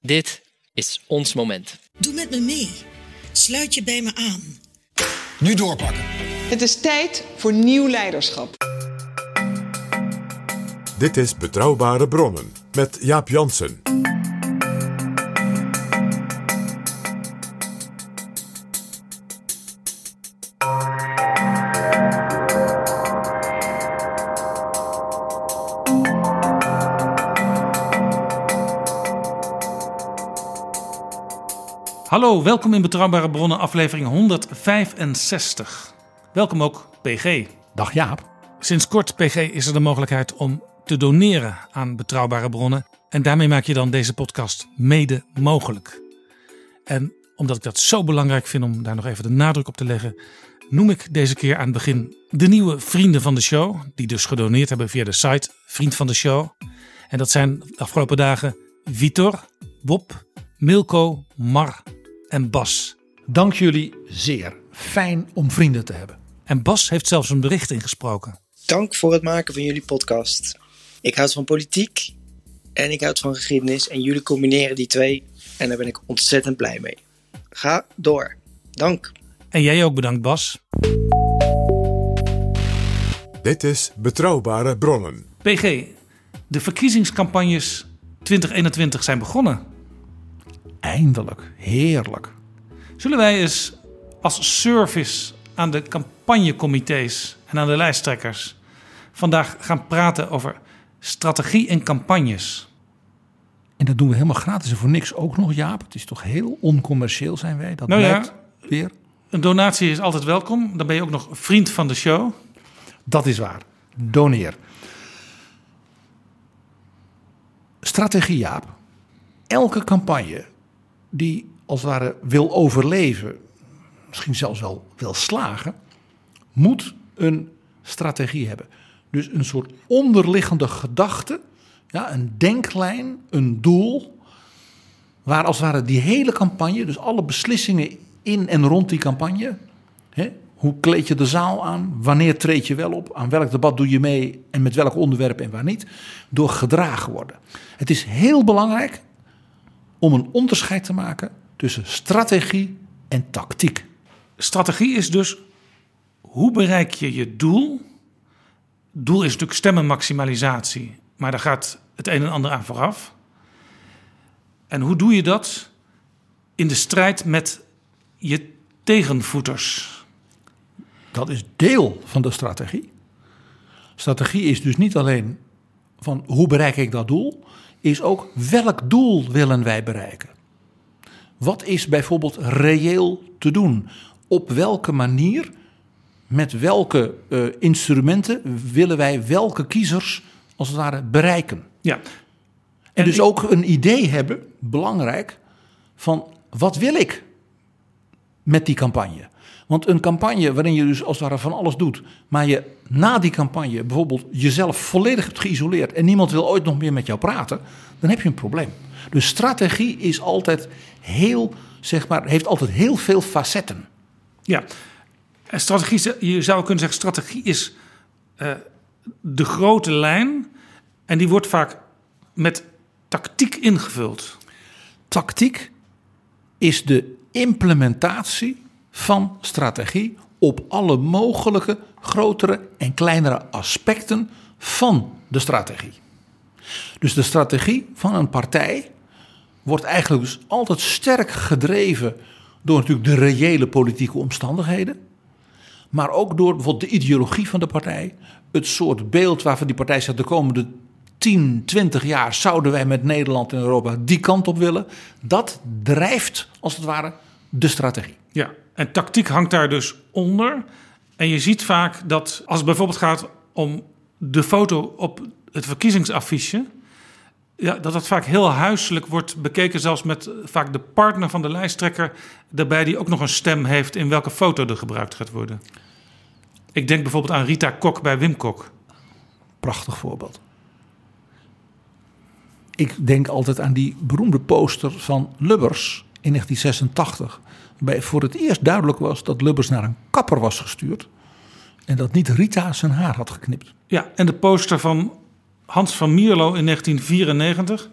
dit is ons moment. Doe met me mee. Sluit je bij me aan. Nu doorpakken. Het is tijd voor nieuw leiderschap. Dit is Betrouwbare Bronnen met Jaap Jansen. Hallo, welkom in Betrouwbare Bronnen, aflevering 165. Welkom ook PG. Dag Jaap. Sinds kort, PG, is er de mogelijkheid om te doneren aan Betrouwbare Bronnen. En daarmee maak je dan deze podcast mede mogelijk. En omdat ik dat zo belangrijk vind om daar nog even de nadruk op te leggen, noem ik deze keer aan het begin de nieuwe vrienden van de show. Die dus gedoneerd hebben via de site Vriend van de Show. En dat zijn de afgelopen dagen Vitor, Bob, Milko, Mar en Bas. Dank jullie zeer. Fijn om vrienden te hebben. En Bas heeft zelfs een bericht ingesproken. Dank voor het maken van jullie podcast. Ik houd van politiek en ik houd van geschiedenis en jullie combineren die twee en daar ben ik ontzettend blij mee. Ga door. Dank. En jij ook bedankt, Bas. Dit is Betrouwbare Bronnen. PG, de verkiezingscampagnes 2021 zijn begonnen. Eindelijk. Heerlijk. Zullen wij eens als service aan de campagnecomité's en aan de lijsttrekkers vandaag gaan praten over strategie en campagnes? En dat doen we helemaal gratis en voor niks ook nog, Jaap. Het is toch heel oncommercieel zijn wij. Dat Nou ja. weer. Een donatie is altijd welkom. Dan ben je ook nog vriend van de show. Dat is waar. Doneer. Strategie, Jaap. Elke campagne die als het ware wil overleven, misschien zelfs wel wil slagen, moet een strategie hebben. Dus een soort onderliggende gedachte, ja, een denklijn, een doel, waar als het ware die hele campagne, dus alle beslissingen in en rond die campagne, hè, hoe kleed je de zaal aan? Wanneer treed je wel op? Aan welk debat doe je mee? En met welk onderwerp en waar niet? Door gedragen worden. Het is heel belangrijk om een onderscheid te maken tussen strategie en tactiek. Strategie is dus hoe bereik je je doel? Doel is natuurlijk stemmenmaximalisatie, maar daar gaat het een en ander aan vooraf. En hoe doe je dat? In de strijd met je tegenvoeters. Dat is deel van de strategie. Strategie is dus niet alleen van hoe bereik ik dat doel, is ook welk doel willen wij bereiken. Wat is bijvoorbeeld reëel te doen? Op welke manier, met welke eh, instrumenten willen wij welke kiezers als het ware bereiken? Ja. En dus ik- ook een idee hebben, belangrijk, van wat wil ik met die campagne? Want een campagne waarin je dus als het ware van alles doet, maar je na die campagne bijvoorbeeld jezelf volledig hebt geïsoleerd en niemand wil ooit nog meer met jou praten, dan heb je een probleem. Dus strategie is altijd heel, zeg maar, heeft altijd heel veel facetten. Ja, en strategie, je zou kunnen zeggen, strategie is eh, de grote lijn. En die wordt vaak met tactiek ingevuld. Tactiek is de implementatie van strategie op alle mogelijke grotere en kleinere aspecten van de strategie. Dus de strategie van een partij wordt eigenlijk dus altijd sterk gedreven door natuurlijk de reële politieke omstandigheden, maar ook door bijvoorbeeld de ideologie van de partij, het soort beeld waarvan die partij zegt de komende 10, 20 jaar zouden wij met Nederland en Europa die kant op willen. Dat drijft als het ware de strategie. Ja, en tactiek hangt daar dus onder. En je ziet vaak dat als het bijvoorbeeld gaat om de foto op het verkiezingsaffiche, ja, dat het vaak heel huiselijk wordt bekeken, zelfs met vaak de partner van de lijsttrekker daarbij, die ook nog een stem heeft in welke foto er gebruikt gaat worden. Ik denk bijvoorbeeld aan Rita Kok bij Wim Kok. Prachtig voorbeeld. Ik denk altijd aan die beroemde poster van Lubbers in 1986. Waarbij voor het eerst duidelijk was dat Lubbers naar een kapper was gestuurd. En dat niet Rita zijn haar had geknipt. Ja, en de poster van Hans van Mierlo in 1994.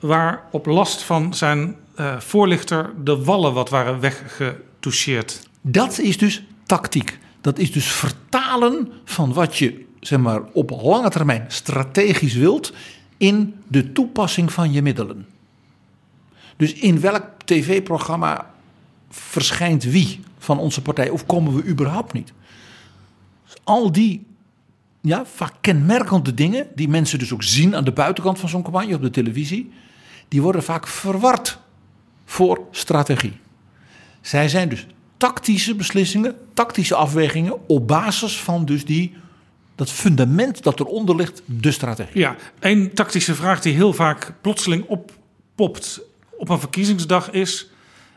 Waar op last van zijn uh, voorlichter de wallen wat waren weggetoucheerd. Dat is dus tactiek. Dat is dus vertalen van wat je zeg maar, op lange termijn strategisch wilt in de toepassing van je middelen. Dus in welk tv-programma verschijnt wie van onze partij of komen we überhaupt niet? Al die ja, vaak kenmerkende dingen, die mensen dus ook zien aan de buitenkant van zo'n campagne op de televisie, die worden vaak verward voor strategie. Zij zijn dus tactische beslissingen, tactische afwegingen op basis van dus die, dat fundament dat eronder ligt, de strategie. Ja, een tactische vraag die heel vaak plotseling oppopt op een verkiezingsdag is: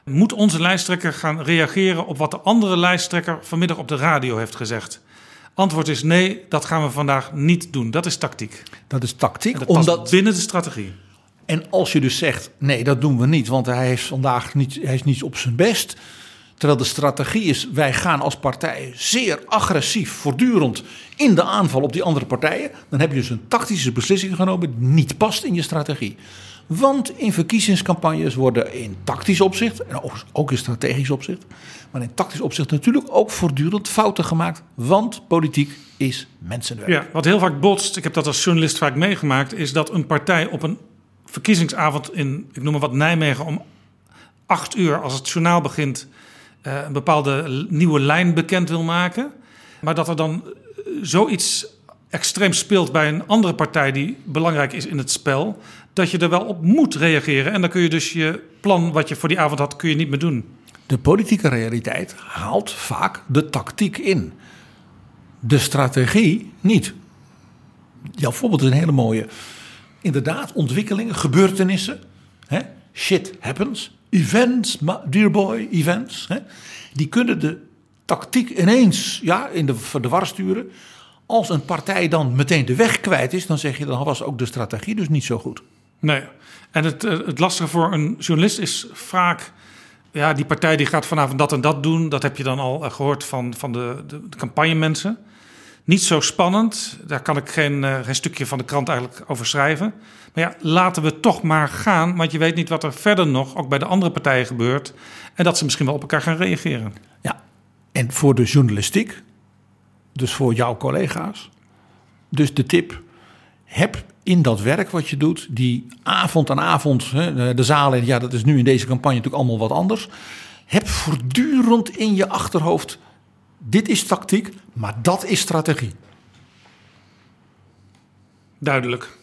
moet onze lijsttrekker gaan reageren op wat de andere lijsttrekker vanmiddag op de radio heeft gezegd? Antwoord is nee, dat gaan we vandaag niet doen. Dat is tactiek. Dat is tactiek, dat omdat binnen de strategie. En als je dus zegt nee, dat doen we niet, want hij is vandaag niet, hij is niet op zijn best. Terwijl de strategie is, wij gaan als partij zeer agressief, voortdurend in de aanval op die andere partijen. Dan heb je dus een tactische beslissing genomen die niet past in je strategie. Want in verkiezingscampagnes worden in tactisch opzicht, en ook in strategisch opzicht, maar in tactisch opzicht natuurlijk ook voortdurend fouten gemaakt. Want politiek is mensenwerk. Ja, wat heel vaak botst, ik heb dat als journalist vaak meegemaakt, is dat een partij op een verkiezingsavond in, ik noem maar wat, Nijmegen om acht uur, als het journaal begint, eh, een bepaalde nieuwe lijn bekend wil maken. Maar dat er dan eh, zoiets extreem speelt bij een andere partij die belangrijk is in het spel, dat je er wel op moet reageren. En dan kun je dus je plan wat je voor die avond had, kun je niet meer doen. De politieke realiteit haalt vaak de tactiek in. De strategie niet. Jouw voorbeeld is een hele mooie. Inderdaad, ontwikkelingen, gebeurtenissen. Hè? Shit happens. Events, dear boy, events. Hè? Die kunnen de tactiek ineens ja, in de, de war sturen. Als een partij dan meteen de weg kwijt is, dan zeg je dan was ook de strategie dus niet zo goed. Nee, en het, eh, het lastige voor een journalist is vaak ja, die partij die gaat vanavond dat en dat doen. Dat heb je dan al eh, gehoord van, van de, de, de campagnemensen. Niet zo spannend. Daar kan ik geen, uh, geen stukje van de krant eigenlijk over schrijven. Maar ja, laten we toch maar gaan. Want je weet niet wat er verder nog, ook bij de andere partijen, gebeurt. En dat ze misschien wel op elkaar gaan reageren. Ja, en voor de journalistiek, dus voor jouw collega's. Dus de tip: heb in dat werk wat je doet, die avond aan avond, de zalen, ja, dat is nu in deze campagne natuurlijk allemaal wat anders. Heb voortdurend in je achterhoofd: dit is tactiek, maar dat is strategie. Duidelijk.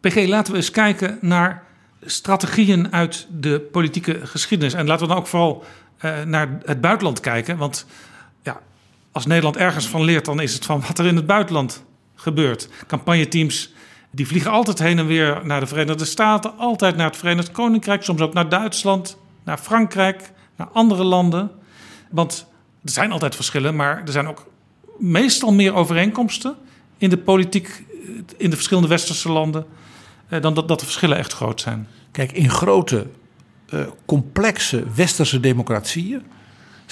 PG, laten we eens kijken naar strategieën uit de politieke geschiedenis. En laten we dan ook vooral uh, naar het buitenland kijken. Want als Nederland ergens van leert, dan is het van wat er in het buitenland gebeurt. Campagneteams die vliegen altijd heen en weer naar de Verenigde Staten, altijd naar het Verenigd Koninkrijk, soms ook naar Duitsland, naar Frankrijk, naar andere landen. Want er zijn altijd verschillen, maar er zijn ook meestal meer overeenkomsten in de politiek in de verschillende westerse landen eh, dan dat, dat de verschillen echt groot zijn. Kijk, in grote, uh, complexe westerse democratieën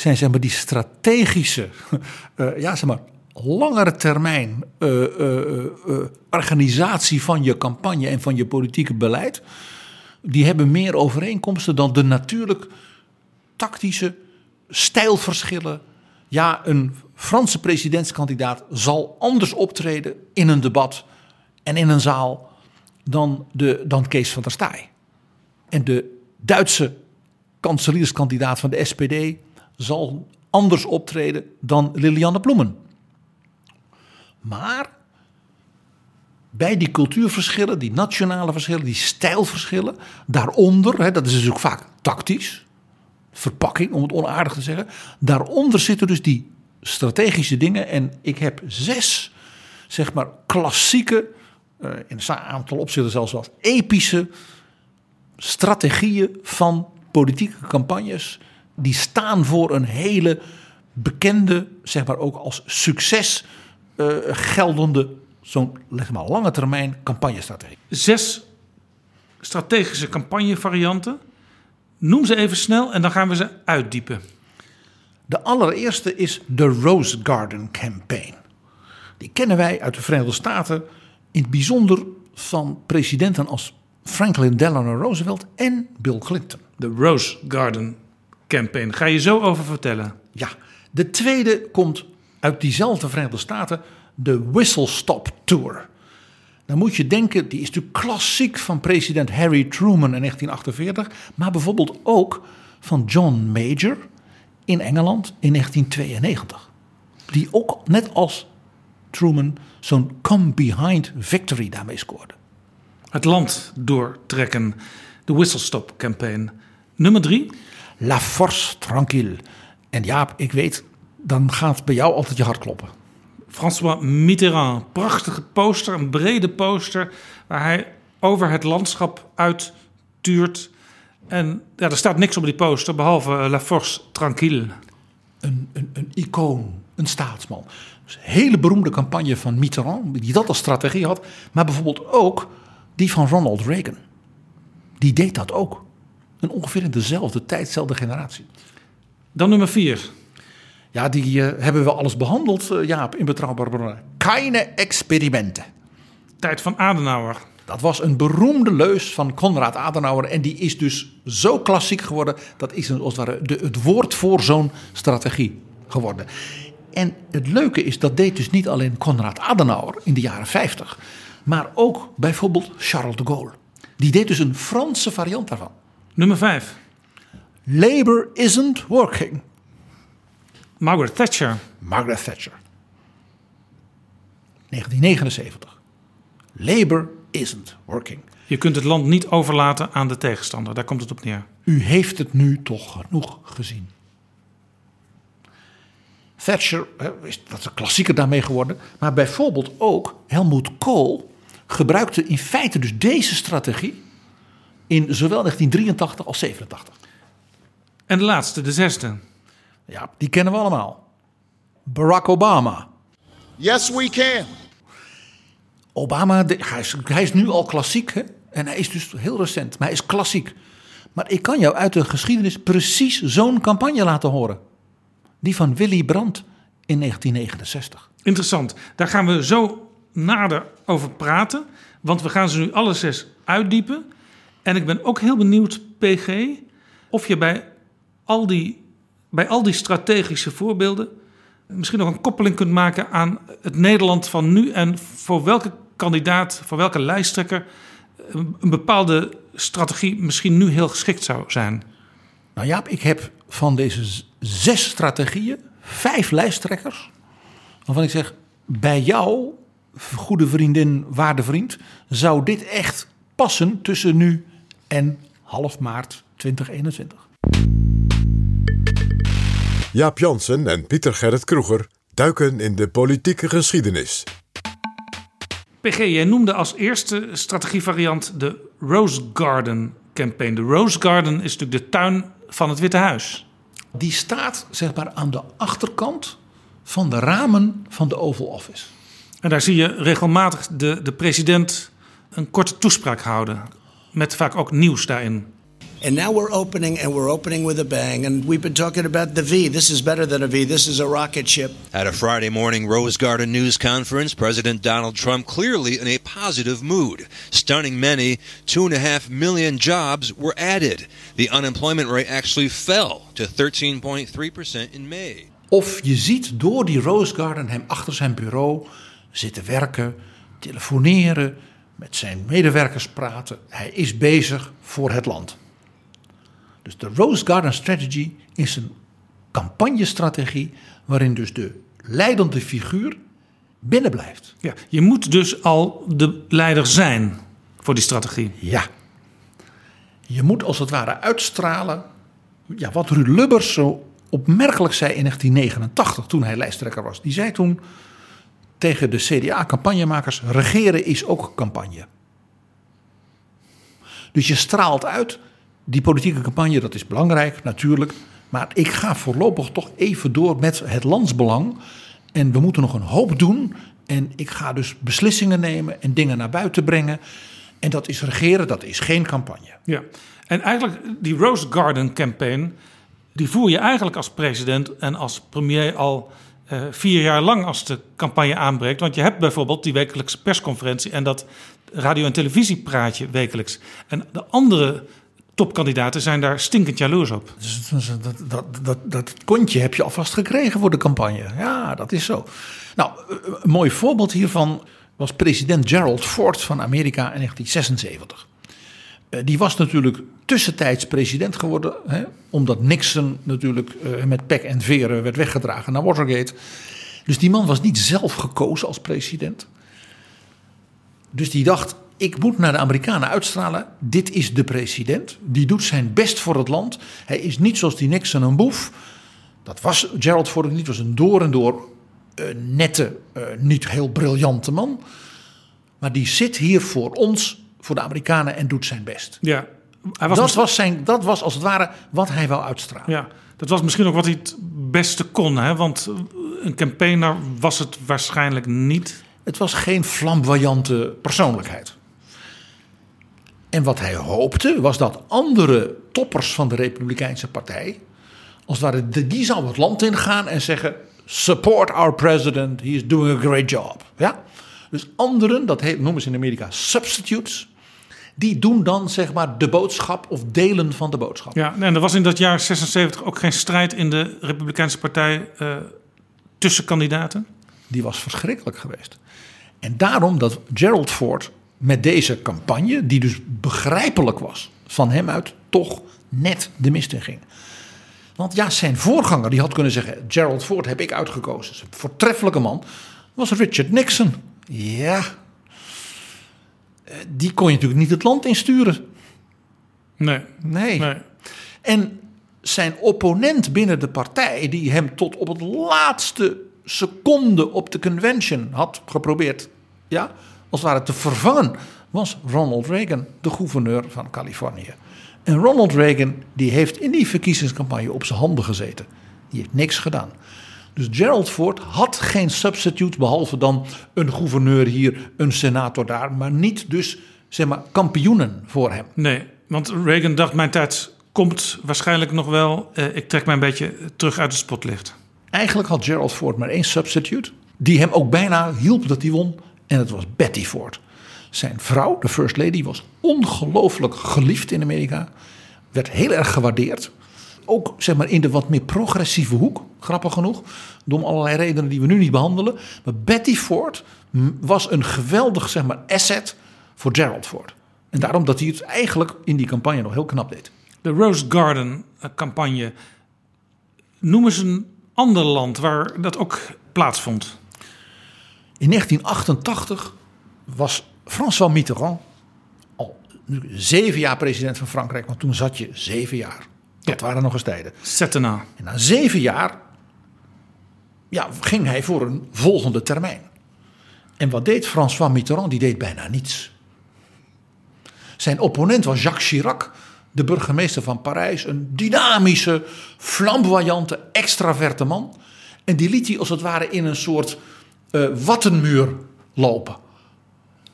zijn zeg maar, die strategische uh, ja, zeg maar, langere termijn uh, uh, organisatie van je campagne en van je politieke beleid, die hebben meer overeenkomsten dan de natuurlijk tactische stijlverschillen. Ja, een Franse presidentskandidaat zal anders optreden in een debat en in een zaal dan, de, dan Kees van der Staaij. En de Duitse kanselierskandidaat van de SPD zal anders optreden dan Lilianne Bloemen. Maar bij die cultuurverschillen, die nationale verschillen, die stijlverschillen, daaronder, hè, dat is dus ook vaak tactisch, verpakking om het onaardig te zeggen, daaronder zitten dus die strategische dingen. En ik heb zes, zeg maar, klassieke uh, in een aantal opzichten zelfs wel epische strategieën van politieke campagnes. Die staan voor een hele bekende, zeg maar ook als succes uh, geldende, zo'n maar, lange termijn campagnestrategie. Zes strategische campagnevarianten. Noem ze even snel en dan gaan we ze uitdiepen. De allereerste is de Rose Garden Campaign. Die kennen wij uit de Verenigde Staten, in het bijzonder van presidenten als Franklin Delano Roosevelt en Bill Clinton. De Rose Garden Campaign. Ga je zo over vertellen? Ja. De tweede komt uit diezelfde Verenigde Staten, de Whistle Stop Tour. Dan moet je denken, die is natuurlijk klassiek van president Harry Truman in 1948, maar bijvoorbeeld ook van John Major in Engeland in 1992. Die ook net als Truman zo'n come behind victory daarmee scoorde. Het land doortrekken, de whistle stop campaign. Nummer drie? La Force Tranquille. En Jaap, ik weet, dan gaat bij jou altijd je hart kloppen. François Mitterrand, prachtige poster, een brede poster, waar hij over het landschap uittuurt. En ja, er staat niks op die poster, behalve eh, La Force Tranquille. Een, een, een icoon, een staatsman. Dus een hele beroemde campagne van Mitterrand, die dat als strategie had. Maar bijvoorbeeld ook die van Ronald Reagan. Die deed dat ook. En ongeveer in dezelfde tijd, dezelfde generatie. Dan nummer vier. Ja, die uh, hebben we alles behandeld, uh, Jaap, in Betrouwbare Bronnen. Keine experimenten. Tijd van Adenauer. Dat was een beroemde leus van Konrad Adenauer. En die is dus zo klassiek geworden. Dat is als het, ware de, het woord voor zo'n strategie geworden. En het leuke is, dat deed dus niet alleen Konrad Adenauer in de jaren 50. Maar ook bijvoorbeeld Charles de Gaulle. Die deed dus een Franse variant daarvan. Nummer 5. Labor isn't working. Margaret Thatcher. Margaret Thatcher. 1979. Labor isn't working. Je kunt het land niet overlaten aan de tegenstander. Daar komt het op neer. U heeft het nu toch genoeg gezien. Thatcher, dat is een klassieker daarmee geworden. Maar bijvoorbeeld ook Helmut Kohl gebruikte in feite dus deze strategie in zowel 1983 als 87. En de laatste, de zesde. Ja, die kennen we allemaal. Barack Obama. Yes, we can. Obama, hij, is, hij is nu al klassiek. Hè? En hij is dus heel recent, maar hij is klassiek. Maar ik kan jou uit de geschiedenis precies zo'n campagne laten horen. Die van Willy Brandt in 1969. Interessant. Daar gaan we zo nader over praten. Want we gaan ze nu alle zes uitdiepen. En ik ben ook heel benieuwd, PG, of je bij al die, bij al die strategische voorbeelden misschien nog een koppeling kunt maken aan het Nederland van nu en voor welke kandidaat, voor welke lijsttrekker een bepaalde strategie misschien nu heel geschikt zou zijn. Nou ja, ik heb van deze zes strategieën vijf lijsttrekkers waarvan ik zeg, bij jou, goede vriendin, waarde vriend, zou dit echt passen tussen nu en half maart 2021. Jaap Jansen en Pieter Gerrit Kroeger duiken in de politieke geschiedenis. PG, jij noemde als eerste strategievariant de Rose Garden campaign. De Rose Garden is natuurlijk de tuin van het Witte Huis. Die staat zeg maar aan de achterkant van de ramen van de Oval Office. En daar zie je regelmatig de, de president een korte toespraak houden. Met vaak ook nieuws daarin. And now we're opening, and we're opening with a bang. And we've been talking about the V. This is better than a V. This is a rocket ship. At a Friday morning Rose Garden news conference, President Donald Trump clearly in a positive mood. Stunning many, two and a half million jobs were added. The unemployment rate actually fell to 13.3% in May. Of je ziet door die Rose Garden hem achter zijn bureau zitten werken, telefoneren, met zijn medewerkers praten. Hij is bezig voor het land. Dus de Rose Garden Strategy is een campagnestrategie waarin dus de leidende figuur binnen blijft. Ja, je moet dus al de leider zijn voor die strategie. Ja. Je moet als het ware uitstralen. Ja, wat Ruud Lubbers zo opmerkelijk zei in 1989 toen hij lijsttrekker was. Die zei toen: tegen de CDA-campagnemakers: regeren is ook campagne. Dus je straalt uit, die politieke campagne, dat is belangrijk natuurlijk. Maar ik ga voorlopig toch even door met het landsbelang. En we moeten nog een hoop doen. En ik ga dus beslissingen nemen en dingen naar buiten brengen. En dat is regeren, dat is geen campagne. Ja, en eigenlijk die Rose Garden campaign, die voer je eigenlijk als president en als premier al uh, vier jaar lang als de campagne aanbreekt. Want je hebt bijvoorbeeld die wekelijkse persconferentie en dat radio- en televisiepraatje wekelijks. En de andere topkandidaten zijn daar stinkend jaloers op. Dus dat, dat, dat, dat kontje heb je alvast gekregen voor de campagne. Ja, dat is zo. Nou, een mooi voorbeeld hiervan was president Gerald Ford van Amerika in 1976. Eh, die was natuurlijk tussentijds president geworden, hè, omdat Nixon natuurlijk uh, met pek en veren werd weggedragen naar Watergate. Dus die man was niet zelf gekozen als president. Dus die dacht, ik moet naar de Amerikanen uitstralen. Dit is de president. Die doet zijn best voor het land. Hij is niet zoals die Nixon een boef. Dat was Gerald Ford niet. was een door en door uh, nette, uh, niet heel briljante man. Maar die zit hier voor ons, voor de Amerikanen en doet zijn best. Ja, hij was dat, was zijn, dat was als het ware wat hij wou uitstralen. Ja, dat was misschien ook wat hij het beste kon. Hè? Want een campaigner was het waarschijnlijk niet. Het was geen flamboyante persoonlijkheid. En wat hij hoopte was dat andere toppers van de Republikeinse Partij, als het ware, die zou het land ingaan en zeggen: Support our president, he is doing a great job. Ja? Dus anderen, dat noemen ze in Amerika substitutes, die doen dan zeg maar de boodschap of delen van de boodschap. Ja, en er was in dat jaar 76 ook geen strijd in de Republikeinse Partij uh, tussen kandidaten? Die was verschrikkelijk geweest. En daarom dat Gerald Ford met deze campagne, die dus begrijpelijk was van hem uit, toch net de mist in ging. Want ja, zijn voorganger die had kunnen zeggen: Gerald Ford heb ik uitgekozen. Is een voortreffelijke man. Was Richard Nixon. Ja. Die kon je natuurlijk niet het land insturen. Nee. Nee. nee. En zijn opponent binnen de partij, die hem tot op het laatste seconde op de convention had geprobeerd, ja, als het ware te vervangen, was Ronald Reagan, de gouverneur van Californië. En Ronald Reagan die heeft in die verkiezingscampagne op zijn handen gezeten. Die heeft niks gedaan. Dus Gerald Ford had geen substitute behalve dan een gouverneur hier, een senator daar, maar niet dus zeg maar kampioenen voor hem. Nee, want Reagan dacht mijn tijd komt waarschijnlijk nog wel. Eh, ik trek mij een beetje terug uit het spotlicht. Eigenlijk had Gerald Ford maar één substitute, die hem ook bijna hielp dat hij won, en het was Betty Ford. Zijn vrouw, de First Lady, was ongelooflijk geliefd in Amerika. Werd heel erg gewaardeerd. Ook zeg maar, in de wat meer progressieve hoek, grappig genoeg. Door allerlei redenen die we nu niet behandelen. Maar Betty Ford was een geweldig zeg maar, asset voor Gerald Ford. En daarom dat hij het eigenlijk in die campagne nog heel knap deed. De Rose Garden eh, campagne. Noem eens een ander land waar dat ook plaatsvond. In 1988 was François Mitterrand al zeven jaar president van Frankrijk. Want toen zat je zeven jaar. Dat waren nog eens tijden. Zettena. En na zeven jaar ja, ging hij voor een volgende termijn. En wat deed François Mitterrand? Die deed bijna niets. Zijn opponent was Jacques Chirac, de burgemeester van Parijs. Een dynamische, flamboyante, extraverte man. En die liet hij als het ware in een soort uh, wattenmuur lopen.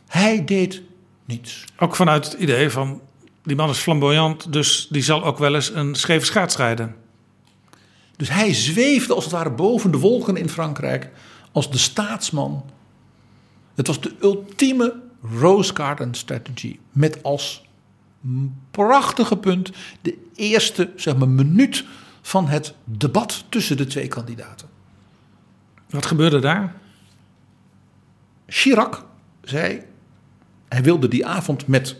Hij deed niets. Ook vanuit het idee van die man is flamboyant, dus die zal ook wel eens een scheve schaats rijden. Dus hij zweefde als het ware boven de wolken in Frankrijk als de staatsman. Het was de ultieme Rose Garden strategy met als prachtige punt de eerste zeg maar, minuut van het debat tussen de twee kandidaten. Wat gebeurde daar? Chirac zei, hij wilde die avond met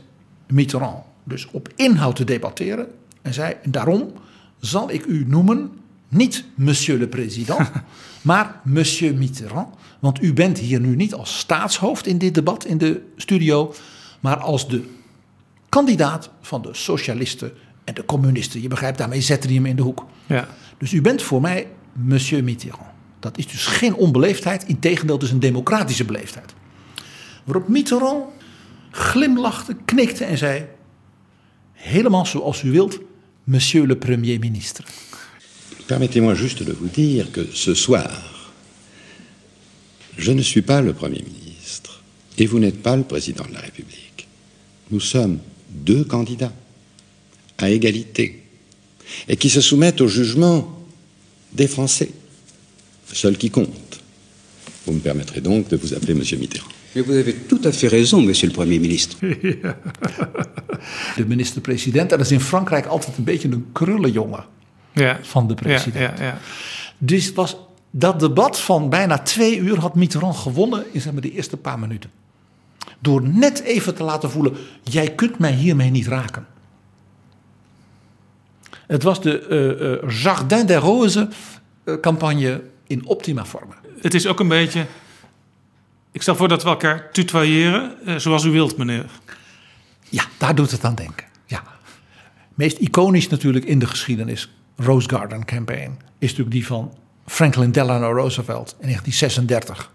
Mitterrand dus op inhoud te debatteren. En zei, daarom zal ik u noemen, niet monsieur le président, maar monsieur Mitterrand. Want u bent hier nu niet als staatshoofd in dit debat in de studio, maar als de kandidaat van de socialisten en de communisten. Je begrijpt, daarmee zetten die hem in de hoek. Ja. Dus u bent voor mij monsieur Mitterrand. Dat is dus geen onbeleefdheid, integendeel, het is een democratische beleefdheid. Waarop Mitterrand glimlachte, knikte en zei: Helemaal zoals monsieur le premier ministre. Permettez-moi juste de vous dire que ce soir, je ne suis pas le Premier ministre et vous n'êtes pas le Président de la République. Nous sommes deux candidats à égalité et qui se soumettent au jugement des Français, seul qui compte. Vous me permettrez donc de vous appeler Monsieur Mitterrand. Mais vous avez tout à fait raison, monsieur le Premier ministre. De minister-president, en dat is in Frankrijk altijd een beetje een krullenjongen ja. van de president. Ja, ja, ja. Dus was dat debat van bijna twee uur had Mitterrand gewonnen in zeg maar, de eerste paar minuten. Door net even te laten voelen, jij kunt mij hiermee niet raken. Het was de uh, uh, Jardin des Roses uh, campagne in optima forma. Het is ook een beetje. Ik stel voor dat we elkaar tutoyeren, zoals u wilt, meneer. Ja, daar doet het aan denken. Ja. Meest iconisch natuurlijk in de geschiedenis, Rose Garden Campaign, is natuurlijk die van Franklin Delano Roosevelt in 1936.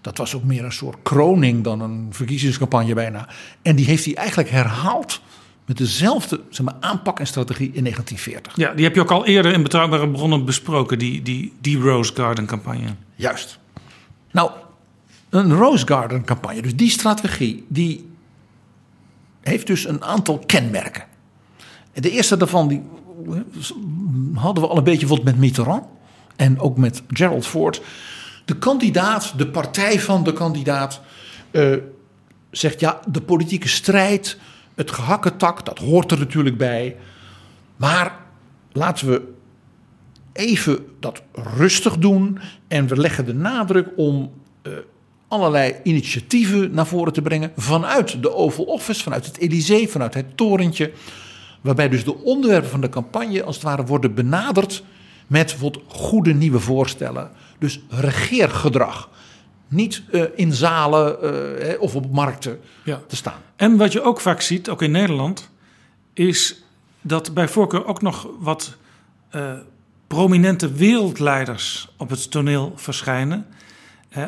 Dat was ook meer een soort kroning dan een verkiezingscampagne bijna. En die heeft hij eigenlijk herhaald met dezelfde zeg maar, aanpak en strategie in 1940. Ja, die heb je ook al eerder in Betrouwbare Bronnen besproken, die, die, die Rose Garden campagne. Juist. Nou, een Rose Garden campagne, dus die strategie, die heeft dus een aantal kenmerken. De eerste daarvan die hadden we al een beetje bijvoorbeeld met Mitterrand en ook met Gerald Ford. De kandidaat, de partij van de kandidaat, uh, zegt ja, de politieke strijd, het gehakketak, dat hoort er natuurlijk bij. Maar laten we even dat rustig doen en we leggen de nadruk om uh, allerlei initiatieven naar voren te brengen vanuit de Oval Office, vanuit het Elysée, vanuit het torentje. Waarbij dus de onderwerpen van de campagne als het ware worden benaderd met bijvoorbeeld goede nieuwe voorstellen. Dus regeergedrag. Niet uh, in zalen uh, of op markten ja. te staan. En wat je ook vaak ziet, ook in Nederland, is dat bij voorkeur ook nog wat uh, prominente wereldleiders op het toneel verschijnen.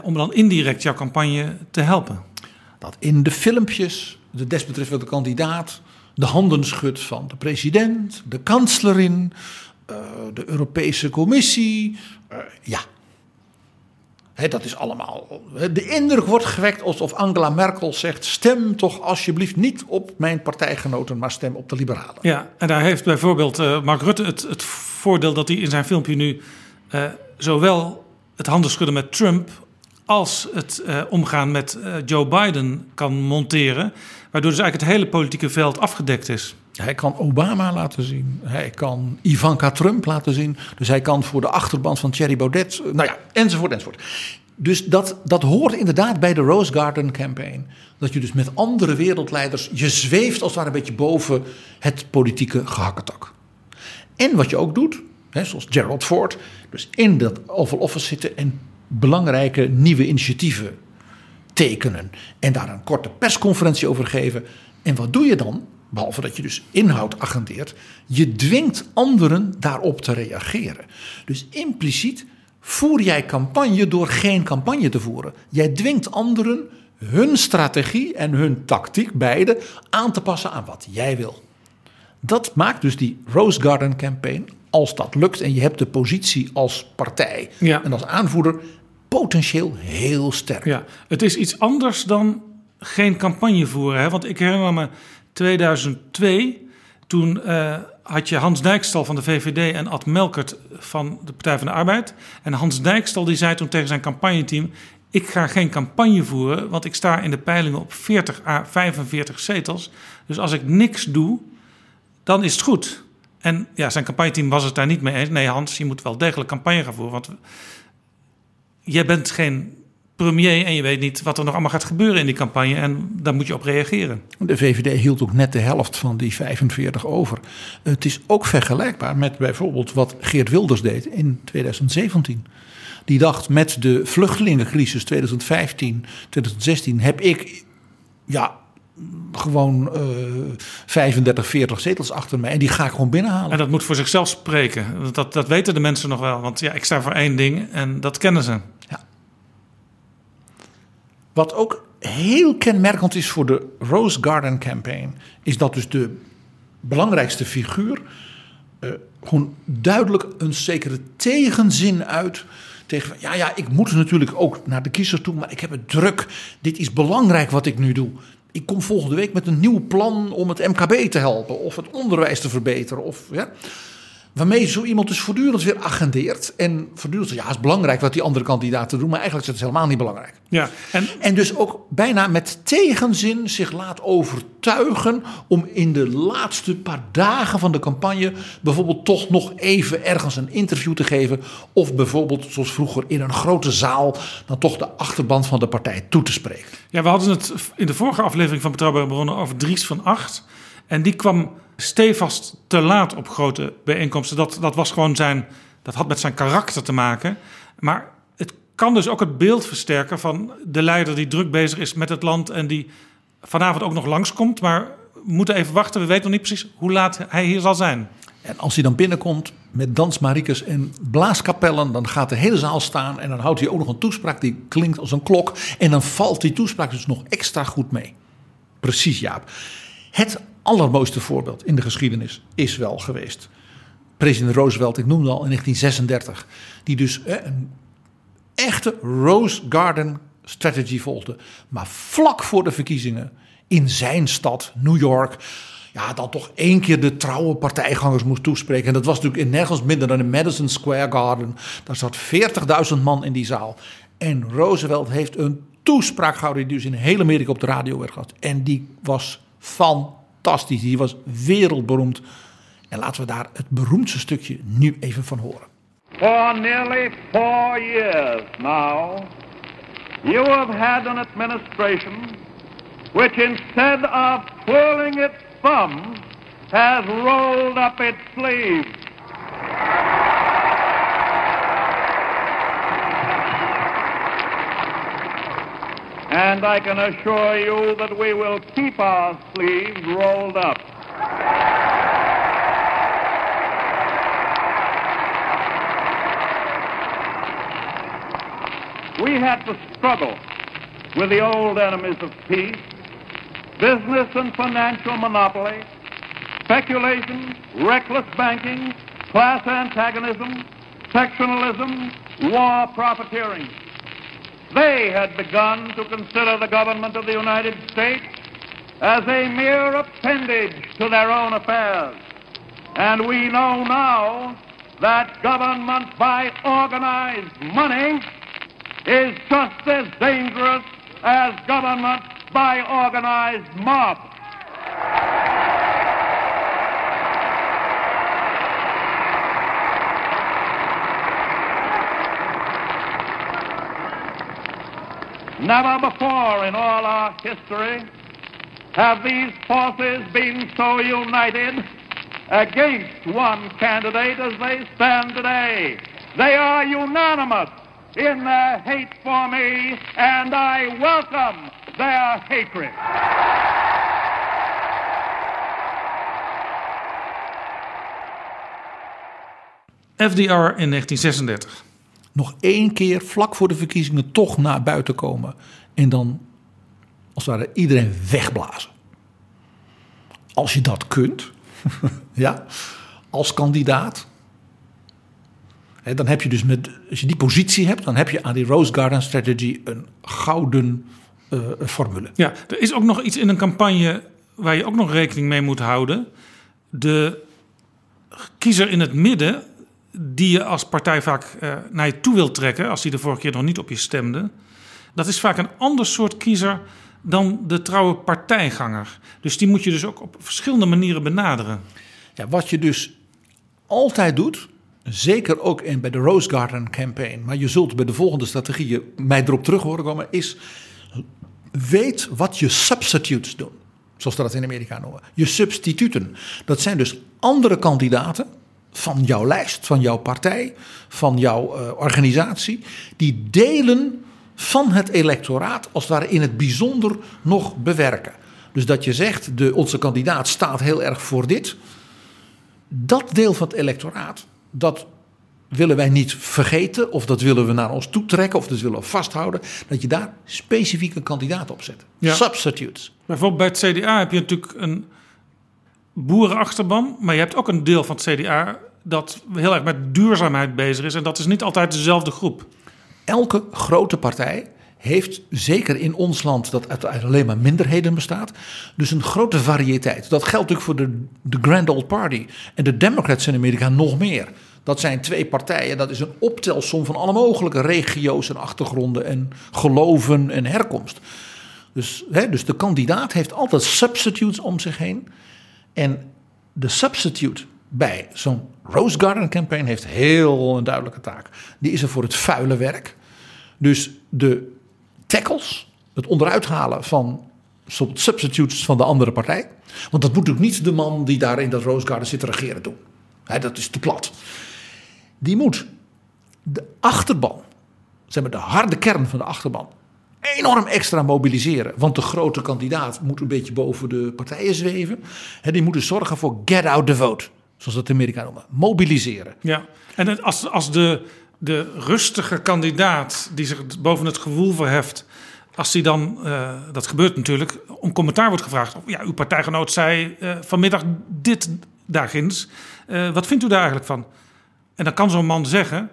Om dan indirect jouw campagne te helpen. Dat in de filmpjes de desbetreffende kandidaat de handen schudt van de president, de kanslerin, uh, de Europese Commissie. Uh, ja. He, dat is allemaal. De indruk wordt gewekt alsof Angela Merkel zegt: stem toch alsjeblieft niet op mijn partijgenoten, maar stem op de liberalen. Ja, en daar heeft bijvoorbeeld uh, Mark Rutte het, het, voordeel dat hij in zijn filmpje nu zowel het handen schudden met Trump als het omgaan met Joe Biden kan monteren. Waardoor dus eigenlijk het hele politieke veld afgedekt is. Hij kan Obama laten zien. Hij kan Ivanka Trump laten zien. Dus hij kan voor de achterband van Thierry Baudet. Nou ja, enzovoort, enzovoort. Dus dat, dat hoort inderdaad bij de Rose Garden Campaign. Dat je dus met andere wereldleiders. je zweeft als het ware een beetje boven het politieke gehakketak. En wat je ook doet, hè, zoals Gerald Ford. dus in dat Oval Office zitten en belangrijke nieuwe initiatieven tekenen. En daar een korte persconferentie over geven. En wat doe je dan? Behalve dat je dus inhoud agendeert. Je dwingt anderen daarop te reageren. Dus impliciet voer jij campagne door geen campagne te voeren. Jij dwingt anderen hun strategie en hun tactiek, beide, aan te passen aan wat jij wil. Dat maakt dus die Rose Garden campaign, als dat lukt en je hebt de positie als partij ja. en als aanvoerder, potentieel heel sterk. Ja, het is iets anders dan geen campagne voeren. Hè? Want ik herinner me 2002, toen uh, had je Hans Dijkstal van de VVD en Ad Melkert van de Partij van de Arbeid. En Hans Dijkstal die zei toen tegen zijn campagneteam... ik ga geen campagne voeren, want ik sta in de peilingen op 40 à 45 zetels. Dus als ik niks doe, dan is het goed. En ja, zijn campagneteam was het daar niet mee eens. Nee, Hans, je moet wel degelijk campagne gaan voeren. Want jij bent geen premier en je weet niet wat er nog allemaal gaat gebeuren in die campagne. En daar moet je op reageren. De VVD hield ook net de helft van die 45 over. Het is ook vergelijkbaar met bijvoorbeeld wat Geert Wilders deed in 2017. Die dacht met de vluchtelingencrisis 2015, 2016 heb ik ja, gewoon uh, 35, 40 zetels achter mij. En die ga ik gewoon binnenhalen. En dat moet voor zichzelf spreken. Dat, dat weten de mensen nog wel. Want ja, ik sta voor één ding en dat kennen ze. Ja. Wat ook heel kenmerkend is voor de Rose Garden Campaign... is dat dus de belangrijkste figuur... Uh, gewoon duidelijk een zekere tegenzin uit tegen ja, ja, ik moet natuurlijk ook naar de kiezers toe, maar ik heb het druk. Dit is belangrijk wat ik nu doe ik kom volgende week met een nieuw plan om het MKB te helpen of het onderwijs te verbeteren. Of, ja, waarmee zo iemand dus voortdurend weer agendeert. En voortdurend ja, het is belangrijk wat die andere kandidaten doen, maar eigenlijk is het helemaal niet belangrijk. Ja, en, en dus ook bijna met tegenzin zich laat overtuigen om in de laatste paar dagen van de campagne bijvoorbeeld toch nog even ergens een interview te geven. Of bijvoorbeeld, zoals vroeger, in een grote zaal dan toch de achterband van de partij toe te spreken. Ja, we hadden het in de vorige aflevering van Betrouwbare Bronnen over Dries van Acht. En die kwam stevast te laat op grote bijeenkomsten. Dat, dat was gewoon zijn. Dat had met zijn karakter te maken. Maar het kan dus ook het beeld versterken van de leider die druk bezig is met het land en die vanavond ook nog langskomt. Maar we moeten even wachten. We weten nog niet precies hoe laat hij hier zal zijn. En als hij dan binnenkomt met dansmariekes en blaaskapellen, dan gaat de hele zaal staan en dan houdt hij ook nog een toespraak die klinkt als een klok. En dan valt die toespraak dus nog extra goed mee. Precies, Jaap. Het allermooiste voorbeeld in de geschiedenis is wel geweest. President Roosevelt, ik noemde al in 1936, die dus een echte Rose Garden strategy volgde. Maar vlak voor de verkiezingen in zijn stad, New York, ja, dan toch één keer de trouwe partijgangers moest toespreken. En dat was natuurlijk in nergens minder dan in Madison Square Garden. Daar zat 40.000 man in die zaal. En Roosevelt heeft een toespraak gehouden die dus in heel Amerika op de radio werd gehad. En die was van fantastisch. Die was wereldberoemd. En laten we daar het beroemdste stukje nu even van horen. For nearly four years now, you have had an administration which instead of twirling its thumbs has rolled up its sleeves. And I can assure you that we will keep our sleeves rolled up. We had to struggle with the old enemies of peace, business and financial monopoly, speculation, reckless banking, class antagonism, sectionalism, war profiteering. They had begun to consider the government of the United States as a mere appendage to their own affairs. And we know now that government by organized money is just as dangerous as government by organized mob. Never before in all our history have these forces been so united against one candidate as they stand today. They are unanimous in their hate for me, and I welcome their hatred. FDR in 1936. Nog één keer vlak voor de verkiezingen toch naar buiten komen. En dan als het ware iedereen wegblazen. Als je dat kunt, ja, als kandidaat. Dan heb je dus met, als je die positie hebt, dan heb je aan die Rose Garden Strategy een gouden uh, formule. Ja, er is ook nog iets in een campagne waar je ook nog rekening mee moet houden. De kiezer in het midden die je als partij vaak uh, naar je toe wilt trekken, als die de vorige keer nog niet op je stemde, dat is vaak een ander soort kiezer dan de trouwe partijganger. Dus die moet je dus ook op verschillende manieren benaderen. Ja, wat je dus altijd doet, zeker ook in, bij de Rose Garden campaign, maar je zult bij de volgende strategieën mij erop terug horen komen, is weet wat je substitutes doen. Zoals dat in Amerika noemen. Je substituten. Dat zijn dus andere kandidaten van jouw lijst, van jouw partij, van jouw uh, organisatie, die delen van het electoraat als het ware in het bijzonder nog bewerken. Dus dat je zegt, de, onze kandidaat staat heel erg voor dit. Dat deel van het electoraat, dat willen wij niet vergeten, of dat willen we naar ons toe trekken, of dat willen we vasthouden, dat je daar specifieke kandidaat op zet. Ja. Substitutes. Bijvoorbeeld bij het CDA heb je natuurlijk een boerenachterban, maar je hebt ook een deel van het CDA dat heel erg met duurzaamheid bezig is. En dat is niet altijd dezelfde groep. Elke grote partij heeft, zeker in ons land dat uit alleen maar minderheden bestaat, dus een grote variëteit. Dat geldt natuurlijk voor de, de Grand Old Party en de Democrats in Amerika nog meer. Dat zijn twee partijen, dat is een optelsom van alle mogelijke regio's en achtergronden en geloven en herkomst. Dus, hè, dus de kandidaat heeft altijd substitutes om zich heen. En de substitute bij zo'n Rose Garden campaign heeft heel een duidelijke taak. Die is er voor het vuile werk. Dus de tackles, het onderuit halen van substitutes van de andere partij. Want dat moet natuurlijk niet de man die daar in dat Rose Garden zit te regeren doen. Dat is te plat. Die moet de achterban, zeg maar de harde kern van de achterban, enorm extra mobiliseren. Want de grote kandidaat moet een beetje boven de partijen zweven. Hè, die moeten zorgen voor get out the vote. Zoals dat de Amerikanen noemen. Mobiliseren. Ja, en als, als de, de rustige kandidaat die zich boven het gewoel verheft, als die dan, eh, dat gebeurt natuurlijk, om commentaar wordt gevraagd. Ja, uw partijgenoot zei eh, vanmiddag dit daarginds. Eh, wat vindt u daar eigenlijk van? En dan kan zo'n man zeggen,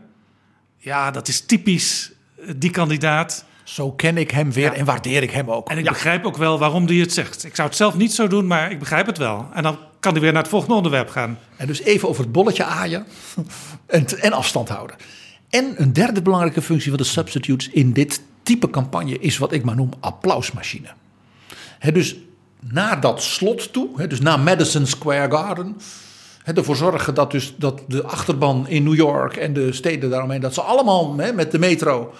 ja, dat is typisch die kandidaat. Zo ken ik hem weer en waardeer ik hem ook. En ik begrijp ook wel waarom die het zegt. Ik zou het zelf niet zo doen, maar ik begrijp het wel. En dan kan hij weer naar het volgende onderwerp gaan. En dus even over het bolletje aaien en, en afstand houden. En een derde belangrijke functie van de substitutes in dit type campagne is wat ik maar noem applausmachine. Dus na dat slot toe, hè, dus na Madison Square Garden, ervoor zorgen dat, dus, dat de achterban in New York en de steden daaromheen, dat ze allemaal met de metro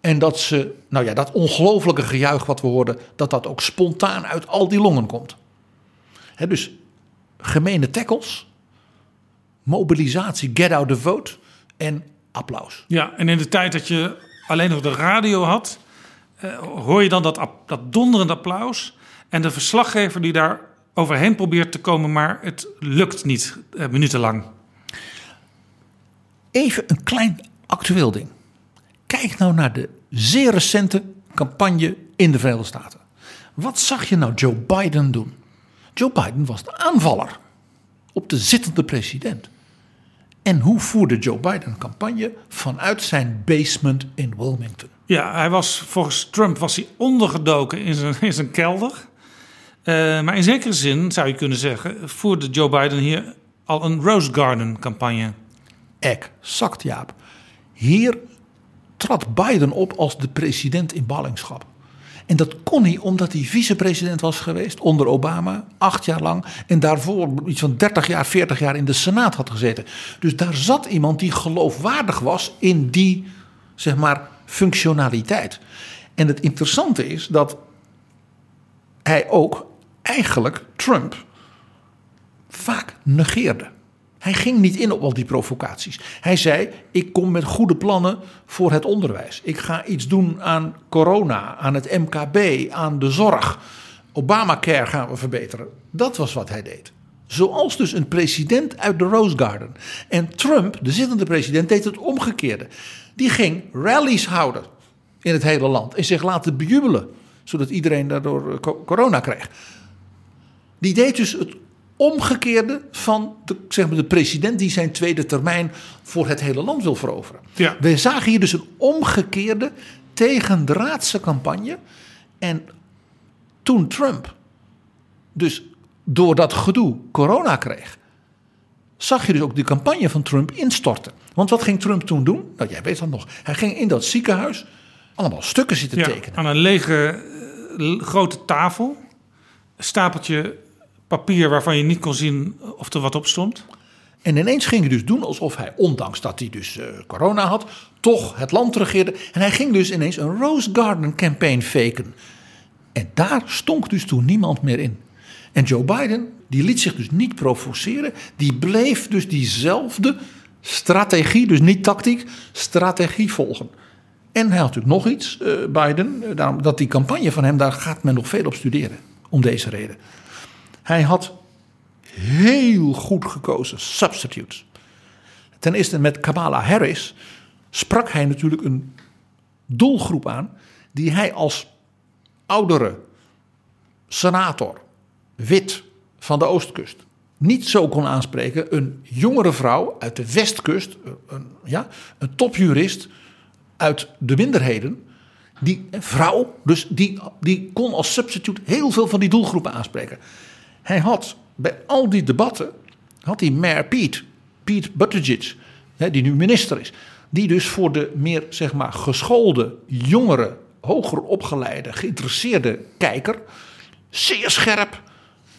en dat ze, nou ja, dat ongelofelijke gejuich wat we hoorden, dat dat ook spontaan uit al die longen komt. Dus gemene tackles, mobilisatie, get out the vote en applaus. Ja, en in de tijd dat je alleen nog de radio had, eh, hoor je dan dat, dat donderend applaus. En de verslaggever die daar overheen probeert te komen, maar het lukt niet eh, minutenlang. Even een klein actueel ding. Kijk nou naar de zeer recente campagne in de Verenigde Staten. Wat zag je nou Joe Biden doen? Joe Biden was de aanvaller op de zittende president. En hoe voerde Joe Biden campagne vanuit zijn basement in Wilmington? Ja, hij was volgens Trump was hij ondergedoken in zijn, in zijn kelder. Eh, maar in zekere zin zou je kunnen zeggen, voerde Joe Biden hier al een Rose Garden campagne. Exact, Jaap. Hier trad Biden op als de president in ballingschap. En dat kon hij omdat hij vicepresident was geweest onder Obama, acht jaar lang. En daarvoor iets van 30 jaar, 40 jaar in de Senaat had gezeten. Dus daar zat iemand die geloofwaardig was in die, zeg maar, functionaliteit. En het interessante is dat hij ook eigenlijk Trump vaak negeerde. Hij ging niet in op al die provocaties. Hij zei: Ik kom met goede plannen voor het onderwijs. Ik ga iets doen aan corona, aan het MKB, aan de zorg. Obamacare gaan we verbeteren. Dat was wat hij deed. Zoals dus een president uit de Rose Garden. En Trump, de zittende president, deed het omgekeerde. Die ging rallies houden in het hele land en zich laten bejubelen, zodat iedereen daardoor eh, co- corona kreeg. Die deed dus het omgekeerde van de, zeg maar, de president die zijn tweede termijn voor het hele land wil veroveren. Ja. We zagen hier dus een omgekeerde tegendraadse campagne. En toen Trump dus door dat gedoe corona kreeg, zag je dus ook de campagne van Trump instorten. Want wat ging Trump toen doen? Nou, jij weet dat nog. Hij ging in dat ziekenhuis allemaal stukken zitten Ja, tekenen. aan een lege eh, grote tafel. Een stapeltje papier waarvan je niet kon zien of er wat op stond. En ineens ging hij dus doen alsof hij, ondanks dat hij dus eh, corona had, toch het land regeerde. En hij ging dus ineens een Rose Garden campaign faken. En daar stonk dus toen niemand meer in. En Joe Biden, die liet zich dus niet provoceren. Die bleef dus diezelfde strategie, dus niet tactiek, strategie volgen. En hij had natuurlijk nog iets, eh, Biden, eh, dat die campagne van hem, daar gaat men nog veel op studeren. om deze reden. Hij had heel goed gekozen substitutes. Ten eerste met Kamala Harris sprak hij natuurlijk een doelgroep aan die hij als oudere senator, wit van de oostkust, niet zo kon aanspreken. Een jongere vrouw uit de westkust, een, ja, een topjurist uit de minderheden, die vrouw, dus die, die kon als substitute heel veel van die doelgroepen aanspreken. Hij had bij al die debatten, had hij Mayor Pete, Pete Buttigieg, die nu minister is, die dus voor de meer zeg maar geschoolde, jongere, hoger opgeleide, geïnteresseerde kijker zeer scherp,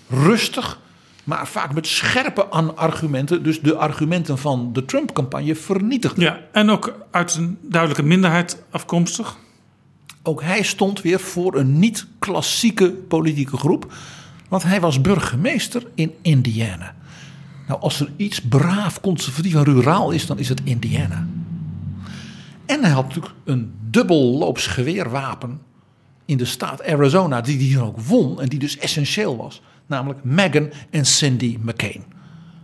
rustig, maar vaak met scherpe argumenten, dus de argumenten van de Trump-campagne vernietigde. Ja, en ook uit een duidelijke minderheid afkomstig. Ook hij stond weer voor een niet-klassieke politieke groep, want hij was burgemeester in Indiana. Nou, als er iets braaf, conservatief en ruraal is, dan is het Indiana. En hij had natuurlijk een dubbelloops geweerwapen in de staat Arizona, die die ook won en die dus essentieel was. Namelijk Meghan en Cindy McCain.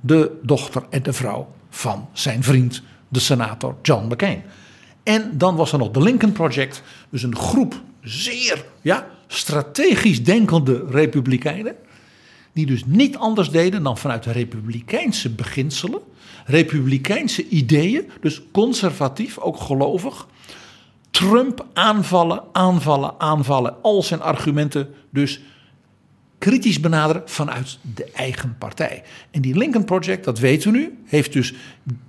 De dochter en de vrouw van zijn vriend, de senator John McCain. En dan was er nog de Lincoln Project, dus een groep zeer ja, strategisch denkende republikeinen. Die dus niet anders deden dan vanuit republikeinse beginselen, republikeinse ideeën, dus conservatief, ook gelovig. Trump aanvallen, aanvallen, aanvallen. Al zijn argumenten dus kritisch benaderen vanuit de eigen partij. En die Lincoln Project, dat weten we nu, heeft dus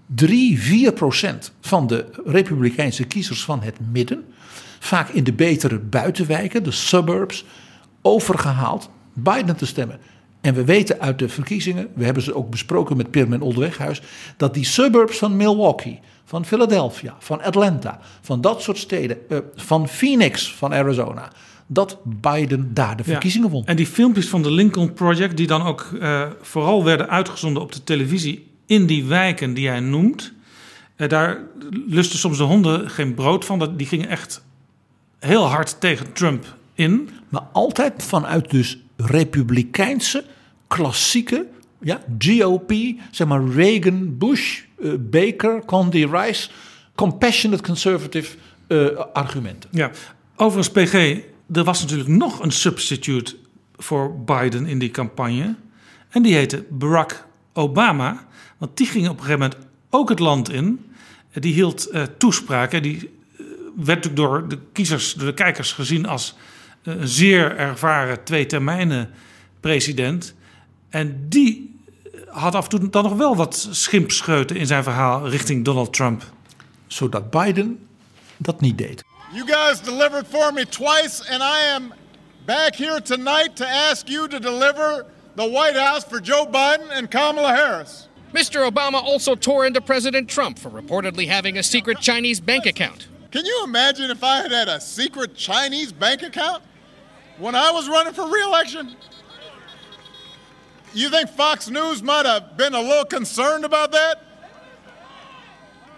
3, 4 procent van de republikeinse kiezers van het midden, vaak in de betere buitenwijken, de suburbs, overgehaald Biden te stemmen. En we weten uit de verkiezingen, we hebben ze ook besproken met Pirmin Oldeweghuis, dat die suburbs van Milwaukee, van Philadelphia, van Atlanta, van dat soort steden, uh, van Phoenix, van Arizona, dat Biden daar de verkiezingen won. En die filmpjes van de Lincoln Project, die dan ook uh, vooral werden uitgezonden op de televisie in die wijken die hij noemt, uh, daar lusten soms de honden geen brood van. Die gingen echt heel hard tegen Trump in. Maar altijd vanuit dus republikeinse, klassieke, ja, GOP, zeg maar Reagan, Bush, uh, Baker, Condi Rice, compassionate conservative uh, argumenten. Ja, overigens PG, er was natuurlijk nog een substitute voor Biden in die campagne. En die heette Barack Obama. Want die ging op een gegeven moment ook het land in. Die hield uh, toespraken. Die natuurlijk door de kiezers, door de kijkers gezien als een zeer ervaren twee termijnen president. En die had af en toe dan nog wel wat schimpscheuten in zijn verhaal richting Donald Trump. Zodat Biden dat niet deed. You guys delivered for me twice and I am back here tonight to ask you to deliver the White House for Joe Biden and Kamala Harris. Mr. Obama also tore into President Trump for reportedly having a secret Chinese bank account. Can you imagine if I had had a secret Chinese bank account when I was running for re-election? You think Fox News might have been a little concerned about that?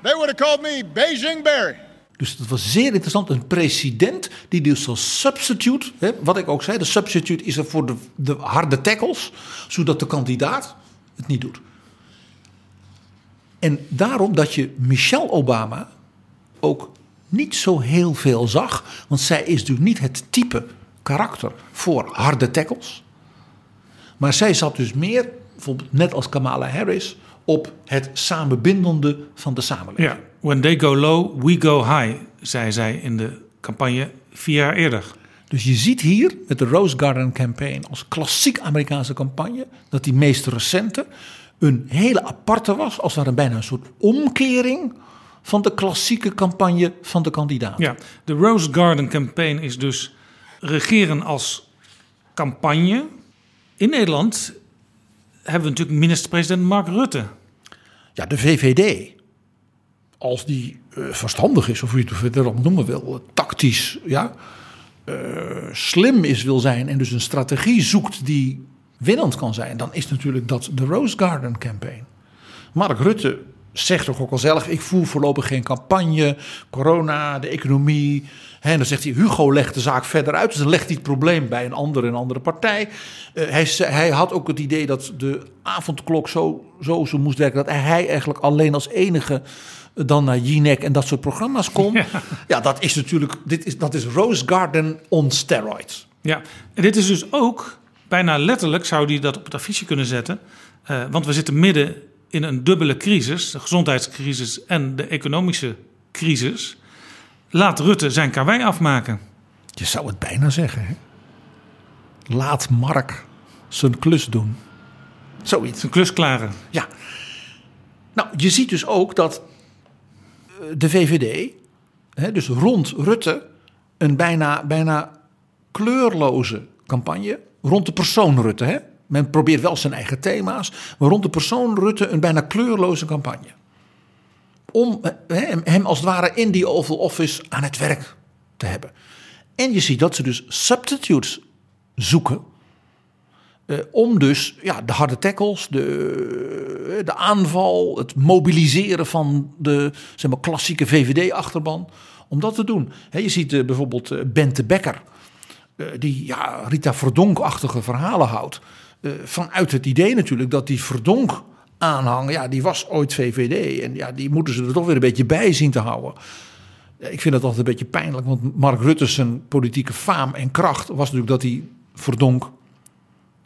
They would have called me Beijing Barry. Dus het was zeer interessant. Een president die dus als substitute, hè, wat ik ook zei, de substitute is er voor de, de harde tackles, zodat de kandidaat het niet doet. En daarom dat je Michelle Obama ook niet zo heel veel zag, want zij is natuurlijk niet het type karakter voor harde tackles. Maar zij zat dus meer, bijvoorbeeld net als Kamala Harris, op het samenbindende van de samenleving. Ja, when they go low, we go high, zei zij in de campagne vier jaar eerder. Dus je ziet hier met de Rose Garden Campaign als klassiek Amerikaanse campagne, dat die meest recente een hele aparte was, als er bijna een soort omkering van de klassieke campagne van de kandidaat. Ja, de Rose Garden Campaign is dus regeren als campagne. In Nederland hebben we natuurlijk minister-president Mark Rutte. Ja, de VVD. Als die uh, verstandig is, of hoe je het erop noemen wil, tactisch, ja, uh, slim is wil zijn en dus een strategie zoekt die winnend kan zijn, dan is natuurlijk dat de Rose Garden Campaign. Mark Rutte zegt toch ook al zelf: ik voer voorlopig geen campagne, corona, de economie. En dan zegt hij: Hugo legt de zaak verder uit. Dus dan legt hij het probleem bij een andere, een andere partij. Uh, hij, hij, had ook het idee dat de avondklok zo, zo, zo moest werken dat hij eigenlijk alleen als enige dan naar Jinek en dat soort programma's kon. Ja, ja dat is natuurlijk dit is, dat is Rose Garden on steroids. Ja, en dit is dus ook bijna letterlijk zou die dat op het affiche kunnen zetten. Uh, want we zitten midden in een dubbele crisis, de gezondheidscrisis en de economische crisis. Laat Rutte zijn karwei afmaken. Je zou het bijna zeggen. Hè? Laat Mark zijn klus doen. Zoiets. Zijn klus klaren. Ja. Nou, je ziet dus ook dat de VVD, hè, dus rond Rutte, een bijna, bijna kleurloze campagne. Rond de persoon Rutte. Hè? Men probeert wel zijn eigen thema's, maar rond de persoon Rutte een bijna kleurloze campagne. Om hem als het ware in die Oval Office aan het werk te hebben. En je ziet dat ze dus substitutes zoeken. Eh, om dus ja, de harde tackles, de, de aanval, het mobiliseren van de zeg maar, klassieke VVD-achterban. Om dat te doen. je ziet uh, bijvoorbeeld Bente Becker, die ja, Rita Verdonk-achtige verhalen houdt. Vanuit het idee natuurlijk dat die Verdonk aanhang, ja, die was ooit VVD. En ja, die moeten ze er toch weer een beetje bij zien te houden. Ik vind dat altijd een beetje pijnlijk, want Mark Rutte's zijn politieke faam en kracht was natuurlijk dat hij Verdonk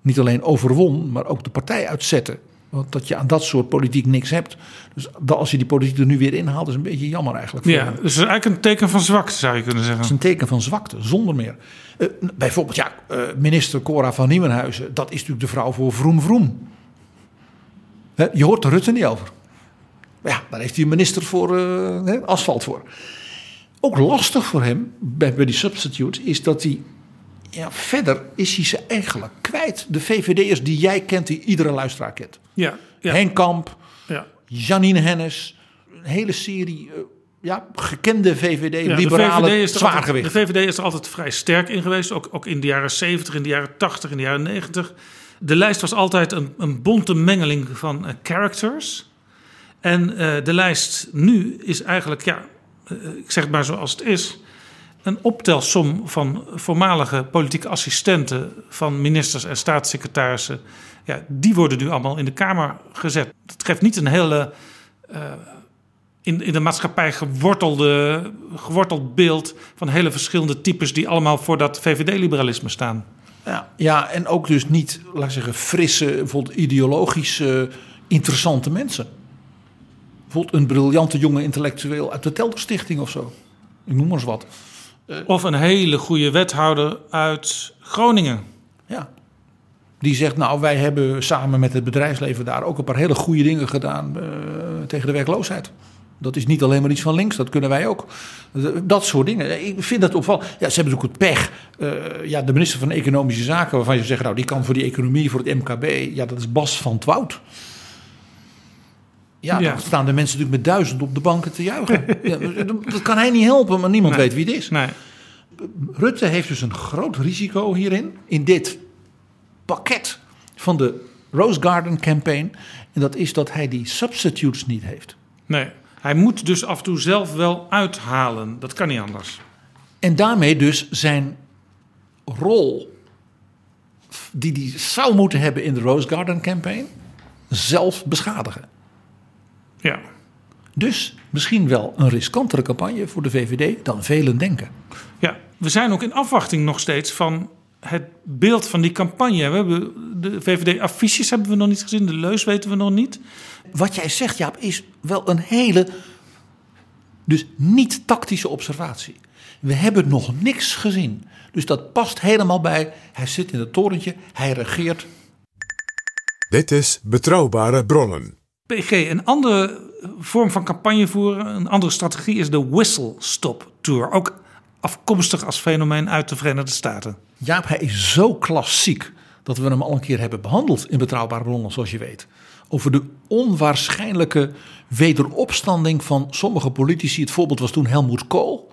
niet alleen overwon, maar ook de partij uitzette. Want dat je aan dat soort politiek niks hebt. Dus als je die politiek er nu weer inhaalt, is een beetje jammer eigenlijk. ja, dus het is eigenlijk een teken van zwakte, zou je kunnen zeggen. Het is een teken van zwakte, zonder meer. Uh, bijvoorbeeld, ja, uh, minister Cora van Nieuwenhuizen, dat is natuurlijk de vrouw voor Vroom Vroom. He, je hoort er Rutte niet over. Maar ja, daar heeft hij een minister voor uh, asfalt voor. Ook lastig voor hem bij, bij die substitutes is dat hij ja, verder is hij ze eigenlijk kwijt. De VVD'ers die jij kent, die iedere luisteraar kent. Ja, ja. Henk Kamp, ja. Janine Hennis, een hele serie uh, ja, gekende VVD-liberale ja, zwaargewicht. De VVD is er altijd vrij sterk in geweest, ook, ook in de jaren 70, in de jaren 80, in de jaren 90. De lijst was altijd een, een bonte mengeling van uh, characters. En uh, de lijst nu is eigenlijk, ja, ik zeg het maar zoals het is een optelsom van voormalige politieke assistenten van ministers en staatssecretarissen. Ja, die worden nu allemaal in de Kamer gezet. Dat geeft niet een hele uh, in, in de maatschappij gewortelde, geworteld beeld van hele verschillende types die allemaal voor dat VVD-liberalisme staan. Ja, ja, en ook dus niet, laat ik zeggen, frisse, ideologische, interessante mensen. Bijvoorbeeld een briljante jonge intellectueel uit de Telderstichting of zo. Ik noem maar eens wat. Of een hele goede wethouder uit Groningen. Ja. Die zegt, nou, wij hebben samen met het bedrijfsleven daar ook een paar hele goede dingen gedaan uh, tegen de werkloosheid. Dat is niet alleen maar iets van links, dat kunnen wij ook. Dat soort dingen. Ik vind dat opvallend. Ja, ze hebben natuurlijk het pech. Uh, ja, de minister van Economische Zaken, waarvan je zegt, nou, die kan voor die economie, voor het MKB. Ja, dat is Bas van Twout. Ja, ja. dan staan de mensen natuurlijk met duizend op de banken te juichen. ja, dat kan hij niet helpen, maar niemand weet wie het is. Nee. Rutte heeft dus een groot risico hierin, in dit pakket van de Rose Garden campaign. En dat is dat hij die substitutes niet heeft. Nee, hij moet dus af en toe zelf wel uithalen. Dat kan niet anders. En daarmee dus zijn rol die hij zou moeten hebben in de Rose Garden campaign zelf beschadigen. Ja. Dus misschien wel een riskantere campagne voor de VVD dan velen denken. Ja, we zijn ook in afwachting nog steeds van het beeld van die campagne. We hebben de VVD-affiches hebben we nog niet gezien, de leus weten we nog niet. Wat jij zegt, Jaap, is wel een hele, dus niet tactische observatie. We hebben nog niks gezien. Dus dat past helemaal bij. Hij zit in het torentje, hij regeert. Dit is Betrouwbare Bronnen. PG, een andere vorm van campagne voeren, een andere strategie is de Whistle Stop Tour. Ook afkomstig als fenomeen uit de Verenigde Staten. Jaap, hij is zo klassiek dat we hem al een keer hebben behandeld in Betrouwbare Bronnen, zoals je weet. Over de onwaarschijnlijke wederopstanding van sommige politici. Het voorbeeld was toen Helmut Kool,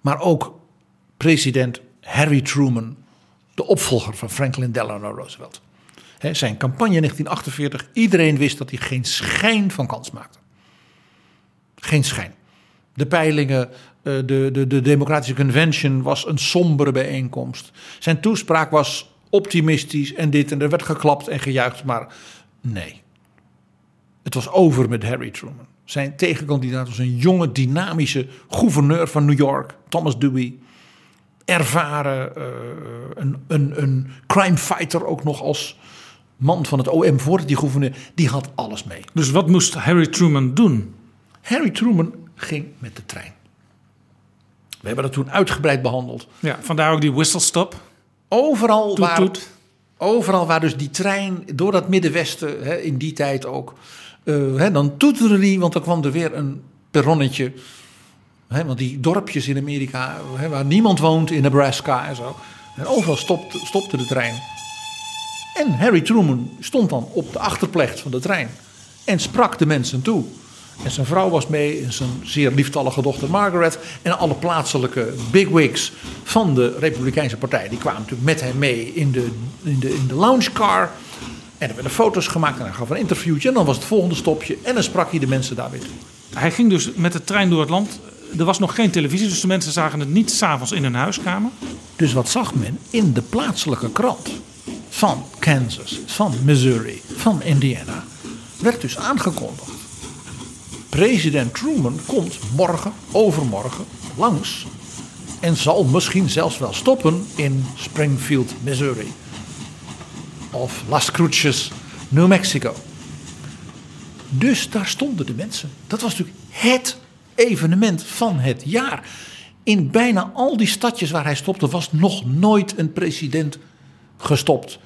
maar ook president Harry Truman, de opvolger van Franklin Delano Roosevelt zijn campagne in 1948, iedereen wist dat hij geen schijn van kans maakte. geen schijn. De peilingen, eh, de, de, de Democratische Convention was een sombere bijeenkomst. Zijn toespraak was optimistisch en dit en er werd geklapt en gejuicht, maar nee. Het was over met Harry Truman. Zijn tegenkandidaat was een jonge, dynamische gouverneur van New York, Thomas Dewey. Ervaren, uh, een, een, een crime fighter ook nog als man van het OM voordat die gouverneur. Die had alles mee. Dus wat moest Harry Truman doen? Harry Truman ging met de trein. We hebben dat toen uitgebreid behandeld. Ja, vandaar ook die whistle stop. Overal, Toet, waar, toet. overal waar dus die trein door dat Middenwesten, hè, in die tijd ook, eh, hè, dan toeterde die, want dan kwam er weer een perronnetje. Hè, want die dorpjes in Amerika, hè, waar niemand woont, in Nebraska en zo. En overal stopte, stopte de trein. En Harry Truman stond dan op de achterplecht van de trein en sprak de mensen toe. En zijn vrouw was mee, en zijn zeer lieftallige dochter Margaret. En alle plaatselijke bigwigs van de Republikeinse Partij. Die kwamen natuurlijk met hem mee in de, in de, in de loungecar. En er werden foto's gemaakt en hij gaf een interviewtje. En dan was het volgende stopje. En dan sprak hij de mensen daar weer toe. Hij ging dus met de trein door het land. Er was nog geen televisie, dus de mensen zagen het niet s'avonds in hun huiskamer. Dus wat zag men in de plaatselijke krant van Kansas, van Missouri, van Indiana? Werd dus aangekondigd. President Truman komt morgen, overmorgen langs en zal misschien zelfs wel stoppen in Springfield, Missouri. Of Las Cruces, New Mexico. Dus daar stonden de mensen. Dat was natuurlijk het evenement van het jaar. In bijna al die stadjes waar hij stopte was nog nooit een president gestopt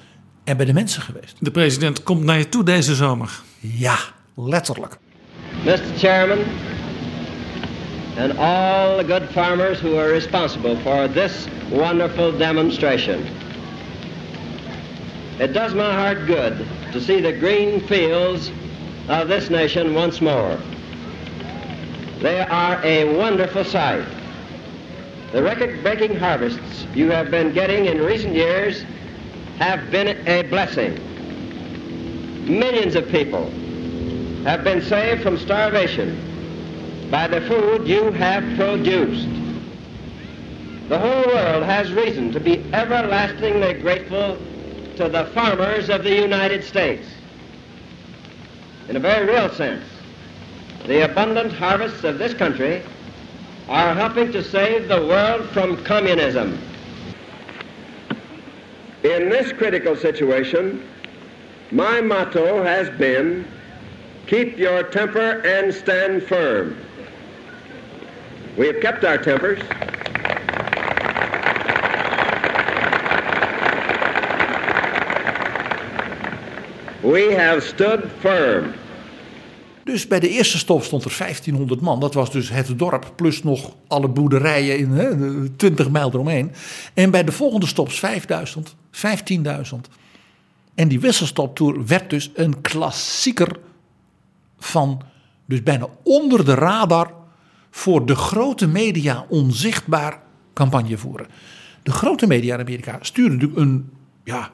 en bij de mensen geweest. De president komt naar je toe deze zomer. Ja, letterlijk. Mr. Chairman, and all the good farmers who are responsible for this wonderful demonstration. It does my heart good to see the green fields of this nation once more. They are a wonderful sight. The record breaking harvests you have been getting in recent years have been a blessing. Millions of people have been saved from starvation by the food you have produced. The whole world has reason to be everlastingly grateful to the farmers of the United States. In a very real sense, the abundant harvests of this country are helping to save the world from communism. In this critical situation, my motto has been keep your temper and stand firm. We have kept our tempers. We have stood firm. Dus bij de eerste stop stond er 1500 man. Dat was dus het dorp plus nog alle boerderijen in hè, 20 mijl eromheen. En bij de volgende stops 5000, 15.000. En die wisselstoptour werd dus een klassieker van dus bijna onder de radar voor de grote media onzichtbaar campagne voeren. De grote media in Amerika stuurden natuurlijk een, ja,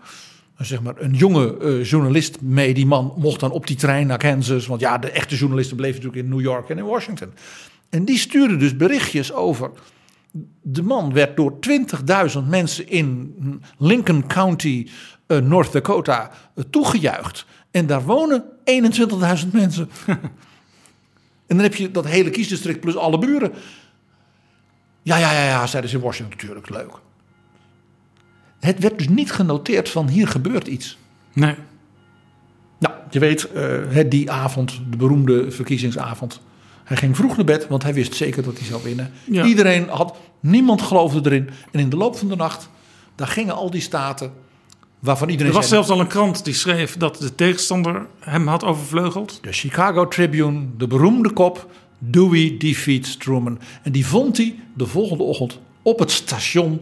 zeg maar een jonge uh, journalist mee. Die man mocht dan op die trein naar Kansas. Want ja, de echte journalisten bleven natuurlijk in New York en in Washington. En die stuurde dus berichtjes over. De man werd door 20.000 mensen in Lincoln County, uh, North Dakota, uh, toegejuicht. En daar wonen 21.000 mensen. en dan heb je dat hele kiesdistrict plus alle buren. Ja, ja, ja, ja, zeiden ze in Washington natuurlijk, leuk. Het werd dus niet genoteerd van hier gebeurt iets. Nee. Nou, je weet, uh, die avond, de beroemde verkiezingsavond. Hij ging vroeg naar bed, want hij wist zeker dat hij zou winnen. Ja. Iedereen had, niemand geloofde erin. En in de loop van de nacht, daar gingen al die staten waarvan iedereen. Er was zei, zelfs al een krant die schreef dat de tegenstander hem had overvleugeld. De Chicago Tribune, de beroemde kop. Dewey defeats Truman. En die vond hij de volgende ochtend op het station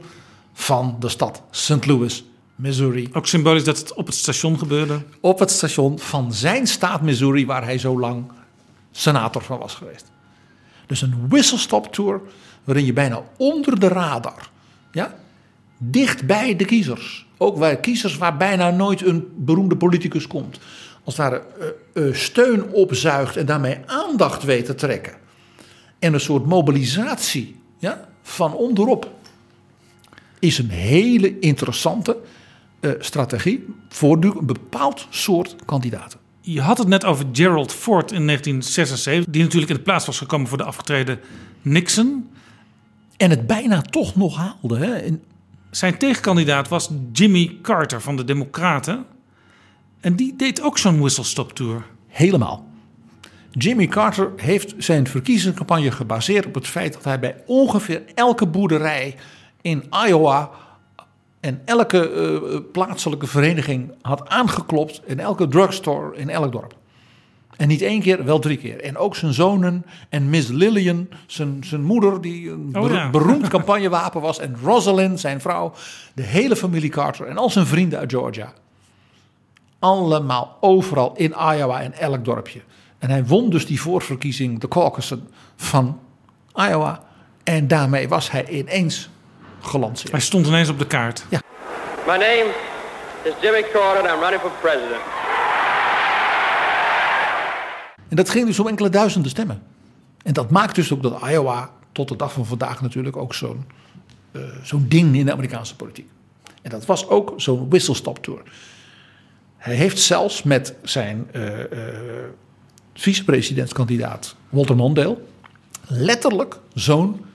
van de stad St. Louis, Missouri. Ook symbolisch dat het op het station gebeurde. Op het station van zijn staat Missouri, waar hij zo lang senator van was geweest. Dus een whistle-stop tour waarin je bijna onder de radar, ja, dicht bij de kiezers, ook bij kiezers waar bijna nooit een beroemde politicus komt, als ware uh, uh, steun opzuigt en daarmee aandacht weet te trekken en een soort mobilisatie ja, van onderop is een hele interessante uh, strategie voor een bepaald soort kandidaten. Je had het net over Gerald Ford in 1976, die natuurlijk in de plaats was gekomen voor de afgetreden Nixon. En het bijna toch nog haalde. Hè? In... Zijn tegenkandidaat was Jimmy Carter van de Democraten. En die deed ook zo'n whistle-stop tour. Helemaal. Jimmy Carter heeft zijn verkiezingscampagne gebaseerd op het feit dat hij bij ongeveer elke boerderij in Iowa en elke uh, plaatselijke vereniging had aangeklopt in elke drugstore in elk dorp. En niet één keer, wel drie keer. En ook zijn zonen en Miss Lillian, zijn, zijn moeder, die een oh, ja. beroemd campagnewapen was. En Rosalind, zijn vrouw. De hele familie Carter en al zijn vrienden uit Georgia. Allemaal overal in Iowa en elk dorpje. En hij won dus die voorverkiezing, de caucussen van Iowa. En daarmee was hij ineens gelanceerd. Hij stond ineens op de kaart. Ja. My name is Jimmy Carter and I'm running for president. En dat ging dus om enkele duizenden stemmen. En dat maakt dus ook dat Iowa tot de dag van vandaag natuurlijk ook zo'n uh, zo'n ding in de Amerikaanse politiek. En dat was ook zo'n whistle-stop tour. Hij heeft zelfs met zijn uh, uh, vicepresidentskandidaat Walter Mondale letterlijk zo'n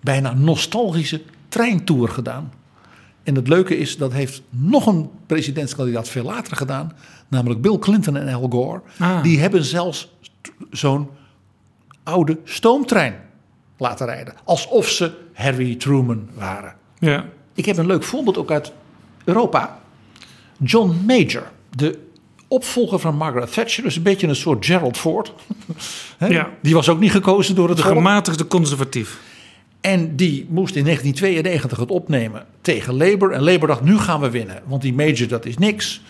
bijna nostalgische treintour gedaan. En het leuke is, dat heeft nog een presidentskandidaat veel later gedaan. Namelijk Bill Clinton en Al Gore. Ah. Die hebben zelfs zo'n oude stoomtrein laten rijden. Alsof ze Harry Truman waren. Ja. Ik heb een leuk voorbeeld ook uit Europa. John Major, de opvolger van Margaret Thatcher, dus een beetje een soort Gerald Ford. ja. Die was ook niet gekozen door het De gematigde conservatief. En die moest in 1992 het opnemen tegen Labour. En Labour dacht, nu gaan we winnen. Want die Major, dat is niks.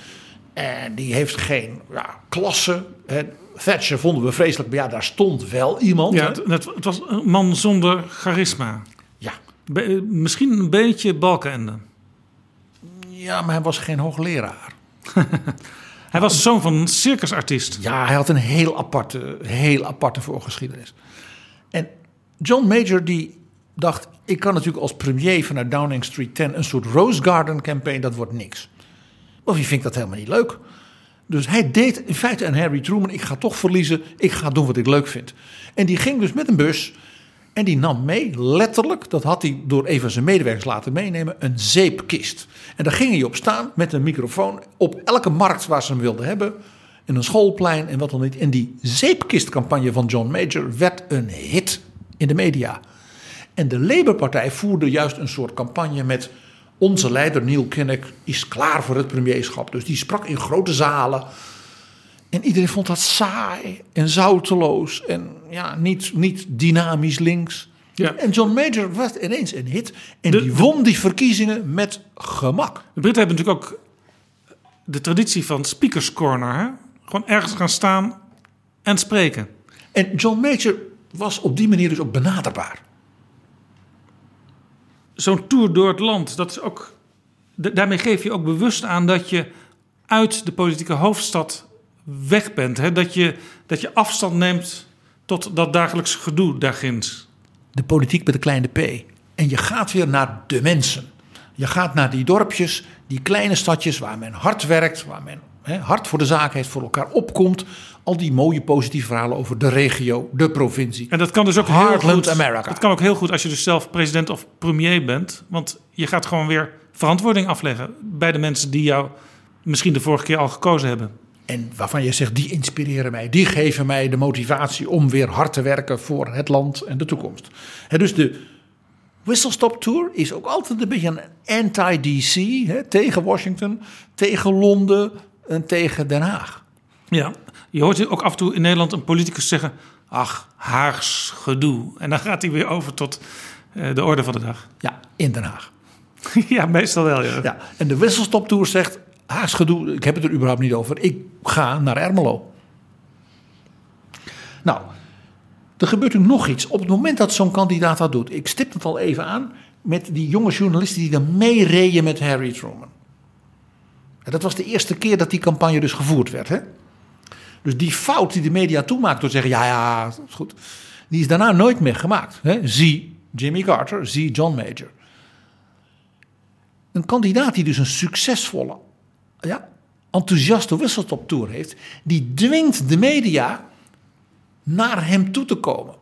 En die heeft geen ja, klasse. Thatcher vonden we vreselijk, maar ja, daar stond wel iemand. Ja, het, het, was een man zonder charisma. Ja. misschien een beetje balkenende. Ja, maar hij was geen hoogleraar. hij was zoon van een circusartiest. Ja, hij had een heel aparte, heel aparte voorgeschiedenis. En John Major die dacht, ik kan natuurlijk als premier vanuit Downing Street 10 een soort Rose Garden campaign, dat wordt niks. Of je vindt dat helemaal niet leuk. Dus hij deed in feite aan Harry Truman, ik ga toch verliezen, ik ga doen wat ik leuk vind. En die ging dus met een bus en die nam mee, letterlijk, dat had hij door een van zijn medewerkers laten meenemen, een zeepkist. En daar ging hij op staan met een microfoon op elke markt waar ze hem wilden hebben. In een schoolplein en wat dan niet. En die zeepkistcampagne van John Major werd een hit in de media. En de Labour-partij voerde juist een soort campagne met onze leider Neil Kinnock is klaar voor het premierschap. Dus die sprak in grote zalen. En iedereen vond dat saai en zouteloos en ja, niet, niet dynamisch links. Ja. En John Major was ineens een hit. En die won die verkiezingen met gemak. De Britten hebben natuurlijk ook de traditie van speakers corner. Hè? Gewoon ergens gaan staan en spreken. En John Major was op die manier dus ook benaderbaar zo'n tour door het land, dat is ook. Daarmee geef je ook bewust aan dat je uit de politieke hoofdstad weg bent. Hè? Dat, je, dat je afstand neemt tot dat dagelijkse gedoe daarginds. De politiek met de kleine p. En je gaat weer naar de mensen. Je gaat naar die dorpjes, die kleine stadjes waar men hard werkt, waar men hè, hard voor de zaak heeft, voor elkaar opkomt. Al die mooie positieve verhalen over de regio, de provincie. En dat kan dus ook Heartland heel goed. America. Dat kan ook heel goed als je dus zelf president of premier bent. Want je gaat gewoon weer verantwoording afleggen bij de mensen die jou misschien de vorige keer al gekozen hebben. En waarvan je zegt, die inspireren mij, die geven mij de motivatie om weer hard te werken voor het land en de toekomst. dus de Whistle Stop Tour is ook altijd een beetje een anti-DC, tegen Washington, tegen Londen en tegen Den Haag. Ja, je hoort ook af en toe in Nederland een politicus zeggen: Ach, Haags gedoe. En dan gaat hij weer over tot uh, de orde van de dag. Ja, in Den Haag. ja, meestal wel. Ja. ja. En de Whistle Tour zegt: Haags gedoe, ik heb het er überhaupt niet over. Ik ga naar Ermelo. Nou, er gebeurt nu nog iets. Op het moment dat zo'n kandidaat dat doet, ik stip het al even aan, met die jonge journalisten die dan meereden met Harry Truman. En dat was de eerste keer dat die campagne dus gevoerd werd. Hè? Dus die fout die de media toemaakt door te zeggen: ja, ja, is goed. Die is daarna nooit meer gemaakt. Hè? Zie Jimmy Carter, zie John Major. Een kandidaat die dus een succesvolle, ja, enthousiaste wisseltoptour heeft, die dwingt de media naar hem toe te komen.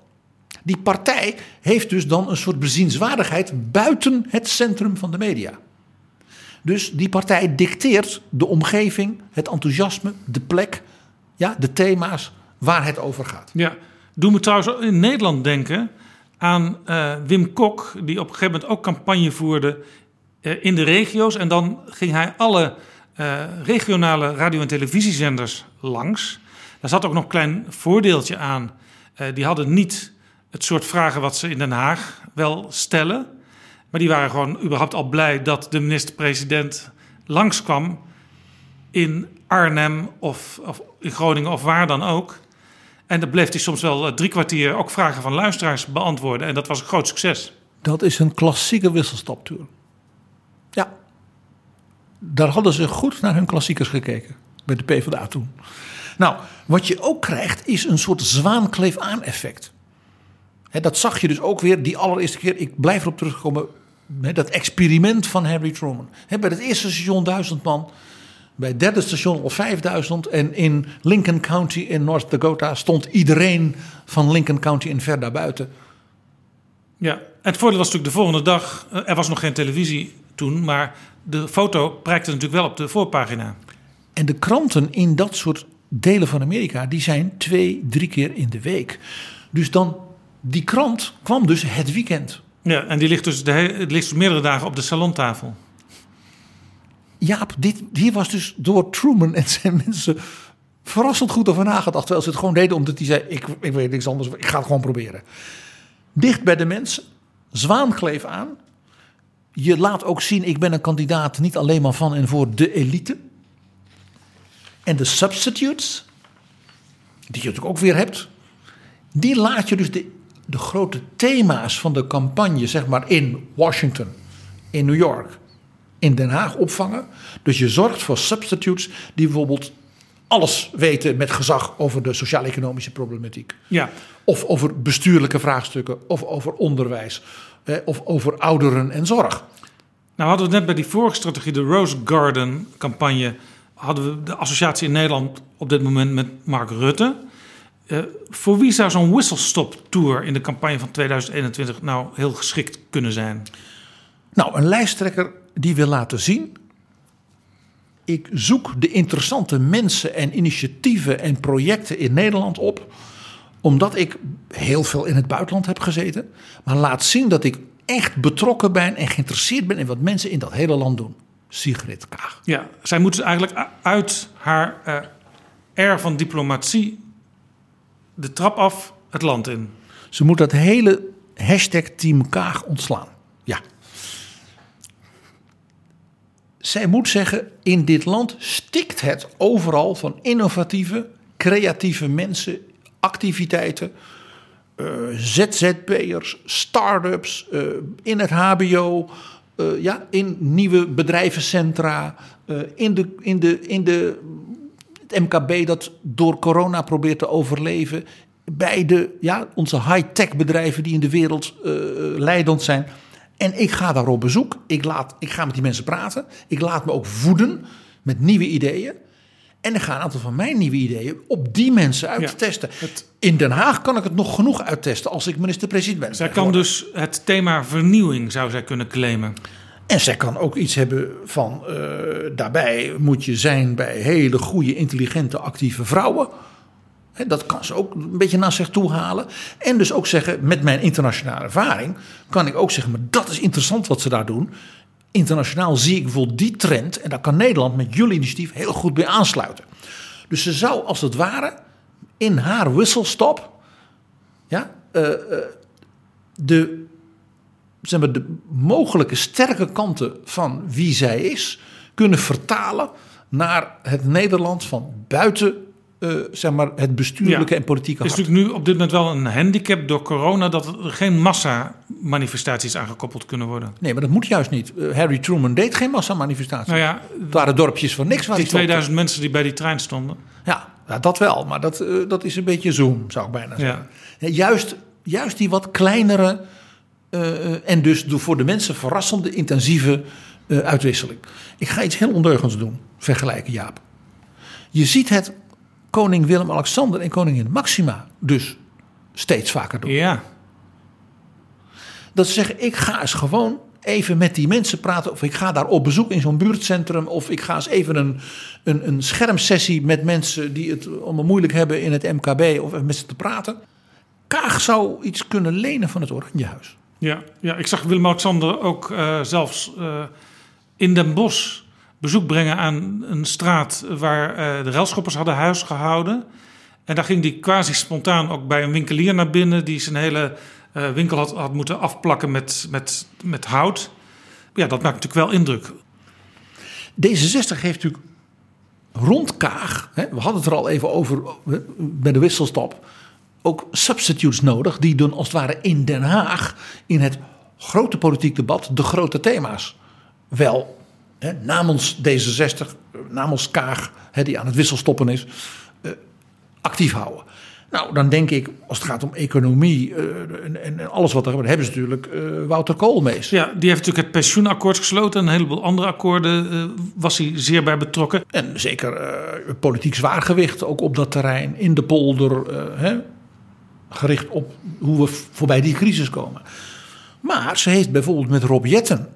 Die partij heeft dus dan een soort bezienswaardigheid buiten het centrum van de media. Dus die partij dicteert de omgeving, het enthousiasme, de plek, ja, de thema's waar het over gaat. Ja, doe me trouwens in Nederland denken aan uh, Wim Kok, die op een gegeven moment ook campagne voerde uh, in de regio's. En dan ging hij alle uh, regionale radio- en televisiezenders langs. Daar zat ook nog een klein voordeeltje aan. die hadden niet het soort vragen wat ze in Den Haag wel stellen. Maar die waren gewoon überhaupt al blij dat de minister-president langskwam in Arnhem of, of, in Groningen of waar dan ook. En dan bleef hij soms wel eh, drie kwartier ook vragen van luisteraars beantwoorden. En dat was een groot succes. Dat is een klassieke wisselstaptour. Ja. Daar hadden ze goed naar hun klassiekers gekeken. Bij de PvdA toen. Nou, wat je ook krijgt is een soort zwaankleef-aan-effect. dat zag je dus ook weer die allereerste keer. Ik blijf erop terugkomen. Dat experiment van Harry Truman. bij het eerste station duizend man. Bij het derde station al 5000. En in Lincoln County in North Dakota stond iedereen van Lincoln County in ver daarbuiten. Ja, het voordeel was natuurlijk de volgende dag. Eh, er was nog geen televisie toen, maar de foto prijkte natuurlijk wel op de voorpagina. En de kranten in dat soort delen van Amerika, die zijn twee, drie keer in de week. Dus dan, die krant kwam dus het weekend. Ja, en die ligt dus, de, het ligt dus meerdere dagen op de salontafel. Jaap, dit, hier was dus door Truman en zijn mensen verrassend goed over nagedacht. Terwijl ze het gewoon deden omdat hij zei, ik, ik weet niks anders, ik ga het gewoon proberen. Dicht bij de mensen, zwaankleef aan. Je laat ook zien, ik ben een kandidaat niet alleen maar van en voor de elite. En de substitutes, die je natuurlijk ook weer hebt, die laat je dus de, de grote thema's van de campagne, zeg maar in Washington, in New York, in Den Haag opvangen. Dus je zorgt voor substitutes die bijvoorbeeld alles weten met gezag over de sociaal-economische problematiek. Ja. Of over bestuurlijke vraagstukken, of over onderwijs, eh, of over ouderen en zorg. Nou hadden we net bij die vorige strategie, de Rose Garden campagne, hadden we de associatie in Nederland op dit moment met Mark Rutte. Uh, voor wie zou zo'n whistle-stop tour in de campagne van 2021 nou heel geschikt kunnen zijn? Nou, een lijsttrekker die wil laten zien. Ik zoek de interessante mensen en initiatieven en projecten in Nederland op. Omdat ik heel veel in het buitenland heb gezeten. Maar laat zien dat ik echt betrokken ben en geïnteresseerd ben in wat mensen in dat hele land doen. Sigrid Kaag. Ja, zij moet dus eigenlijk uit haar uh, air van diplomatie de trap af het land in. Ze moet dat hele hashtag Team Kaag ontslaan. Ja. Zij moet zeggen, in dit land stikt het overal van innovatieve, creatieve mensen, activiteiten, uh, ZZP'ers, start-ups, uh, in het HBO, uh, ja, in nieuwe bedrijvencentra, in, de, in, de, in de, het MKB dat door corona probeert te overleven, bij de, ja, onze high-tech bedrijven die in de wereld leidend zijn. En ik ga daar op bezoek. Ik, laat, ik ga met die mensen praten. Ik laat me ook voeden met nieuwe ideeën. En ik ga een aantal van mijn nieuwe ideeën op die mensen uittesten. Ja, In Den Haag kan ik het nog genoeg uittesten als ik minister-president ben. Zij kan dus het thema vernieuwing zou zij kunnen claimen. En zij kan ook iets hebben van uh, daarbij moet je zijn bij hele goede, intelligente, actieve vrouwen. Dat kan ze ook een beetje naar zich toe halen. En dus ook zeggen, met mijn internationale ervaring, kan ik ook zeggen, maar dat is interessant wat ze daar doen. Internationaal zie ik bijvoorbeeld die trend en daar kan Nederland met jullie initiatief heel goed bij aansluiten. Dus ze zou als het ware in haar wisselstop ja, uh, uh, de, zeg maar, de mogelijke sterke kanten van wie zij is kunnen vertalen naar het Nederland van buiten uh, zeg maar het bestuurlijke ja. en politieke Het is natuurlijk nu op dit moment wel een handicap door corona dat er geen massa-manifestaties aangekoppeld kunnen worden. Nee, maar dat moet juist niet. Uh, Harry Truman deed geen massa-manifestaties. Nou ja, het waren dorpjes van niks. Waar die 2000 mensen die bij die trein stonden. Ja, ja dat wel. Maar dat, uh, dat is een beetje zoom, zou ik bijna zeggen. Ja. Juist juist die wat kleinere en dus voor de mensen verrassende, intensieve uh, uitwisseling. Ik ga iets heel ondeugends doen, vergelijken Jaap. Je ziet het koning Willem-Alexander en koningin Maxima dus steeds vaker doen. Ja. Dat ze zeggen, ik ga eens gewoon even met die mensen praten. Of ik ga daar op bezoek in zo'n buurtcentrum. Of ik ga eens even een, een, een schermsessie met mensen die het allemaal moeilijk hebben in het MKB. Of even met ze te praten. Kaag zou iets kunnen lenen van het Oranjehuis. Ja, ja ik zag Willem-Alexander ook uh, zelfs uh, in Den Bosch bezoek brengen aan een straat waar uh, de relschoppers hadden huis gehouden. En daar ging hij quasi spontaan ook bij een winkelier naar binnen die zijn hele winkel had, had moeten afplakken met, met, met hout. Ja, dat maakt natuurlijk wel indruk. D66 heeft natuurlijk rond Kaag, hè, we hadden het er al even over bij de wisselstop, ook substitutes nodig die doen als het ware in Den Haag in het grote politiek debat de grote thema's wel hè, namens D66, namens Kaag, hè, die aan het wisselstoppen is, uh, actief houden. Nou, dan denk ik, als het gaat om economie uh, en, en, alles wat er gebeurt, hebben ze natuurlijk uh, Wouter Koolmees. Ja, die heeft natuurlijk het pensioenakkoord gesloten en een heleboel andere akkoorden uh, was hij zeer bij betrokken. En zeker politiek zwaargewicht ook op dat terrein, in de polder, hè, gericht op hoe we voorbij die crisis komen. Maar ze heeft bijvoorbeeld met Rob Jetten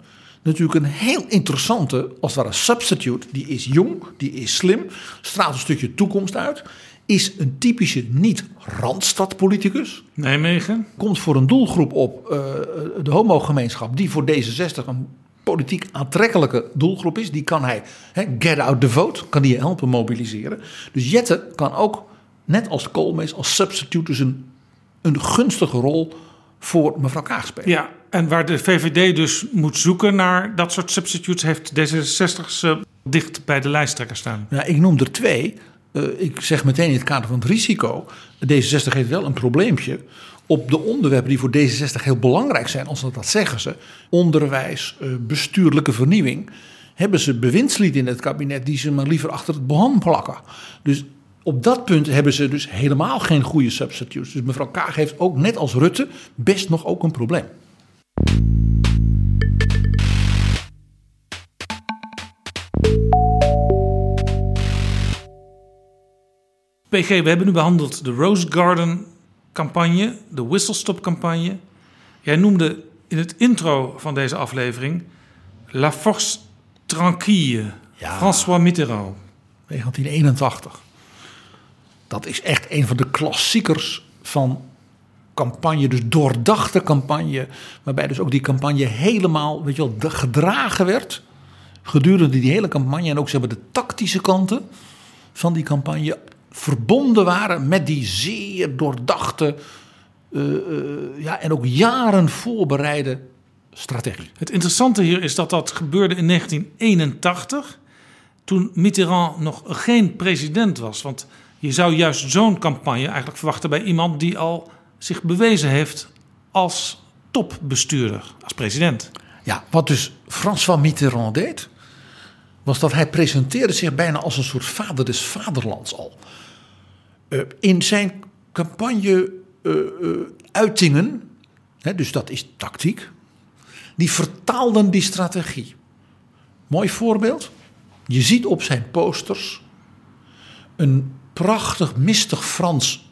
natuurlijk een heel interessante, als het ware, substitute. Die is jong, die is slim, straalt een stukje toekomst uit is een typische niet-randstadpoliticus. Nijmegen. Komt voor een doelgroep op, uh, de homogemeenschap, die voor D66 een politiek aantrekkelijke doelgroep is. Die kan hij, he, get out the vote, kan die helpen mobiliseren. Dus Jette kan ook, net als Koolmees, als substitute dus een, een gunstige rol voor mevrouw Kaag spelen. Ja, en waar de VVD dus moet zoeken naar dat soort substitutes, heeft D66 ze dicht bij de lijsttrekker staan. Ja, ik noem er twee. Uh, ik zeg meteen in het kader van het risico. D66 heeft wel een probleempje. Op de onderwerpen die voor D66 heel belangrijk zijn, als dat zeggen ze. Onderwijs, uh, bestuurlijke vernieuwing. Hebben ze bewindslied in het kabinet die ze maar liever achter het behang plakken. Dus op dat punt hebben ze dus helemaal geen goede substitutes. Dus mevrouw Kaag heeft ook net als Rutte best nog ook een probleem. PG, we hebben nu behandeld de Rose Garden campagne, de Whistle Stop campagne. Jij noemde in het intro van deze aflevering La Force Tranquille, ja. François Mitterrand. 1981. Dat is echt een van de klassiekers van campagne, dus doordachte campagne, waarbij dus ook die campagne helemaal, weet je wel, gedragen werd gedurende die hele campagne en ook zeg maar de tactische kanten van die campagne verbonden waren met die zeer doordachte uh, uh, ja, en ook jaren voorbereide strategie. Het interessante hier is dat dat gebeurde in 1981, toen Mitterrand nog geen president was. Want je zou juist zo'n campagne eigenlijk verwachten bij iemand die al zich bewezen heeft als topbestuurder, als president. Ja, wat dus François Mitterrand deed, was dat hij presenteerde zich bijna als een soort vader des vaderlands al. Uh, in zijn campagne-uitingen, uh, dus dat is tactiek, die vertaalden die strategie. Mooi voorbeeld. Je ziet op zijn posters een prachtig, mistig Frans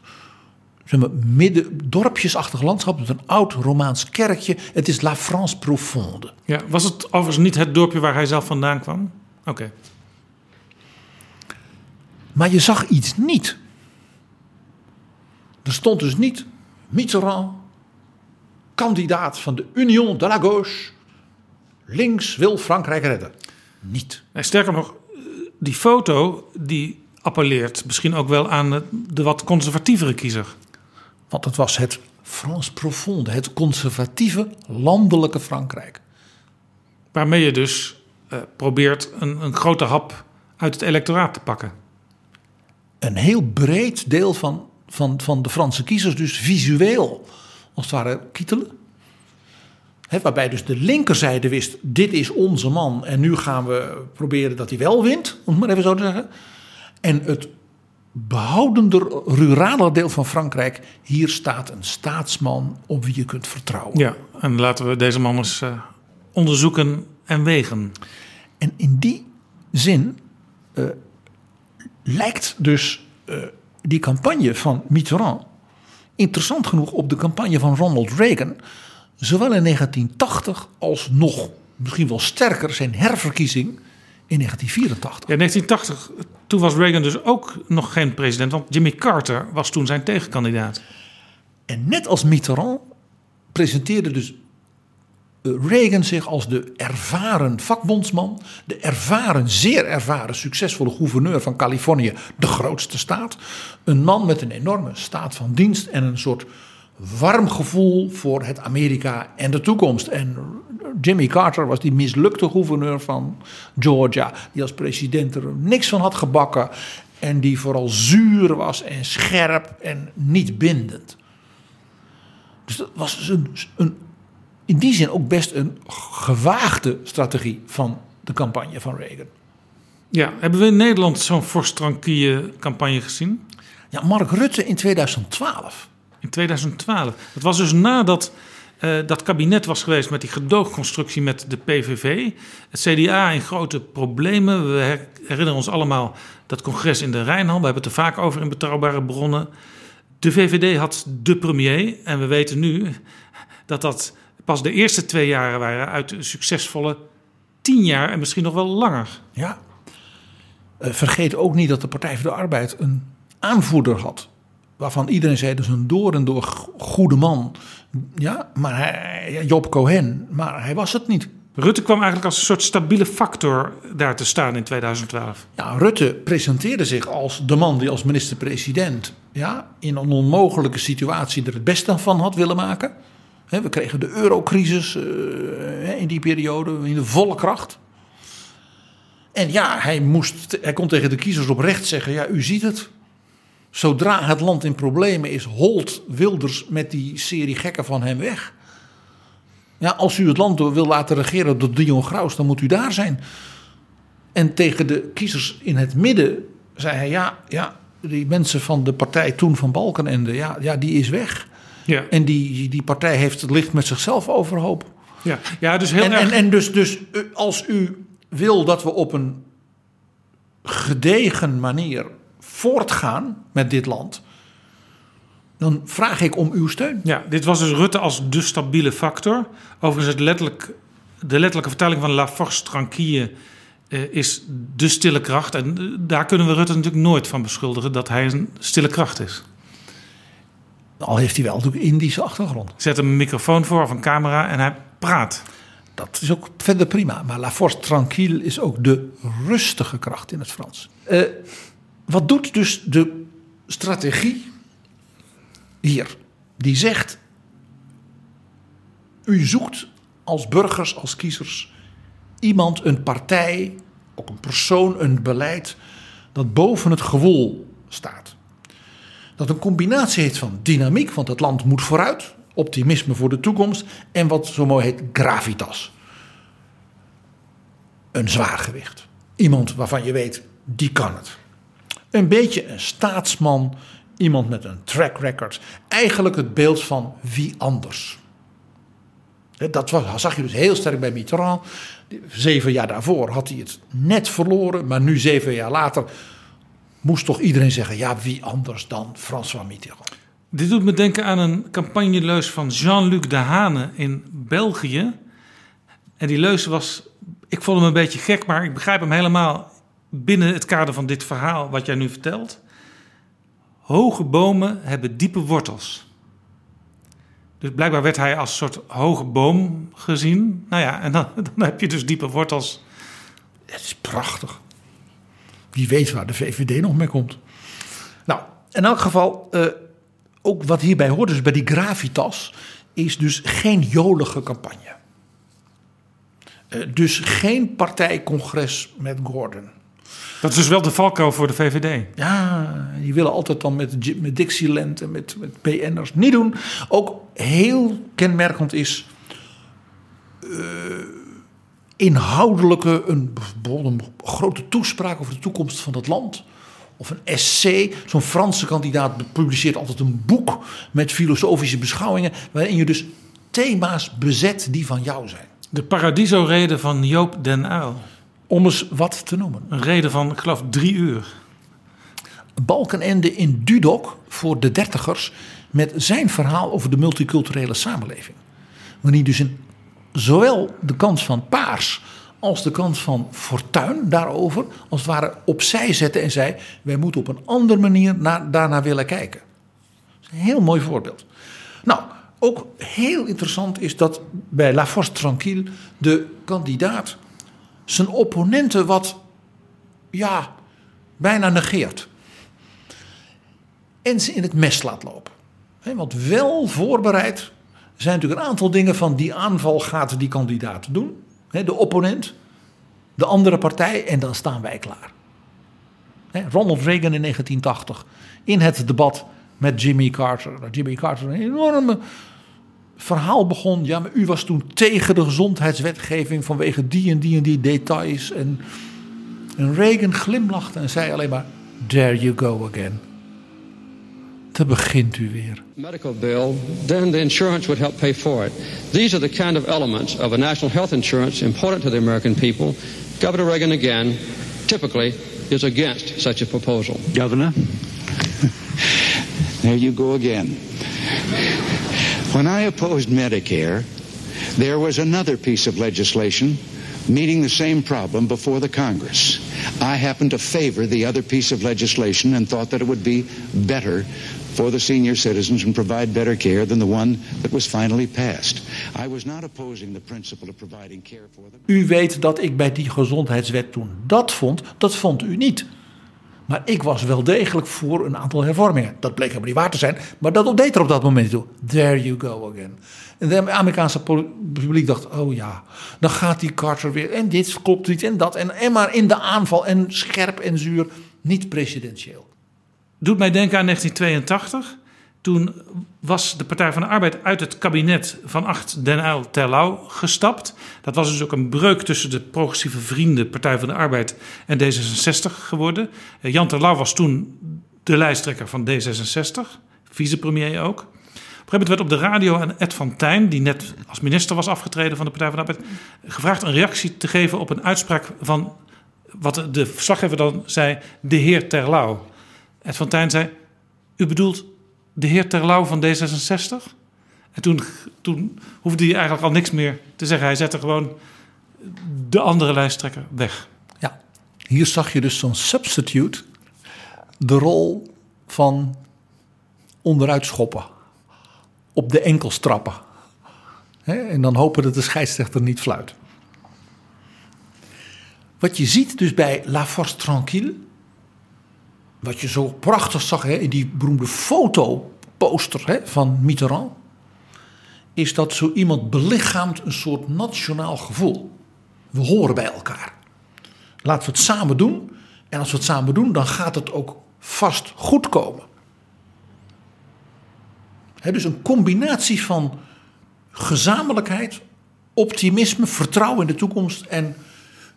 zeg maar, midden, dorpjesachtig landschap met een oud Romaans kerkje. Het is La France Profonde. Ja, was het overigens niet het dorpje waar hij zelf vandaan kwam? Oké. Okay. Maar je zag iets niet. Er stond dus niet Mitterrand, kandidaat van de Union de la Gauche, links wil Frankrijk redden. Niet. Nee, sterker nog, die foto die appelleert misschien ook wel aan de wat conservatievere kiezer. Want het was het France Profonde, het conservatieve landelijke Frankrijk. Waarmee je dus uh, probeert een, een grote hap uit het electoraat te pakken. Een heel breed deel van, van, van de Franse kiezers, dus visueel, als het ware kietelen. He, waarbij dus de linkerzijde wist, dit is onze man en nu gaan we proberen dat hij wel wint, om het maar even zo te zeggen. En het behoudender, ruraler deel van Frankrijk. Hier staat een staatsman op wie je kunt vertrouwen. Ja, en laten we deze man eens uh, onderzoeken en wegen. En in die zin uh, lijkt dus uh, die campagne van Mitterrand interessant genoeg op de campagne van Ronald Reagan. Zowel in 1980 als nog misschien wel sterker zijn herverkiezing in 1984. Ja, 1980, toen was Reagan dus ook nog geen president, want Jimmy Carter was toen zijn tegenkandidaat. En net als Mitterrand presenteerde dus eh, Reagan zich als de ervaren vakbondsman, de ervaren, zeer ervaren, succesvolle gouverneur van Californië, de grootste staat. Een man met een enorme staat van dienst en een soort warm gevoel voor het Amerika en de toekomst. En Jimmy Carter was die mislukte gouverneur van Georgia, die als president er niks van had gebakken en die vooral zuur was en scherp en niet bindend. Dus dat was dus een, een in die zin ook best een gewaagde strategie van de campagne van Reagan. Ja, hebben we in Nederland zo'n Forstranquille campagne gezien? Ja, Mark Rutte in 2012. In 2012. Het was dus nadat uh, dat kabinet was geweest met die gedoogconstructie met de PVV. Het CDA in grote problemen. We herinneren ons allemaal dat congres in de Rijnhal. We hebben het er vaak over in betrouwbare bronnen. De VVD had de premier. En we weten nu dat dat pas de eerste twee jaren waren uit succesvolle tien jaar en misschien nog wel langer. Ja. Uh, vergeet ook niet dat de Partij voor de Arbeid een aanvoerder had. Waarvan iedereen zei, is een door en door goede man. Ja, maar hij, Job Cohen, maar hij was het niet. Rutte kwam eigenlijk als een soort stabiele factor daar te staan in 2012. Ja, Rutte presenteerde zich als de man die als minister-president ja, in een onmogelijke situatie er het beste van had willen maken. We kregen de eurocrisis uh, in die periode in de volle kracht. En ja, hij, moest, hij kon tegen de kiezers oprecht zeggen: Ja, u ziet het. Zodra het land in problemen is, holt Wilders met die serie gekken van hem weg. Ja, als u het land wil laten regeren door Dion Graus, dan moet u daar zijn. En tegen de kiezers in het midden zei hij: Ja, ja die mensen van de partij toen van Balkenende, ja, ja die is weg. Ja. En die, die partij heeft het licht met zichzelf overhoop. Ja, ja dus heel en, erg... en, en dus, dus als u wil dat we op een gedegen manier voortgaan met dit land, dan vraag ik om uw steun. Ja, dit was dus Rutte als de stabiele factor. Overigens, het letterlijk, de letterlijke vertaling van La Force Tranquille uh, is de stille kracht. En uh, daar kunnen we Rutte natuurlijk nooit van beschuldigen dat hij een stille kracht is. Al heeft hij wel natuurlijk Indische achtergrond. Zet hem een microfoon voor of een camera en hij praat. Dat is ook verder prima. Maar la force tranquille is ook de rustige kracht in het Frans. Uh, wat doet dus de strategie hier? Die zegt: U zoekt als burgers, als kiezers, iemand, een partij, ook een persoon, een beleid dat boven het gewoel staat dat een combinatie heeft van dynamiek, want het land moet vooruit, optimisme voor de toekomst en wat zo mooi heet gravitas. Een zwaargewicht. Iemand waarvan je weet, die kan het. Een beetje een staatsman, iemand met een track record. Eigenlijk het beeld van wie anders. Dat was, zag je dus heel sterk bij Mitterrand. Zeven jaar daarvoor had hij het net verloren, maar nu zeven jaar later moest toch iedereen zeggen: ja, wie anders dan François Mitterrand? Dit doet me denken aan een campagneleus van Jean-Luc Dehane in België. En die leus was, ik vond hem een beetje gek, maar ik begrijp hem helemaal binnen het kader van dit verhaal wat jij nu vertelt. Hoge bomen hebben diepe wortels. Dus blijkbaar werd hij als soort hoge boom gezien. Nou ja, en dan, dan heb je dus diepe wortels. Het is prachtig. Wie weet waar de VVD nog mee komt. Nou, in elk geval, uh, ook wat hierbij hoort, dus bij die gravitas, is dus geen jolige campagne. Uh, dus geen partijcongres met Gordon. Dat is dus wel de valkuil voor de VVD. Ja, die willen altijd dan met, met Dixieland en met, met PN'ers niet doen. Ook heel kenmerkend is. Uh, inhoudelijke, een, een grote toespraak over de toekomst van het land. of een essay. Zo'n Franse kandidaat publiceert altijd een boek met filosofische beschouwingen. waarin je dus thema's bezet die van jou zijn. De Paradiso-reden van Joop den Uyl. Om eens wat te noemen. Een reden van, ik geloof, drie uur. Balkenende in Dudok voor de dertigers met zijn verhaal over de multiculturele samenleving. Wanneer dus in zowel de kant van Paars als de kant van Fortuin daarover als het ware opzij zette en zei: wij moeten op een andere manier naar, daarnaar willen kijken. Dat is een heel mooi voorbeeld. Nou, ook heel interessant is dat bij La Force Tranquille de kandidaat zijn opponenten wat, ja, bijna negeert. En ze in het mes laat lopen. Want wel voorbereid zijn natuurlijk een aantal dingen van die aanval gaat die kandidaat doen. De opponent, de andere partij en dan staan wij klaar. Ronald Reagan in 1980 in het debat met Jimmy Carter. Jimmy Carter een enorme verhaal begon. Ja, maar u was toen tegen de gezondheidswetgeving vanwege die en die en die details. En, en Reagan glimlachte en zei alleen maar: There you go again. Daar begint u weer. Medical bill, then the insurance would help pay for it. These are the kind of elements of a national health insurance important to the American people. Governor Reagan again, typically, is against such a proposal. Governor, there you go again. When I opposed Medicare, there was another piece of legislation meeting the same problem before the Congress. I happened to favor the other piece of legislation and thought that it would be better for the senior citizens and provide better care than the one that was finally passed. I was not opposing the principle of providing care for them. U weet dat ik bij die gezondheidswet toen dat vond, dat vond u niet. Maar ik was wel degelijk voor een aantal hervormingen. Dat bleek helemaal niet waar te zijn, maar dat deed er op dat moment toe. There you go again. En de Amerikaanse publiek dacht, oh ja, dan gaat die Carter weer. En dit klopt niet en dat. En, en maar in de aanval en scherp en zuur, niet presidentieel. Doet mij denken aan 1982. Toen was de Partij van de Arbeid uit het kabinet van Acht Den Uyl Terlouw gestapt. Dat was dus ook een breuk tussen de progressieve vrienden Partij van de Arbeid en D66 geworden. Eh, Jan Terlouw was toen de lijsttrekker van D66, vicepremier ook. Op een gegeven moment werd op de radio aan Ed van Tijn, die net als minister was afgetreden van de Partij van de Arbeid, gevraagd een reactie te geven op een uitspraak van wat de verslaggever dan zei, de heer Terlouw. Ed van Tijn zei, u bedoelt de heer Terlouw van D66? En toen, toen hoefde hij eigenlijk al niks meer te zeggen. Hij zette gewoon de andere lijsttrekker weg. Ja, hier zag je dus zo'n substitute de rol van onderuit schoppen. Op de enkels trappen. En dan hopen dat de scheidsrechter niet fluit. Wat je ziet dus bij La Force Tranquille wat je zo prachtig zag hè, in die beroemde fotoposter hè, van Mitterrand, is dat zo iemand belichaamt een soort nationaal gevoel. We horen bij elkaar. Laten we het samen doen. En als we het samen doen, dan gaat het ook vast goed komen. dus een combinatie van gezamenlijkheid, optimisme, vertrouwen in de toekomst en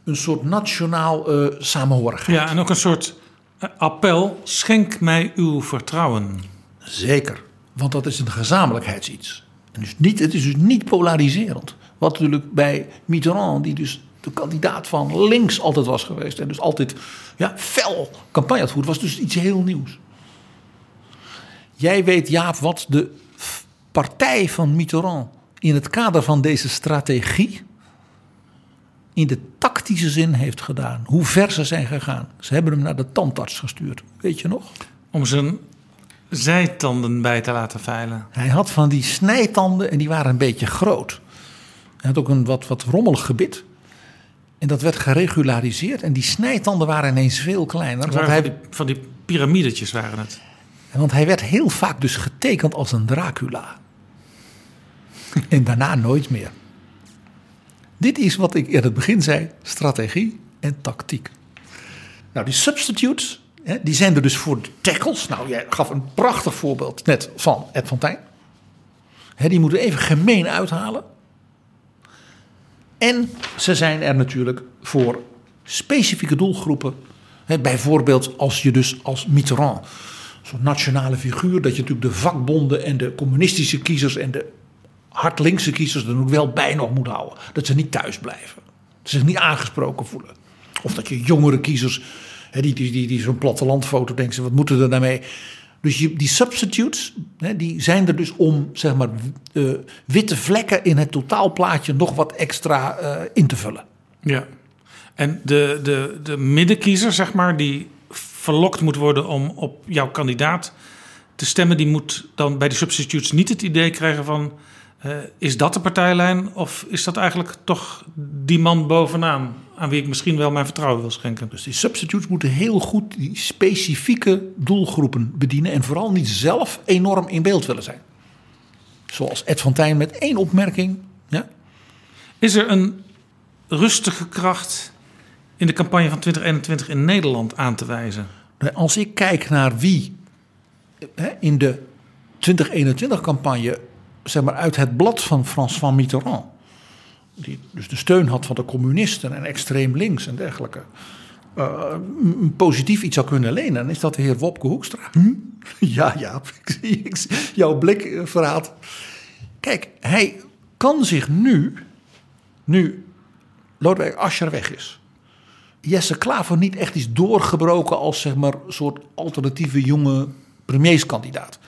een soort nationaal uh, samenhorigheid. Ja, en ook een soort appel: schenk mij uw vertrouwen. Zeker, want dat is een gezamenlijkheidsiets. En dus niet, het is dus niet polariserend. Wat natuurlijk bij Mitterrand, die dus de kandidaat van links altijd was geweest. En dus altijd ja, fel campagne had was dus iets heel nieuws. Jij weet, Jaap, wat de partij van Mitterrand in het kader van deze strategie in de tactische zin heeft gedaan. Hoe ver ze zijn gegaan. Ze hebben hem naar de tandarts gestuurd. Weet je nog? Om zijn zijtanden bij te laten veilen. Hij had van die snijtanden en die waren een beetje groot. Hij had ook een wat, wat rommelig gebit. En dat werd geregulariseerd. En die snijtanden waren ineens veel kleiner. Want hij, van, die, piramidetjes waren het. Want hij werd heel vaak dus getekend als een Dracula. en daarna nooit meer. Dit is wat ik in het begin zei: strategie en tactiek. Nou, die substitutes, die zijn er dus voor de tackles. Nou, jij gaf een prachtig voorbeeld net van Ed van Tijn. Die moeten even gemeen uithalen. En ze zijn er natuurlijk voor specifieke doelgroepen. Hè, bijvoorbeeld als je dus als Mitterrand, zo'n nationale figuur, dat je natuurlijk de vakbonden en de communistische kiezers en de hardlinkse kiezers er ook wel bij nog moet houden. Dat ze niet thuis blijven. Dat ze zich niet aangesproken voelen. Of dat je jongere kiezers, hè, die, die, die, zo'n plattelandfoto denken, wat moeten er nou mee? Dus die substitutes, hè, die zijn er dus om zeg maar, uh, witte vlekken in het totaalplaatje nog wat extra uh, in te vullen. Ja. En de, de, de middenkiezer, zeg maar, die verlokt moet worden om op jouw kandidaat te stemmen, die moet dan bij de substitutes niet het idee krijgen van. Uh, is dat de partijlijn of is dat eigenlijk toch die man bovenaan aan wie ik misschien wel mijn vertrouwen wil schenken? Dus die substitutes moeten heel goed die specifieke doelgroepen bedienen en vooral niet zelf enorm in beeld willen zijn. Zoals Ed van Tijn met één opmerking. Ja? Is er een rustige kracht in de campagne van 2021 in Nederland aan te wijzen? Als ik kijk naar wie in de 2021-campagne zeg maar, uit het blad van Frans van Mitterrand, die dus de steun had van de communisten en extreem links en dergelijke, uh, positief iets zou kunnen lenen, dan is dat de heer Wopke Hoekstra. Hm? Ja, ja, jouw blik verraadt. Kijk, hij kan zich nu, nu Lodewijk Asscher weg is, Jesse Klaver niet echt is doorgebroken als zeg maar soort alternatieve jonge premierskandidaat.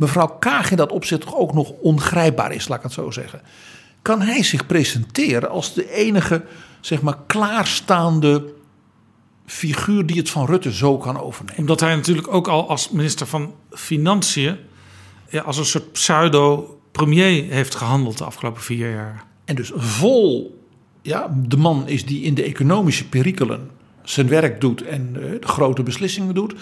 Mevrouw Kaag in dat opzicht toch ook nog ongrijpbaar is, laat ik het zo zeggen. Kan hij zich presenteren als de enige zeg maar klaarstaande figuur die het van Rutte zo kan overnemen? Omdat hij natuurlijk ook al als minister van Financiën ja, als een soort pseudo-premier heeft gehandeld de afgelopen vier jaar. En dus vol ja, de man is die in de economische perikelen zijn werk doet en uh, de grote beslissingen doet.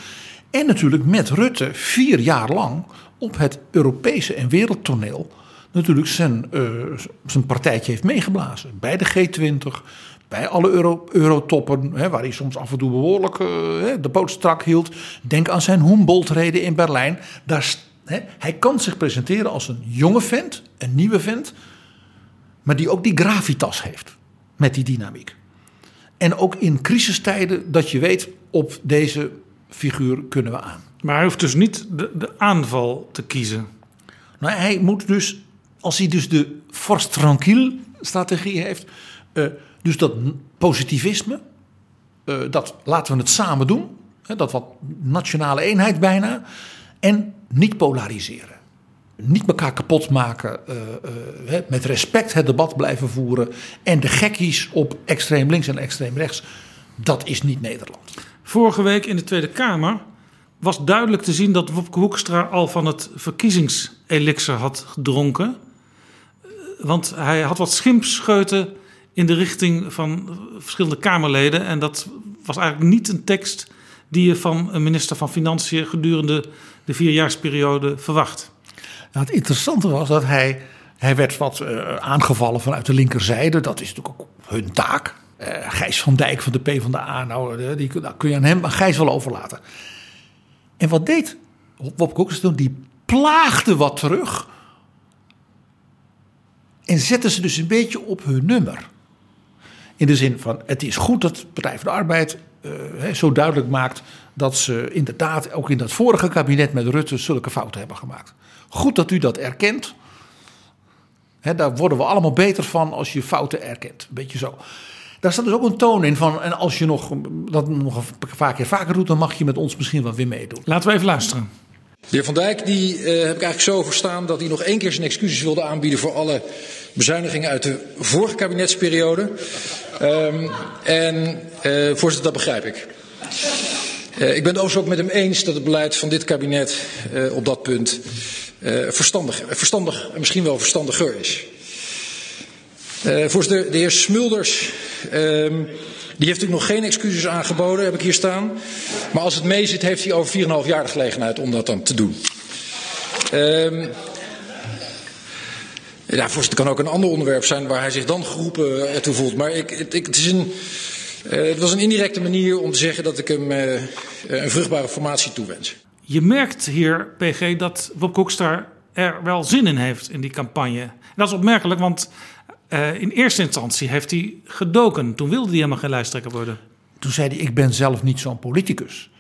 En natuurlijk met Rutte vier jaar lang op het Europese en wereldtoneel natuurlijk zijn, uh, zijn partijtje heeft meegeblazen. Bij de G20, bij alle euro, eurotoppen, hè, waar hij soms af en toe behoorlijk uh, de boot strak hield. Denk aan zijn Humboldt-reden in Berlijn. Daar, hè, hij kan zich presenteren als een jonge vent, een nieuwe vent, maar die ook die gravitas heeft met die dynamiek. En ook in crisistijden dat je weet, op deze figuur kunnen we aan. Maar hij hoeft dus niet de, de aanval te kiezen. Nou, hij moet dus, als hij dus de force tranquille strategie heeft, uh, dus dat positivisme, uh, dat laten we het samen doen, hè, dat wat nationale eenheid bijna, en niet polariseren niet elkaar kapot maken, uh, uh, met respect het debat blijven voeren. En de gekkies op extreem links en extreem rechts, dat is niet Nederland. Vorige week in de Tweede Kamer was duidelijk te zien dat Wopke Hoekstra al van het verkiezingselixer had gedronken. Want hij had wat schimpscheuten in de richting van verschillende Kamerleden. En dat was eigenlijk niet een tekst die je van een minister van Financiën gedurende de vierjaarsperiode verwacht. Nou, het interessante was dat hij, hij werd wat uh, aangevallen vanuit de linkerzijde. Dat is natuurlijk ook hun taak. Uh, Gijs van Dijk van de PvdA, nou, die, dat kun je aan hem, maar Gijs wel overlaten. En wat deed Wopke Hoekstra toen? Die plaagde wat terug. En zette ze dus een beetje op hun nummer. In de zin van, het is goed dat Partij voor de Arbeid uh, zo duidelijk maakt dat ze inderdaad ook in dat vorige kabinet met Rutte zulke fouten hebben gemaakt. Goed dat u dat erkent. Daar worden we allemaal beter van als je fouten erkent. Een beetje zo. Daar staat dus ook een toon in van. En als je nog, dat nog een paar keer vaker doet, dan mag je met ons misschien wat weer meedoen. Laten we even luisteren. De heer Van Dijk die, uh, heb ik eigenlijk zo verstaan dat hij nog één keer zijn excuses wilde aanbieden voor alle bezuinigingen uit de vorige kabinetsperiode. Um, en uh, voorzitter, dat begrijp ik. Uh, ik ben het overigens ook met hem eens dat het beleid van dit kabinet uh, op dat punt uh, verstandig, verstandig en misschien wel verstandiger is. Voorzitter, de heer Smulders, ehm, die heeft natuurlijk nog geen excuses aangeboden, heb ik hier staan. Maar als het meezit, heeft hij over 4,5 jaar de gelegenheid om dat dan te doen. Um, ja, voorzitter, kan ook een ander onderwerp zijn waar hij zich dan geroepen toe voelt. Maar ik, het, ik, het, is een, uh, het was een indirecte manier om te zeggen dat ik hem uh, een vruchtbare formatie toewens. Je merkt hier, PG, dat Bob Hoekstra er wel zin in heeft in die campagne. Dat is opmerkelijk, want uh, in eerste instantie heeft hij gedoken. Toen wilde hij helemaal geen lijsttrekker worden. toen zei hij: Ik ben zelf niet zo'n politicus.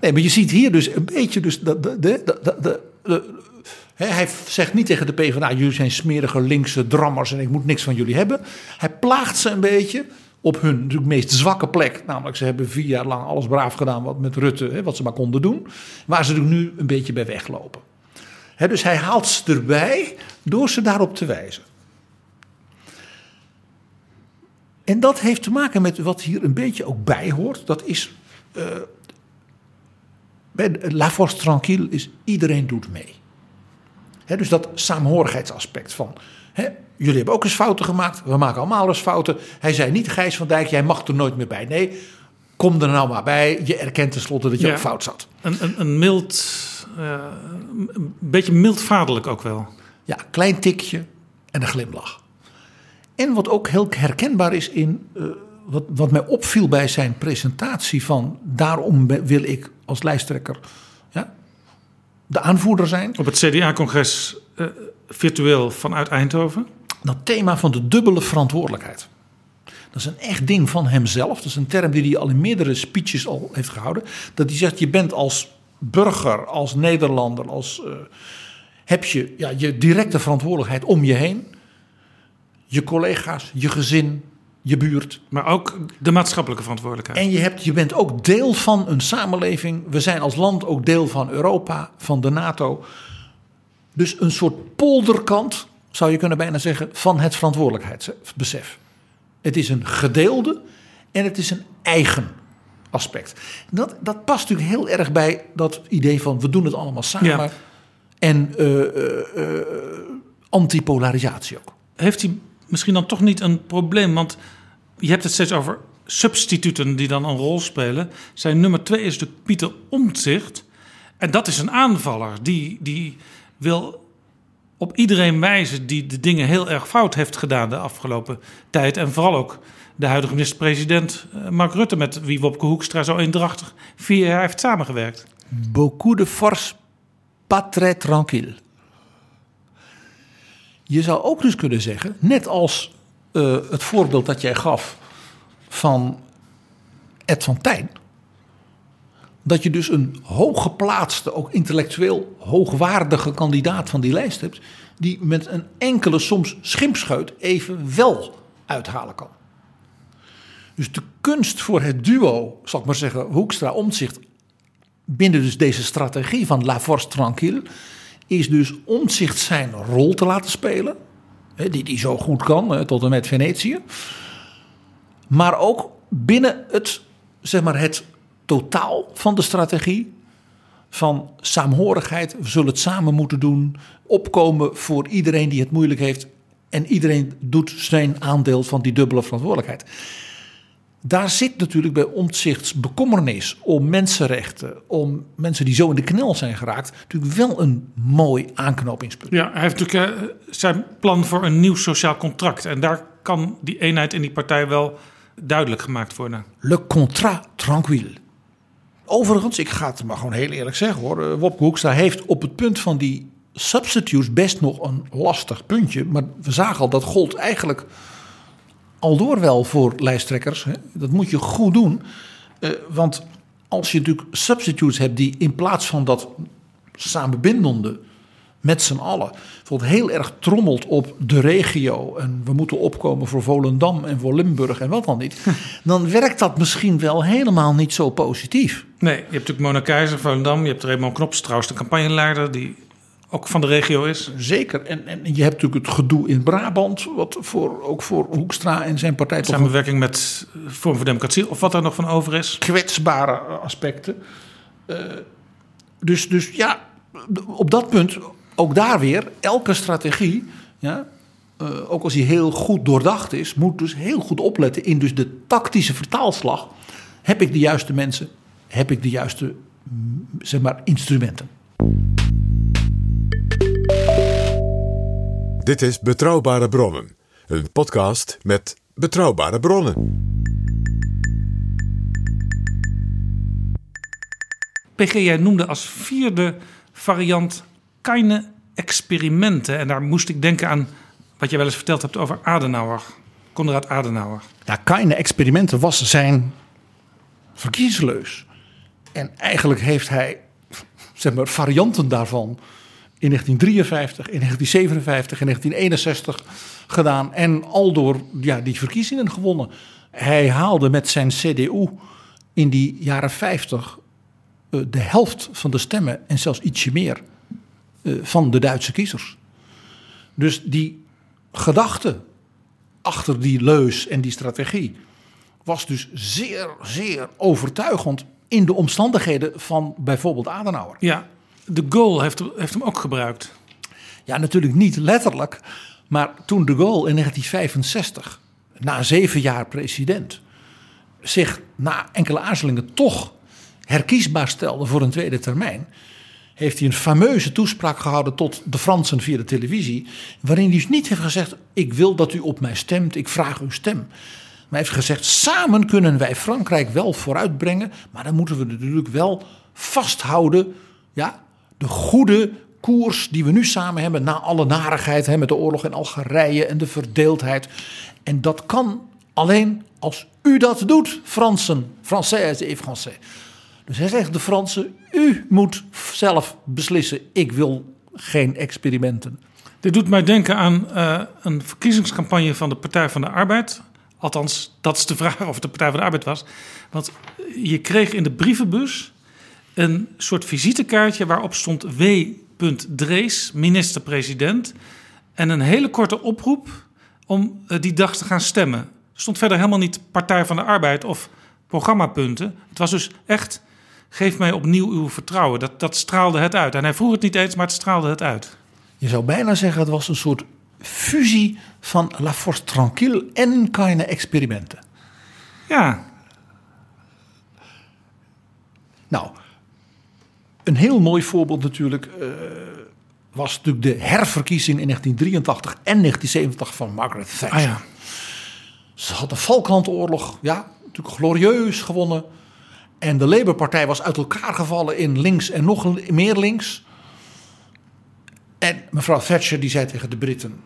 Nee, maar je ziet hier dus een beetje. Dus de, de, de, de, hij zegt niet tegen de PvdA: Jullie zijn smerige linkse drammers en ik moet niks van jullie hebben. Hij plaagt ze een beetje op hun natuurlijk meest zwakke plek. Namelijk, ze hebben vier jaar lang alles braaf gedaan wat met Rutte, wat ze maar konden doen. Waar ze er nu een beetje bij weglopen. Dus hij haalt ze erbij door ze daarop te wijzen. En dat heeft te maken met wat hier een beetje ook bij hoort. Dat is. eh, bij La Force Tranquille is iedereen doet mee. Dus dat saamhorigheidsaspect van. Jullie hebben ook eens fouten gemaakt. We maken allemaal eens fouten. Hij zei niet, Gijs van Dijk, jij mag er nooit meer bij. Nee, kom er nou maar bij. Je erkent tenslotte dat je Ja. ook fout zat. Een, een, een mild, eh, een beetje mildvaderlijk ook wel. Ja, klein tikje en een glimlach. En wat ook heel herkenbaar is in. eh, wat, wat mij opviel bij zijn presentatie van. Daarom wil ik als lijsttrekker ja, de aanvoerder zijn. Op het CDA-congres eh, virtueel vanuit Eindhoven. Dat thema van de dubbele verantwoordelijkheid. Dat is een echt ding van hemzelf. Dat is een term die hij al in meerdere speeches al heeft gehouden. Dat hij zegt: je bent als burger, als Nederlander, als. eh, heb je ja, je directe verantwoordelijkheid om je heen. Je collega's, je gezin, je buurt. Maar ook de maatschappelijke verantwoordelijkheid. En je, hebt, je bent ook deel van een samenleving. We zijn als land ook deel van Europa, van de NATO. Dus een soort polderkant, zou je kunnen bijna zeggen, van het verantwoordelijkheidsbesef. Het is een gedeelde en het is een eigen aspect. Dat, dat past natuurlijk heel erg bij dat idee van we doen het allemaal samen. Ja. En eh, eh, antipolarisatie ook. Heeft hij misschien dan toch niet een probleem? Want je hebt het steeds over substituten die dan een rol spelen. Zijn nummer twee is de Pieter Omtzigt. En dat is een aanvaller. Die, die wil op iedereen wijzen die de dingen heel erg fout heeft gedaan de afgelopen tijd. En vooral ook de huidige minister-president eh, Mark Rutte... met wie Wopke Hoekstra zo eendrachtig vier jaar heeft samengewerkt. Beaucoup de force, pas très tranquille. Je zou ook dus kunnen zeggen, net als eh, het voorbeeld dat jij gaf van Ed van Tijn. Dat je dus een hooggeplaatste, ook intellectueel hoogwaardige kandidaat van die lijst hebt. Die met een enkele soms schimpscheut even wel uithalen kan. Dus de kunst voor het duo, zal ik maar zeggen, Hoekstra-Omtzigt binnen dus deze strategie van La Force Tranquille is dus omzicht zijn rol te laten spelen. Die hij zo goed kan, tot en met Venetië. Maar ook binnen het, zeg maar, het totaal van de strategie. Van saamhorigheid, we zullen het samen moeten doen. Opkomen voor iedereen die het moeilijk heeft. En iedereen doet zijn aandeel van die dubbele verantwoordelijkheid. Daar zit natuurlijk bij omzichts bekommernis om mensenrechten, om mensen die zo in de knel zijn geraakt, natuurlijk wel een mooi aanknopingspunt. Ja, hij heeft natuurlijk eh, zijn plan voor een nieuw sociaal contract. En daar kan die eenheid in die partij wel duidelijk gemaakt worden. Le contrat tranquille. Overigens, ik ga het maar gewoon heel eerlijk zeggen hoor. eh, Wopke Hoekstra heeft op het punt van die substitutes best nog een lastig puntje. Maar we zagen al, dat gold eigenlijk al door wel voor lijsttrekkers. Hè. Dat moet je goed doen. Eh, want als je natuurlijk substitutes hebt die in plaats van dat samenbindende met z'n allen. Bijvoorbeeld heel erg trommelt op de regio. En we moeten opkomen voor Volendam en voor Limburg en wat dan niet. Dan werkt dat misschien wel helemaal niet zo positief. Nee, je hebt natuurlijk Mona Keizer, Volendam. Je hebt Raymond Knops, trouwens de campagneleider... die ook van de regio is. Zeker. En, en je hebt natuurlijk het gedoe in Brabant. Wat voor, ook voor Hoekstra en zijn partij Samenwerking met Vorm voor Democratie... of wat er nog van over is. kwetsbare aspecten. Eh, dus, dus ja, op dat punt, ook daar weer, elke strategie, ja, eh, ook als die heel goed doordacht is, moet dus heel goed opletten in dus de tactische vertaalslag. Heb ik de juiste mensen? Heb ik de juiste, mm, zeg maar, instrumenten? Dit is Betrouwbare Bronnen, een podcast met betrouwbare bronnen. PG, jij noemde als vierde variant keine experimenten. En daar moest ik denken aan wat je wel eens verteld hebt over Adenauer. Konrad Adenauer. Ja, keine experimenten was zijn verkiezingsleus. En eigenlijk heeft hij zeg maar, varianten daarvan in 1953, in 1957, in 1961 gedaan. En al door ja, die verkiezingen gewonnen. Hij haalde met zijn CDU in die jaren 50 uh, de helft van de stemmen en zelfs ietsje meer uh, van de Duitse kiezers. Dus die gedachte achter die leus en die strategie was dus zeer, zeer overtuigend in de omstandigheden van bijvoorbeeld Adenauer. Ja, de Gaulle heeft, hem ook gebruikt. Ja, natuurlijk niet letterlijk. Maar toen de Gaulle in 1965, na zeven jaar president, zich na enkele aarzelingen toch herkiesbaar stelde voor een tweede termijn, heeft hij een fameuze toespraak gehouden tot de Fransen via de televisie, waarin hij dus niet heeft gezegd: Ik wil dat u op mij stemt, ik vraag uw stem. Maar hij heeft gezegd: Samen kunnen wij Frankrijk wel vooruitbrengen, maar dan moeten we natuurlijk wel vasthouden, ja, de goede koers die we nu samen hebben na alle narigheid hè, met de oorlog in Algerije en de verdeeldheid. En dat kan alleen als u dat doet, Fransen, Français et Français. Dus hij zegt de Fransen, u moet zelf beslissen, ik wil geen experimenten. Dit doet mij denken aan uh, een verkiezingscampagne van de Partij van de Arbeid. Althans, dat is de vraag of het de Partij van de Arbeid was. Want je kreeg in de brievenbus een soort visitekaartje waarop stond W. Drees, minister-president. En een hele korte oproep om uh, die dag te gaan stemmen. Er stond verder helemaal niet Partij van de Arbeid of programmapunten. Het was dus echt geef mij opnieuw uw vertrouwen. Dat, dat straalde het uit. En hij vroeg het niet eens, maar het straalde het uit. Je zou bijna zeggen, het was een soort fusie van La Force Tranquille en kleine experimenten. Ja. Nou, een heel mooi voorbeeld natuurlijk uh, was natuurlijk de herverkiezing in 1983 en 1970 van Margaret Thatcher. Ah, ja. Ze had de Falklandoorlog, ja, natuurlijk glorieus gewonnen. En de Labour-partij was uit elkaar gevallen in links en nog meer links. En mevrouw Thatcher die zei tegen de Britten: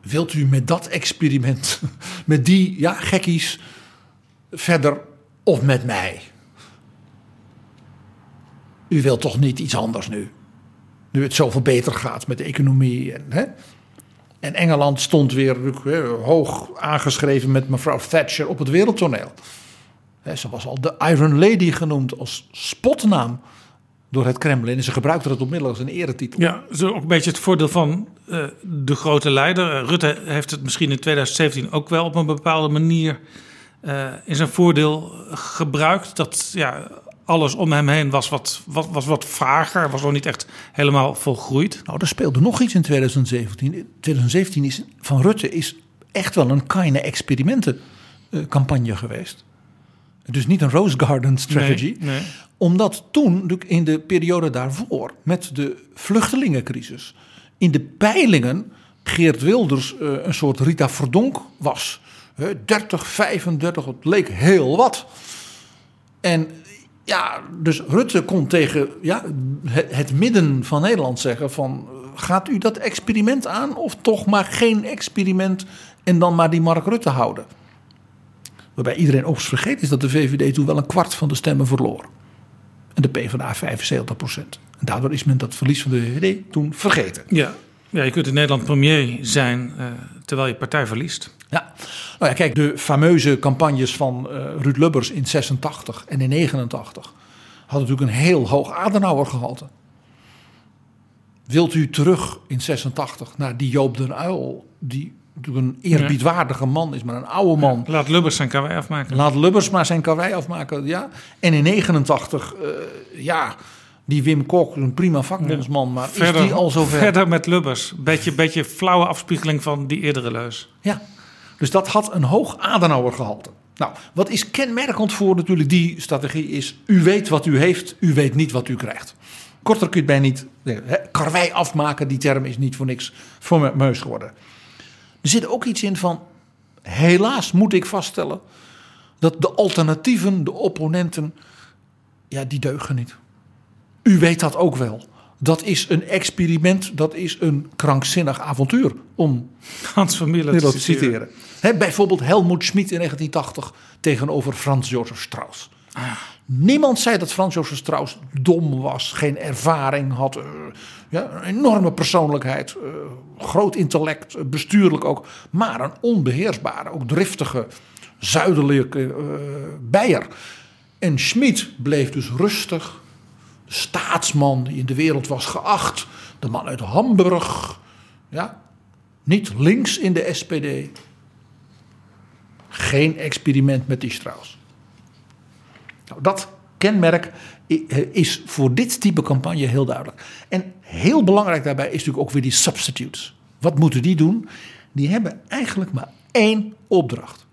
Wilt u met dat experiment, met die ja, gekkies, verder of met mij? U wilt toch niet iets anders nu? Nu het zoveel beter gaat met de economie. En, hè? en Engeland stond weer hoog aangeschreven met mevrouw Thatcher op het wereldtoneel. Ze was al de Iron Lady genoemd als spotnaam door het Kremlin. En ze gebruikte het onmiddellijk als een eretitel. Ja, is ook een beetje het voordeel van uh, de grote leider. Uh, Rutte heeft het misschien in 2017 ook wel op een bepaalde manier in zijn voordeel gebruikt. Dat ja, alles om hem heen was wat, wat, was wat vager, was nog niet echt helemaal volgroeid. Nou, er speelde nog iets in 2017. 2017 is, van Rutte is echt wel een kleine experimentencampagne geweest. Dus niet een Rose Garden strategy. Nee, nee. Omdat toen, in de periode daarvoor, met de vluchtelingencrisis, in de peilingen Geert Wilders uh, een soort Rita Verdonk was. Uh, 30, 35, het leek heel wat. En ja, dus Rutte kon tegen ja, het, midden van Nederland zeggen van... gaat u dat experiment aan of toch maar geen experiment en dan maar die Mark Rutte houden? Waarbij iedereen overigens vergeet is dat de VVD toen wel een kwart van de stemmen verloor. En de PvdA 75 procent. En daardoor is men dat verlies van de VVD toen vergeten. Ja, ja je kunt in Nederland premier zijn uh, terwijl je partij verliest. Ja, nou ja, kijk, de fameuze campagnes van uh, Ruud Lubbers in 86 en in 89 hadden natuurlijk een heel hoog Adenauer gehalte. Wilt u terug in 86 naar die Joop den Uyl, die natuurlijk een eerbiedwaardige man is, maar een oude man. Ja, laat Lubbers zijn karwei afmaken. Laat Lubbers maar zijn karwei afmaken, ja. En in 89, uh, ja, die Wim Kok, een prima vakbondsman, maar verder, is die al zover? Verder met Lubbers. Beetje, beetje flauwe afspiegeling van die eerdere leus. Ja, dus dat had een hoog Adenauer gehalte. Nou, wat is kenmerkend voor natuurlijk die strategie is... u weet wat u heeft, u weet niet wat u krijgt. Korter kun je het bij niet... Karwei afmaken, die term is niet voor niks voor meus geworden. Er zit ook iets in van, helaas moet ik vaststellen, dat de alternatieven, de opponenten, ja, die deugen niet. U weet dat ook wel. Dat is een experiment, dat is een krankzinnig avontuur. Om Hans van te te citeren. Bijvoorbeeld Helmut Schmid in 1980 tegenover Frans Josef Strauss. Niemand zei dat Frans Josef Strauss dom was, geen ervaring had, eh, ja, een enorme persoonlijkheid, eh, groot intellect, eh, bestuurlijk ook, maar een onbeheersbare, ook driftige, zuidelijke bijer. En Schmid bleef dus rustig, staatsman die in de wereld was geacht, de man uit Hamburg, ja, niet links in de SPD. Geen experiment met die Strauss. Nou, dat kenmerk eh, is voor dit type campagne heel duidelijk. En heel belangrijk daarbij is natuurlijk ook weer die substitutes. Wat moeten die doen? Die hebben eigenlijk maar één opdracht.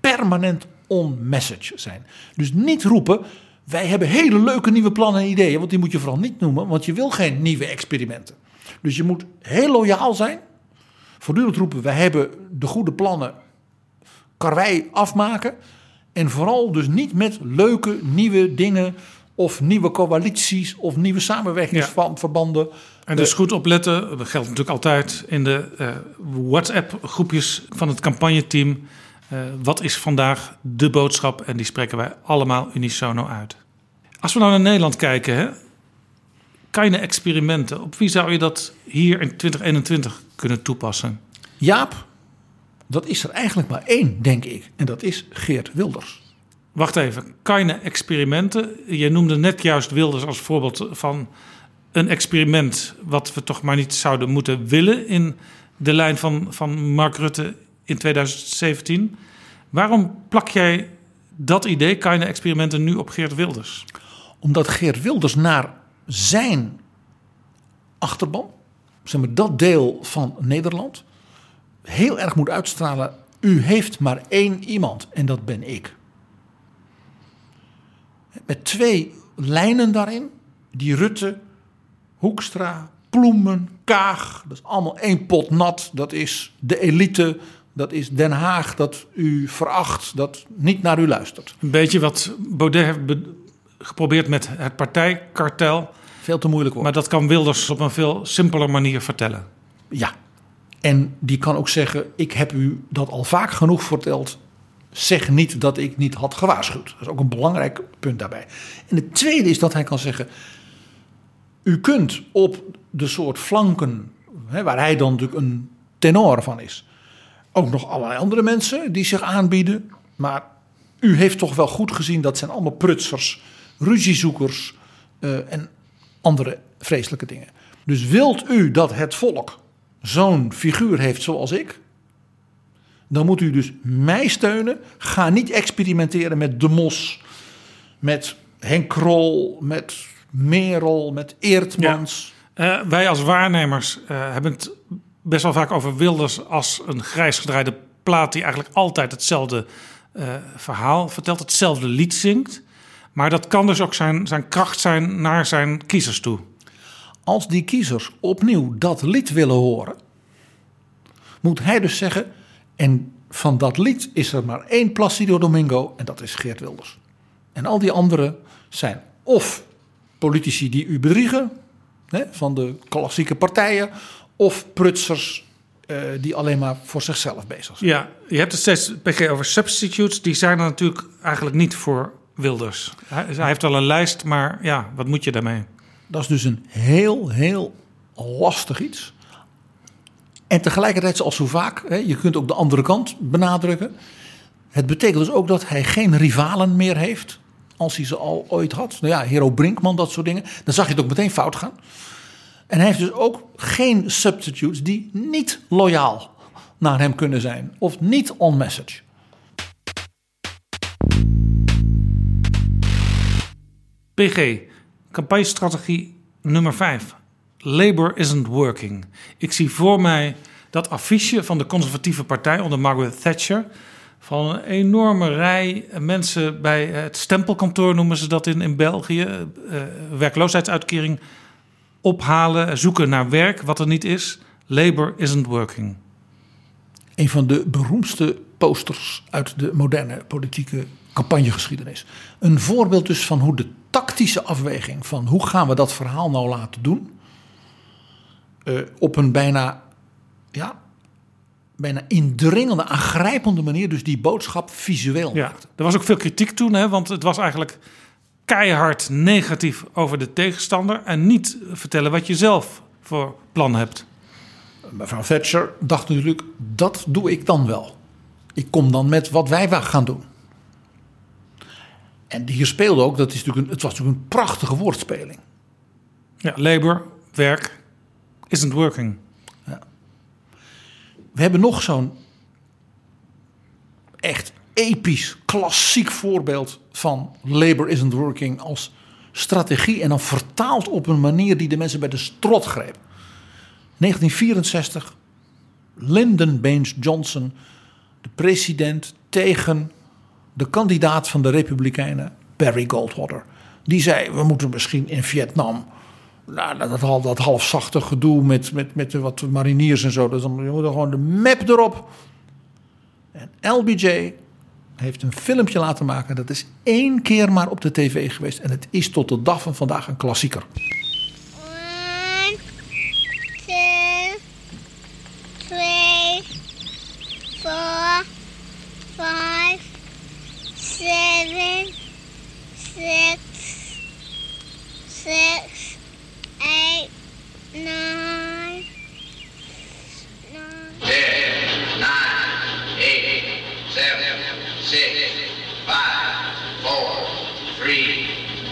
Permanent on message zijn. Dus niet roepen, wij hebben hele leuke nieuwe plannen en ideeën. Want die moet je vooral niet noemen, want je wil geen nieuwe experimenten. Dus je moet heel loyaal zijn. Voortdurend roepen, wij hebben de goede plannen karwei afmaken. En vooral dus niet met leuke nieuwe dingen of nieuwe coalities of nieuwe samenwerkingsverbanden. En dus goed opletten, dat geldt natuurlijk altijd in de eh, WhatsApp-groepjes van het campagneteam. Eh, wat is vandaag de boodschap? En die spreken wij allemaal unisono uit. Als we nou naar Nederland kijken, hè, kleine experimenten. Op wie zou je dat hier in 2021 kunnen toepassen? Jaap, dat is er eigenlijk maar één, denk ik. En dat is Geert Wilders. Wacht even, kleine experimenten. Je noemde net juist Wilders als voorbeeld van een experiment wat we toch maar niet zouden moeten willen in de lijn van, van Mark Rutte in 2017. Waarom plak jij dat idee, kleine experimenten, nu op Geert Wilders? Omdat Geert Wilders naar zijn achterban, zeg maar dat deel van Nederland, heel erg moet uitstralen. U heeft maar één iemand en dat ben ik. Met twee lijnen daarin, die Rutte, Hoekstra, Ploemen, Kaag, dat is allemaal één pot nat. Dat is de elite, dat is Den Haag, dat u veracht, dat niet naar u luistert. Een beetje wat Baudet heeft be- geprobeerd met het partijkartel. Veel te moeilijk Maar dat kan Wilders op een veel simpeler manier vertellen. Ja. En die kan ook zeggen: Ik heb u dat al vaak genoeg verteld. Zeg niet dat ik niet had gewaarschuwd. Dat is ook een belangrijk punt daarbij. En het tweede is dat hij kan zeggen: U kunt op de soort flanken, hè, waar hij dan natuurlijk een tenor van is, ook nog allerlei andere mensen die zich aanbieden. Maar u heeft toch wel goed gezien dat zijn allemaal prutsers, ruziezoekers eh, en andere vreselijke dingen. Dus wilt u dat het volk zo'n figuur heeft zoals ik, dan moet u dus mij steunen. Ga niet experimenteren met De Mos, met Henk Krol, met Merel, met Eertmans. Eh, wij als waarnemers eh, hebben het best wel vaak over Wilders als een grijs gedraaide plaat die eigenlijk altijd hetzelfde eh, verhaal vertelt, hetzelfde lied zingt. Maar dat kan dus ook zijn, zijn kracht zijn naar zijn kiezers toe. Als die kiezers opnieuw dat lied willen horen, moet hij dus zeggen: en van dat lied is er maar één Placido Domingo en dat is Geert Wilders. En al die anderen zijn of politici die u bedriegen, hè, van de klassieke partijen, of prutsers eh, die alleen maar voor zichzelf bezig zijn. Ja, je hebt het steeds PG over substitutes. Die zijn er natuurlijk eigenlijk niet voor Wilders. Hij, hij heeft wel een lijst, maar ja, wat moet je daarmee? Dat is dus een heel, heel lastig iets. En tegelijkertijd, zoals zo vaak, hè, je kunt ook de andere kant benadrukken. Het betekent dus ook dat hij geen rivalen meer heeft. Als hij ze al ooit had. Nou ja, Hero Brinkman, dat soort dingen. Dan zag je het ook meteen fout gaan. En hij heeft dus ook geen substitutes die niet loyaal naar hem kunnen zijn. Of niet on message. PG, campagnestrategie nummer 5. Labour isn't working. Ik zie voor mij dat affiche van de conservatieve partij onder Margaret Thatcher. Van een enorme rij mensen bij het stempelkantoor, noemen ze dat in, in België. eh, werkloosheidsuitkering ophalen, zoeken naar werk, wat er niet is. Labour isn't working. Een van de beroemdste posters uit de moderne politieke campagnegeschiedenis. Een voorbeeld dus van hoe de tactische afweging van hoe gaan we dat verhaal nou laten doen, eh, op een bijna, ja, bijna indringende, aangrijpende manier dus die boodschap visueel Ja, er was ook veel kritiek toen, hè, want het was eigenlijk keihard negatief over de tegenstander en niet vertellen wat je zelf voor plan hebt. Mevrouw Thatcher dacht natuurlijk, dat doe ik dan wel. Ik kom dan met wat wij gaan doen. En hier speelde ook, dat is natuurlijk een, het was natuurlijk een prachtige woordspeling. Ja, labor, werk, isn't working. We hebben nog zo'n echt episch, klassiek voorbeeld van labor isn't working als strategie en dan vertaald op een manier die de mensen bij de strot greep. 1964, Lyndon Baines Johnson, de president tegen de kandidaat van de Republikeinen, Barry Goldwater. Die zei: We moeten misschien in Vietnam. Nou, dat, dat, dat halfzachte gedoe met, met, met wat mariniers en zo. Dus dan je moet gewoon de map erop. En LBJ heeft een filmpje laten maken. Dat is één keer maar op de tv geweest. En het is tot de dag van vandaag een klassieker. One, two, three, four, five, seven, six, six, eight, nine,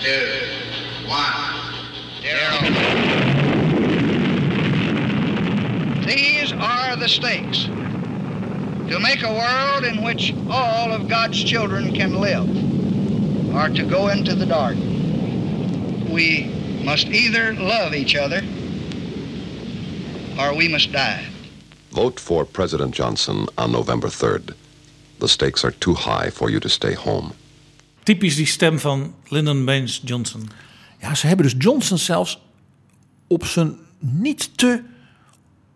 two, one, These are the stakes to make a world in which all of God's children can live, or to go into the dark. We must either love each other or we must die. Vote for President Johnson on November 3rd. The stakes are too high for you to stay home. Typisch die stem van Lyndon Baines Johnson. Ja, ze hebben dus Johnson zelfs op zijn niet te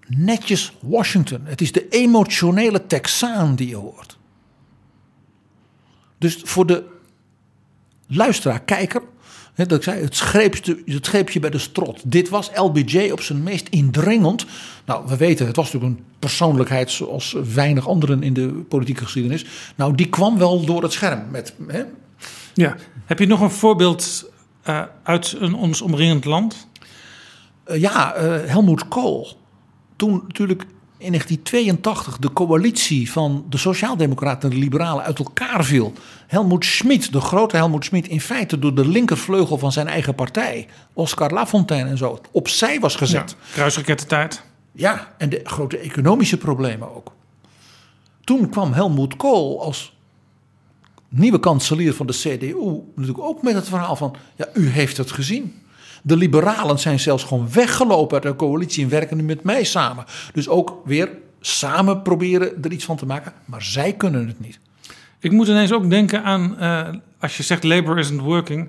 netjes Washington. Het is de emotionele Texaan die je hoort. Dus voor de luisteraar, kijker, dat ik zei, het greep, het greep je bij de strot. Dit was LBJ op zijn meest indringend. Nou, we weten, het was natuurlijk een persoonlijkheid zoals weinig anderen in de politieke geschiedenis. Nou, die kwam wel door het scherm. Met? Ja. Heb je nog een voorbeeld uh, uit een ons omringend land? Uh, ja, uh, Helmoet Kool. Toen natuurlijk in 1982 de coalitie van de Sociaaldemocraten en de Liberalen uit elkaar viel. Helmoet Schmid, de grote Helmoet Schmid, in feite door de linkervleugel van zijn eigen partij, Oscar Lafontaine en zo, opzij was gezet. Ja, kruisrakettentijd. Ja, en de grote economische problemen ook. Toen kwam Helmoet Kool als nieuwe kanselier van de CDU natuurlijk ook met het verhaal van, ja, u heeft het gezien. De liberalen zijn zelfs gewoon weggelopen uit de coalitie en werken nu met mij samen. Dus ook weer samen proberen er iets van te maken, maar zij kunnen het niet. Ik moet ineens ook denken aan, uh, als je zegt labor isn't working,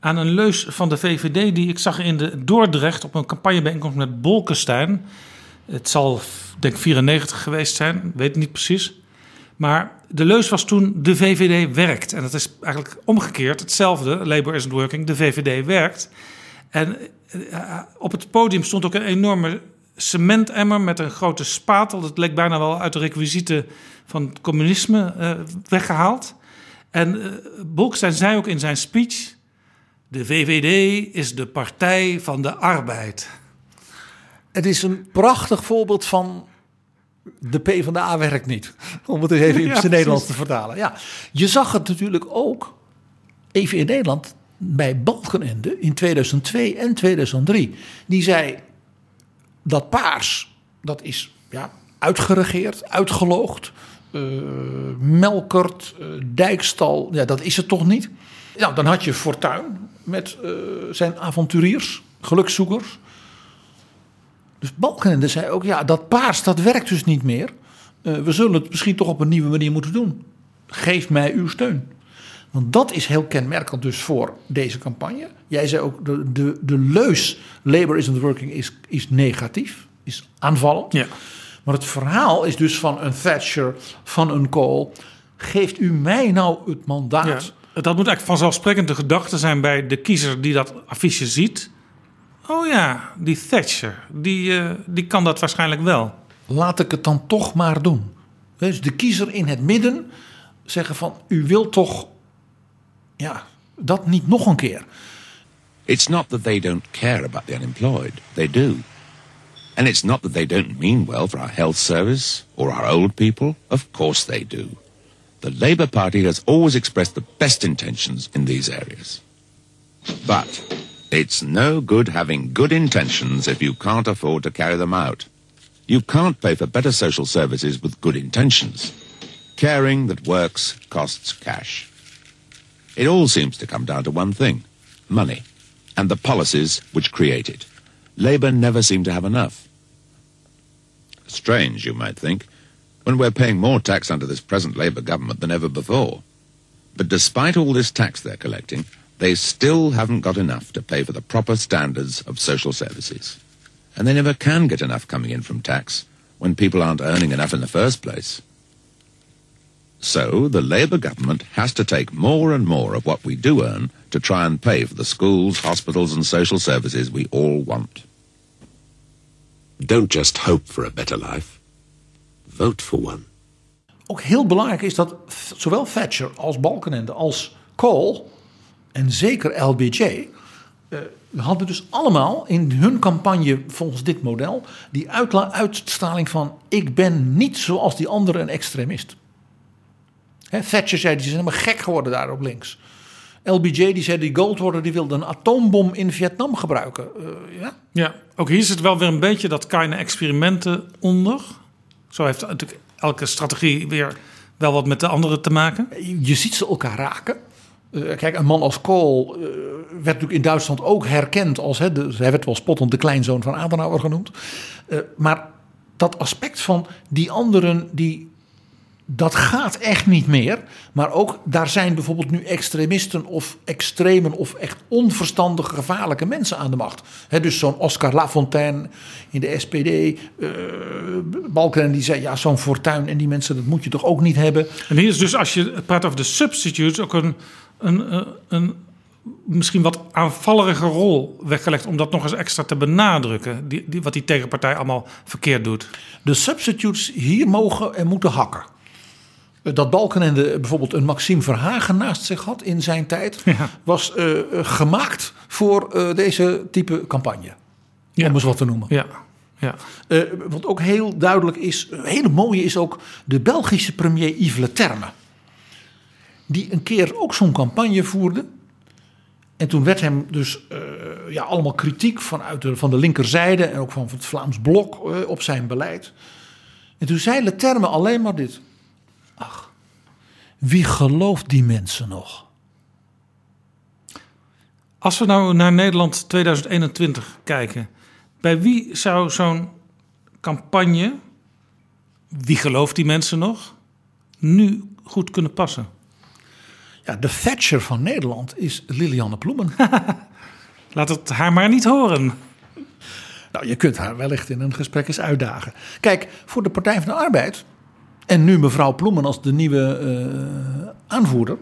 aan een leus van de VVD die ik zag in de Dordrecht op een campagnebijeenkomst met Bolkestein. Het zal denk ik 94 geweest zijn, weet niet precies. Maar de leus was toen de VVD werkt. En dat is eigenlijk omgekeerd hetzelfde. Labor isn't working, de VVD werkt. En uh, op het podium stond ook een enorme cementemmer met een grote spatel. Dat leek bijna wel uit de requisieten van het communisme uh, weggehaald. En uh, Bolkestein zei ook in zijn speech... de VVD is de partij van de arbeid. Het is een prachtig voorbeeld van de P van de A werkt niet. Om het eens even in het Nederlands te vertalen. Ja, je zag het natuurlijk ook even in Nederland bij Balkenende in 2002 en 2003. Die zei dat paars, dat is ja, uitgeregeerd, uitgeloogd. Uh, Melkert, uh, Dijkstal, ja, dat is het toch niet? Ja, dan had je Fortuin met uh, zijn avonturiers, gelukszoekers. Dus Balkenende zei ook, ja, dat paars, dat werkt dus niet meer. we zullen het misschien toch op een nieuwe manier moeten doen. Geef mij uw steun. Want dat is heel kenmerkend dus voor deze campagne. Jij zei ook, de, de, de leus labor isn't working is, is negatief, is aanvallend. Ja. Maar het verhaal is dus van een Thatcher, van een Kohl. Geeft u mij nou het mandaat? Ja, dat moet eigenlijk vanzelfsprekend de gedachte zijn bij de kiezer die dat affiche ziet. Oh ja, die Thatcher, die, eh, die kan dat waarschijnlijk wel. Laat ik het dan toch maar doen. Dus de kiezer in het midden zeggen van u wilt toch ja, dat niet nog een keer. It's not that they don't care about the unemployed. They do. And it's not that they don't mean well for our health service or our old people. Of course they do. The Labour Party has always expressed the best intentions in these areas. But it's no good having good intentions if you can't afford to carry them out. You can't pay for better social services with good intentions. Caring that works costs cash. It all seems to come down to one thing money and the policies which create it. Labour never seem to have enough. Strange, you might think, when we're paying more tax under this present Labour government than ever before. But despite all this tax they're collecting, they still haven't got enough to pay for the proper standards of social services. And they never can get enough coming in from tax when people aren't earning enough in the first place. So the Labour government has to take more and more of what we do earn to try and pay for the schools, hospitals and social services we all want. Don't just hope for a better life. Vote for one. Ook heel belangrijk is dat zowel Thatcher als Balkenende als Cole en zeker LBJ uh, hadden dus allemaal in hun campagne volgens dit model die uitstraling van ik ben niet zoals die andere een extremist. He, Thatcher zei, die zijn helemaal gek geworden daar op links. LBJ die zei, die Goldwater die wilde een atoombom in Vietnam gebruiken. Uh, ja? ja, ook hier zit wel weer een beetje dat kleine experimenten onder. Zo heeft natuurlijk elke strategie weer wel wat met de andere te maken. Je ziet ze elkaar raken. Uh, kijk, een man als Kool uh, werd natuurlijk in Duitsland ook herkend als, hè, hij werd wel spottend de kleinzoon van Adenauer genoemd. Uh, maar dat aspect van die anderen die dat gaat echt niet meer. Maar ook daar zijn bijvoorbeeld nu extremisten of extremen of echt onverstandige, gevaarlijke mensen aan de macht. dus zo'n Oscar Lafontaine in de SPD, Balken die zei ja, zo'n fortuin en die mensen, dat moet je toch ook niet hebben. En hier is dus, als je praat over de substitutes, ook een, een, een, misschien wat aanvallige rol weggelegd om dat nog eens extra te benadrukken. Die, die, wat die tegenpartij allemaal verkeerd doet. De substitutes hier mogen en moeten hakken dat Balkenende bijvoorbeeld een Maxime Verhagen naast zich had in zijn tijd, was uh, gemaakt voor uh, deze type campagne. Ja. Om eens wat te noemen. Ja. Ja. Uh, wat ook heel duidelijk is, hele mooie is ook de Belgische premier Yves Leterme. Die een keer ook zo'n campagne voerde. En toen werd hem dus ja, allemaal kritiek vanuit van de linkerzijde en ook van het Vlaams Blok op zijn beleid. En toen zei Leterme alleen maar dit. Ach, wie gelooft die mensen nog? Als we nou naar Nederland 2021 kijken, bij wie zou zo'n campagne, wie gelooft die mensen nog, nu goed kunnen passen? Ja, de Thatcher van Nederland is Lilianne Ploemen. Laat het haar maar niet horen. Nou, je kunt haar wellicht in een gesprek eens uitdagen. Kijk, voor de Partij van de Arbeid en nu mevrouw Ploemen als de nieuwe uh, aanvoerder.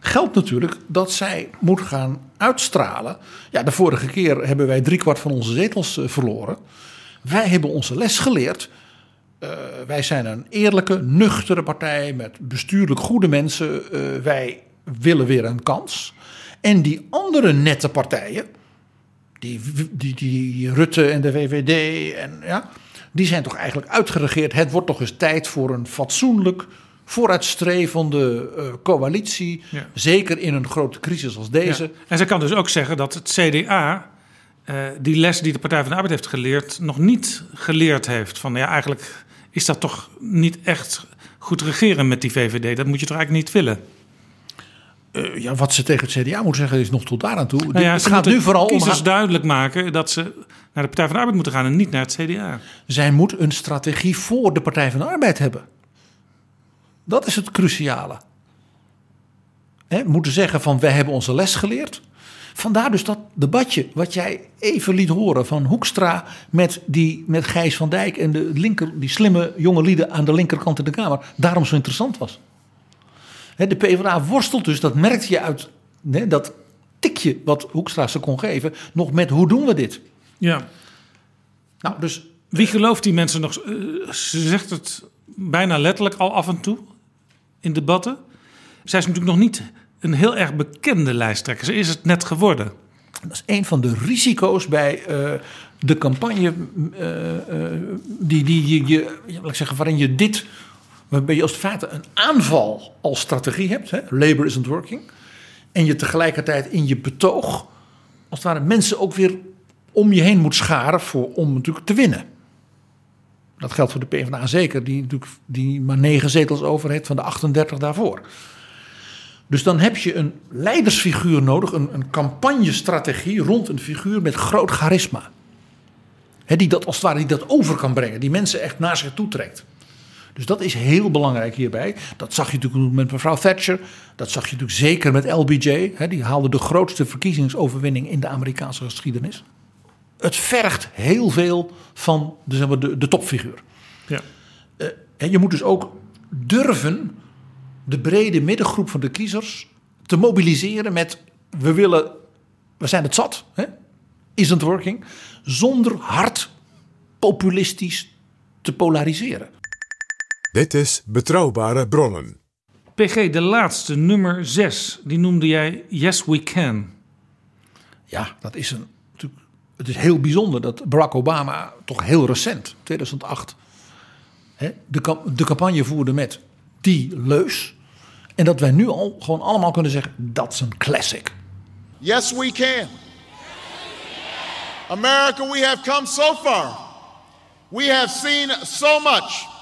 Geldt natuurlijk dat zij moet gaan uitstralen. Ja, de vorige keer hebben wij driekwart van onze zetels uh, verloren. Wij hebben onze les geleerd. Uh, wij zijn een eerlijke, nuchtere partij met bestuurlijk goede mensen. wij willen weer een kans. En die andere nette partijen, die, die, die Rutte en de VVD en ja, die zijn toch eigenlijk uitgeregeerd. Het wordt toch eens tijd voor een fatsoenlijk, vooruitstrevende uh, coalitie. Zeker in een grote crisis als deze. En ze kan dus ook zeggen dat het CDA uh, die les die de Partij van de Arbeid heeft geleerd, nog niet geleerd heeft. Van ja, eigenlijk is dat toch niet echt goed regeren met die VVD. Dat moet je toch eigenlijk niet willen. Uh, ja, wat ze tegen het CDA moet zeggen is nog tot daar aan toe. Nou ja, het gaat nu vooral om kiezers duidelijk maken dat ze naar de Partij van de Arbeid moeten gaan en niet naar het CDA. Zij moet een strategie voor de Partij van de Arbeid hebben. Dat is het cruciale. He, moeten zeggen van wij hebben onze les geleerd. Vandaar dus dat debatje wat jij even liet horen van Hoekstra met, die, met Gijs van Dijk en de linker, die slimme jonge lieden aan de linkerkant in de Kamer. Daarom zo interessant was. De PvdA worstelt dus, dat merkte je uit dat tikje wat Hoekstra ze kon geven, nog met hoe doen we dit? Ja. Nou, dus Wie gelooft die mensen nog? Eh, Ze zegt het bijna letterlijk al af en toe in debatten. Zij is natuurlijk nog niet een heel erg bekende lijsttrekker. Ze is het net geworden. Dat is een van de risico's bij eh, de campagne eh, die, die je, je, ja, laat ik zeggen, waarin je dit, waarbij je als het feite een aanval als strategie hebt, hè, labor isn't working, en je tegelijkertijd in je betoog, als het ware, mensen ook weer om je heen moet scharen voor, om natuurlijk te winnen. Dat geldt voor de PvdA zeker, die, natuurlijk, die maar negen zetels over heeft van de 38 daarvoor. Dus dan heb je een leidersfiguur nodig, een, een campagnestrategie rond een figuur met groot charisma. Die dat als het ware die dat over kan brengen, die mensen echt naar zich toe trekt. Dus dat is heel belangrijk hierbij. Dat zag je natuurlijk met mevrouw Thatcher. Dat zag je natuurlijk zeker met LBJ. Hè, die haalde de grootste verkiezingsoverwinning in de Amerikaanse geschiedenis. Het vergt heel veel van de, zeg maar, de, de topfiguur. Ja. Eh, en je moet dus ook durven de brede middengroep van de kiezers te mobiliseren met we willen, we zijn het zat, hè? isn't working, zonder hard populistisch te polariseren. Dit is Betrouwbare Bronnen. PG, de laatste, nummer 6, die noemde jij Yes We Can. Ja, dat is een, natuurlijk, het is heel bijzonder dat Barack Obama toch heel recent, 2008, hè, de, de campagne voerde met die leus. En dat wij nu al gewoon allemaal kunnen zeggen, dat is een classic. Yes, we can. America, we have come so far. We have seen so much,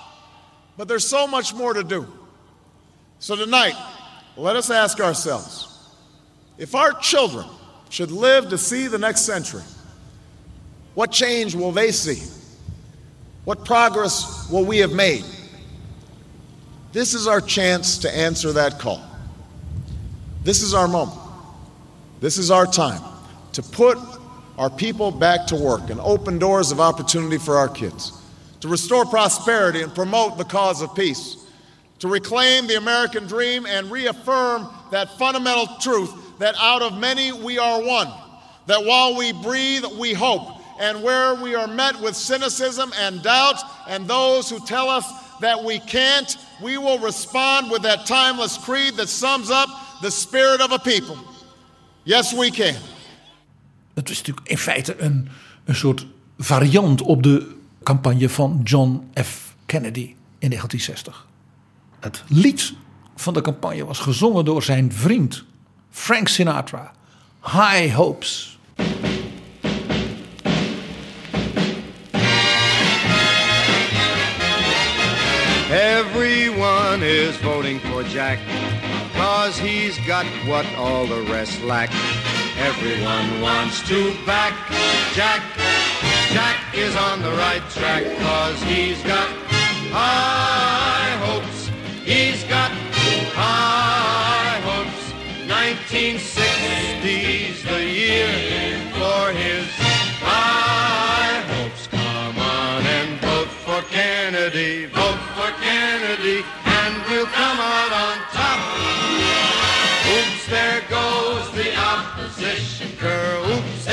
but there's so much more to do. So tonight, let us ask ourselves if our children should live to see the next century, what change will they see? What progress will we have made? This is our chance to answer that call. This is our moment. This is our time to put our people back to work and open doors of opportunity for our kids, to restore prosperity and promote the cause of peace, to reclaim the American dream and reaffirm that fundamental truth that out of many we are one, that while we breathe, we hope, and where we are met with cynicism and doubt, and those who tell us that we can't, we will respond with that timeless creed that sums up the spirit of a people. Yes, we can. Het is natuurlijk in feite een, een soort variant op de campagne van John F. Kennedy in 1960. Het lied van de campagne was gezongen door zijn vriend Frank Sinatra. High Hopes. Everyone is voting for Jack, cause he's got what all the rest lack. Everyone wants to back Jack. Jack is on the right track, cause he's got high hopes. He's got high hopes. 1960's the year for his high hopes. Come on and vote for Kennedy. Vote for Kennedy, and we'll come out on top. Oops, there goes the opposition girl. Oops,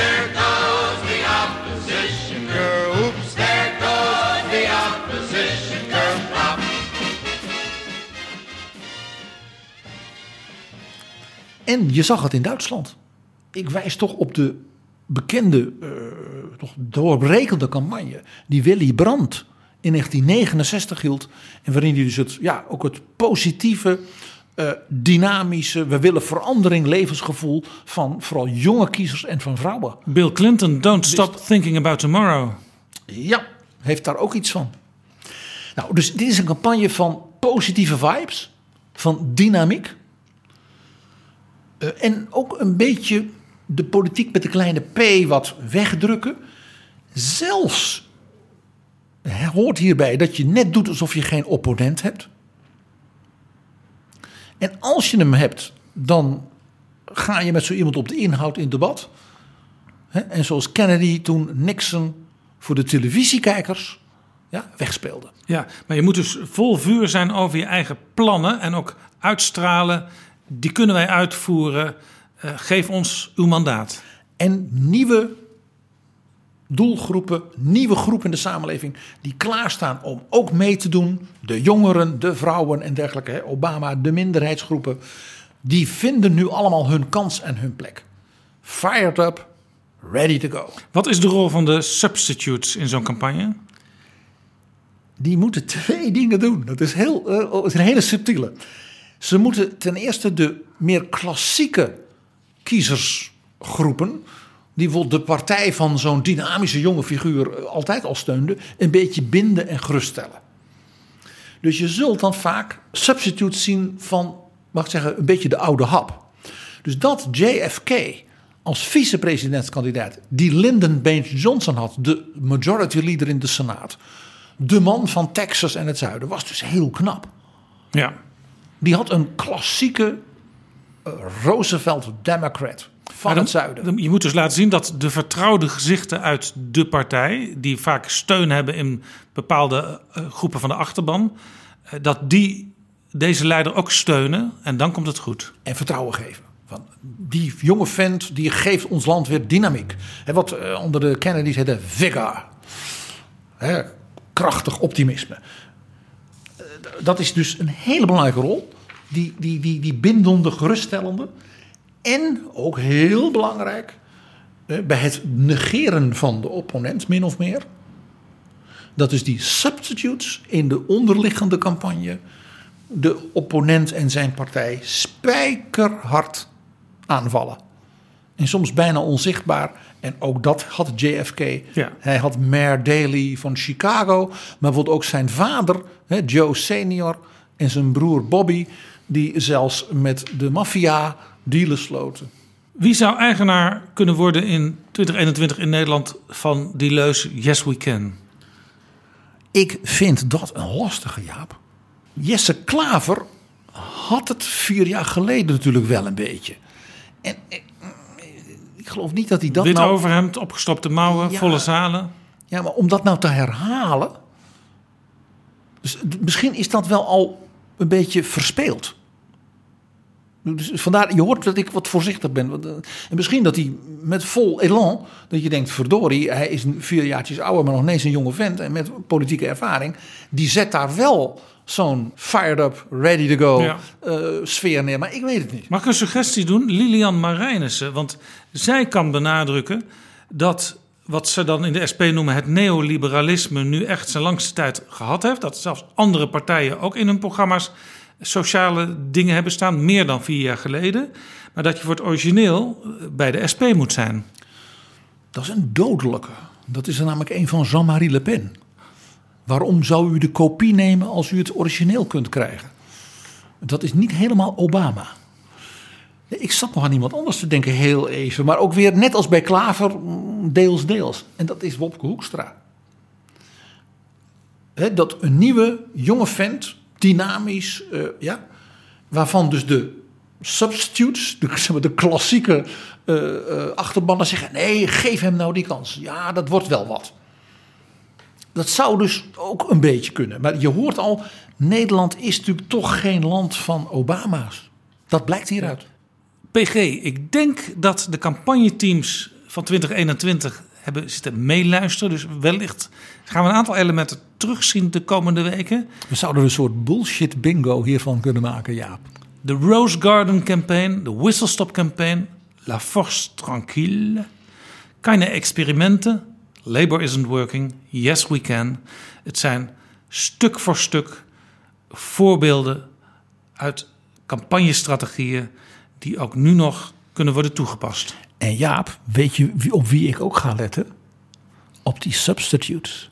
En je zag het in Duitsland. Ik wijs toch op de bekende, eh, toch doorbrekende campagne die Willy Brandt in 1969 hield. En waarin hij dus het, ja, ook het positieve, eh, dynamische, we willen verandering, levensgevoel van vooral jonge kiezers en van vrouwen. Bill Clinton, don't stop thinking about tomorrow. Ja, heeft daar ook iets van. Nou, dus dit is een campagne van positieve vibes, van dynamiek. Eh, en ook een beetje de politiek met de kleine p wat wegdrukken. Zelfs hoort hierbij dat je net doet alsof je geen opponent hebt. En als je hem hebt, dan ga je met zo iemand op de inhoud in debat. En zoals Kennedy toen Nixon voor de televisiekijkers ja, wegspeelde. Ja, maar je moet dus vol vuur zijn over je eigen plannen en ook uitstralen. Die kunnen wij uitvoeren. Eh, geef ons uw mandaat. En nieuwe doelgroepen, nieuwe groepen in de samenleving die klaarstaan om ook mee te doen. De jongeren, de vrouwen en dergelijke. hè, Obama, de minderheidsgroepen. Die vinden nu allemaal hun kans en hun plek. Fired up, ready to go. Wat is de rol van de substitutes in zo'n campagne? Die moeten twee dingen doen. Dat is, heel, dat is een hele subtiele. Ze moeten ten eerste de meer klassieke kiezersgroepen, die de partij van zo'n dynamische jonge figuur eh, altijd al steunde, een beetje binden en geruststellen. Dus je zult dan vaak substitutes zien van, mag ik zeggen, een beetje de oude hap. Dus dat JFK als vicepresidentskandidaat, die Lyndon Baines Johnson had, de majority leader in de Senaat, de man van Texas en het zuiden, was dus heel knap. Ja. Die had een klassieke eh, Roosevelt Democrat van dan- het zuiden. Je moet dus laten zien dat de vertrouwde gezichten uit de partij, die vaak steun hebben in bepaalde eh, groepen van de achterban, eh, dat die deze leider ook steunen en dan komt het goed. En vertrouwen geven. Van die jonge vent die geeft ons land weer dynamiek. Wat eh, onder de Kennedys heette vigor. Krachtig optimisme. Dat is dus een hele belangrijke rol. Die, die, die, die bindende, geruststellende. En ook heel belangrijk eh, bij het negeren van de opponent, min of meer. Dat is die substitutes in de onderliggende campagne de opponent en zijn partij spijkerhard aanvallen. En soms bijna onzichtbaar. En ook dat had JFK. Ja. Hij had Mayor Daley van Chicago. Maar bijvoorbeeld ook zijn vader, hè, Joe Senior. En zijn broer Bobby. Die zelfs met de maffia dealen sloten. Wie zou eigenaar kunnen worden in 2021 in Nederland van die leus Yes We Can? Ik vind dat een lastige, Jaap. Jesse Klaver had het vier jaar geleden natuurlijk wel een beetje. En eh, geloof niet dat hij dat Wit nou... overhemd, opgestopte mouwen, Ja. volle zalen. Ja, maar om dat nou te herhalen. Dus misschien is dat wel al een beetje verspeeld. Dus vandaar, je hoort dat ik wat voorzichtig ben. Eh, En misschien dat hij met vol elan, dat je denkt, verdorie, hij is vier jaartjes ouder, maar nog ineens een jonge vent en met politieke ervaring. Die zet daar wel zo'n fired up, ready to go Ja. eh, sfeer neer. Maar ik weet het niet. Mag ik een suggestie doen? Lilian Marijnissen. Want zij kan benadrukken dat wat ze dan in de SP noemen het neoliberalisme nu echt zijn langste tijd gehad heeft. Dat zelfs andere partijen ook in hun programma's sociale dingen hebben staan, meer dan vier jaar geleden. Maar dat je voor het origineel eh, bij de SP moet zijn. Dat is een dodelijke. Dat is er namelijk een van Jean-Marie Le Pen. Waarom zou u de kopie nemen als u het origineel kunt krijgen? Dat is niet helemaal Obama. Ik zat nog aan iemand anders te denken, heel even. Maar ook weer, net als bij Klaver, mm, deels, deels. En dat is Wopke Hoekstra. Dat een nieuwe, jonge vent, dynamisch, eh, ja, waarvan dus de substitutes, de, de klassieke eh, achterbannen zeggen: nee, geef hem nou die kans. Ja, dat wordt wel wat. Dat zou dus ook een beetje kunnen. Maar je hoort al, Nederland is natuurlijk toch geen land van Obama's. Dat blijkt hieruit. PG, ik denk dat de campagneteams van 2021 hebben zitten meeluisteren. Dus wellicht gaan we een aantal elementen terugzien de komende weken. We zouden een soort bullshit bingo hiervan kunnen maken, Jaap. De Rose Garden Campaign, de Whistle Stop Campaign, La Force Tranquille. Keine experimenten. Labor isn't working. Yes, we can. Het zijn stuk voor stuk voorbeelden uit campagnestrategieën die ook nu nog kunnen worden toegepast. En Jaap, weet je op wie ik ook ga letten? Op die substitutes.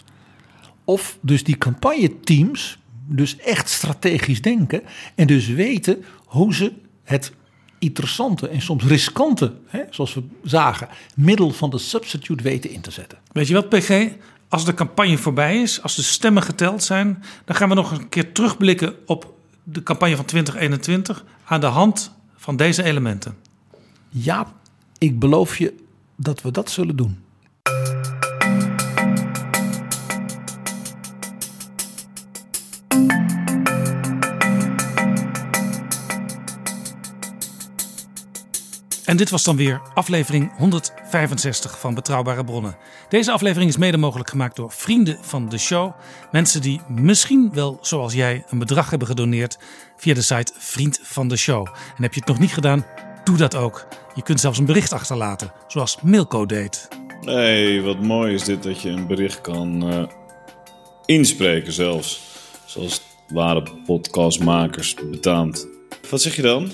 Of dus die campagneteams, dus echt strategisch denken. En dus weten hoe ze het interessante en soms riskante, hè, zoals we zagen, middel van de substitute weten in te zetten. Weet je wat, PG? Als de campagne voorbij is, als de stemmen geteld zijn, dan gaan we nog een keer terugblikken op de campagne van 2021 aan de hand van deze elementen. Jaap, ik beloof je dat we dat zullen doen. En dit was dan weer aflevering 165 van Betrouwbare Bronnen. Deze aflevering is mede mogelijk gemaakt door vrienden van de show. Mensen die misschien wel, zoals jij, een bedrag hebben gedoneerd via de site Vriend van de Show. En heb je het nog niet gedaan, doe dat ook. Je kunt zelfs een bericht achterlaten, zoals Milko deed. hey, wat mooi is dit dat je een bericht kan eh, inspreken zelfs. Zoals ware podcastmakers betaamt. Wat zeg je dan?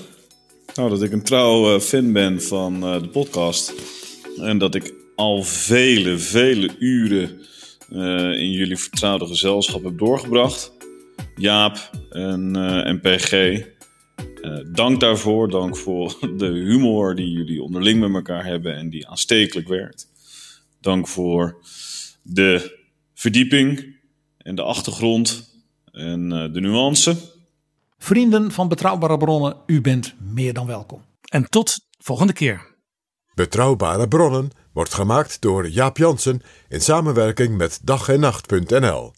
Nou, dat ik een trouw eh, fan ben van eh, de podcast. En dat ik al vele, vele uren in jullie vertrouwde gezelschap heb doorgebracht. Jaap en, en PG. Eh, dank daarvoor. Dank voor de humor die jullie onderling met elkaar hebben en die aanstekelijk werkt. Dank voor de verdieping en de achtergrond en eh, de nuance. Vrienden van Betrouwbare Bronnen, u bent meer dan welkom. En tot volgende keer. Betrouwbare bronnen wordt gemaakt door Jaap Jansen in samenwerking met dag en nacht.nl.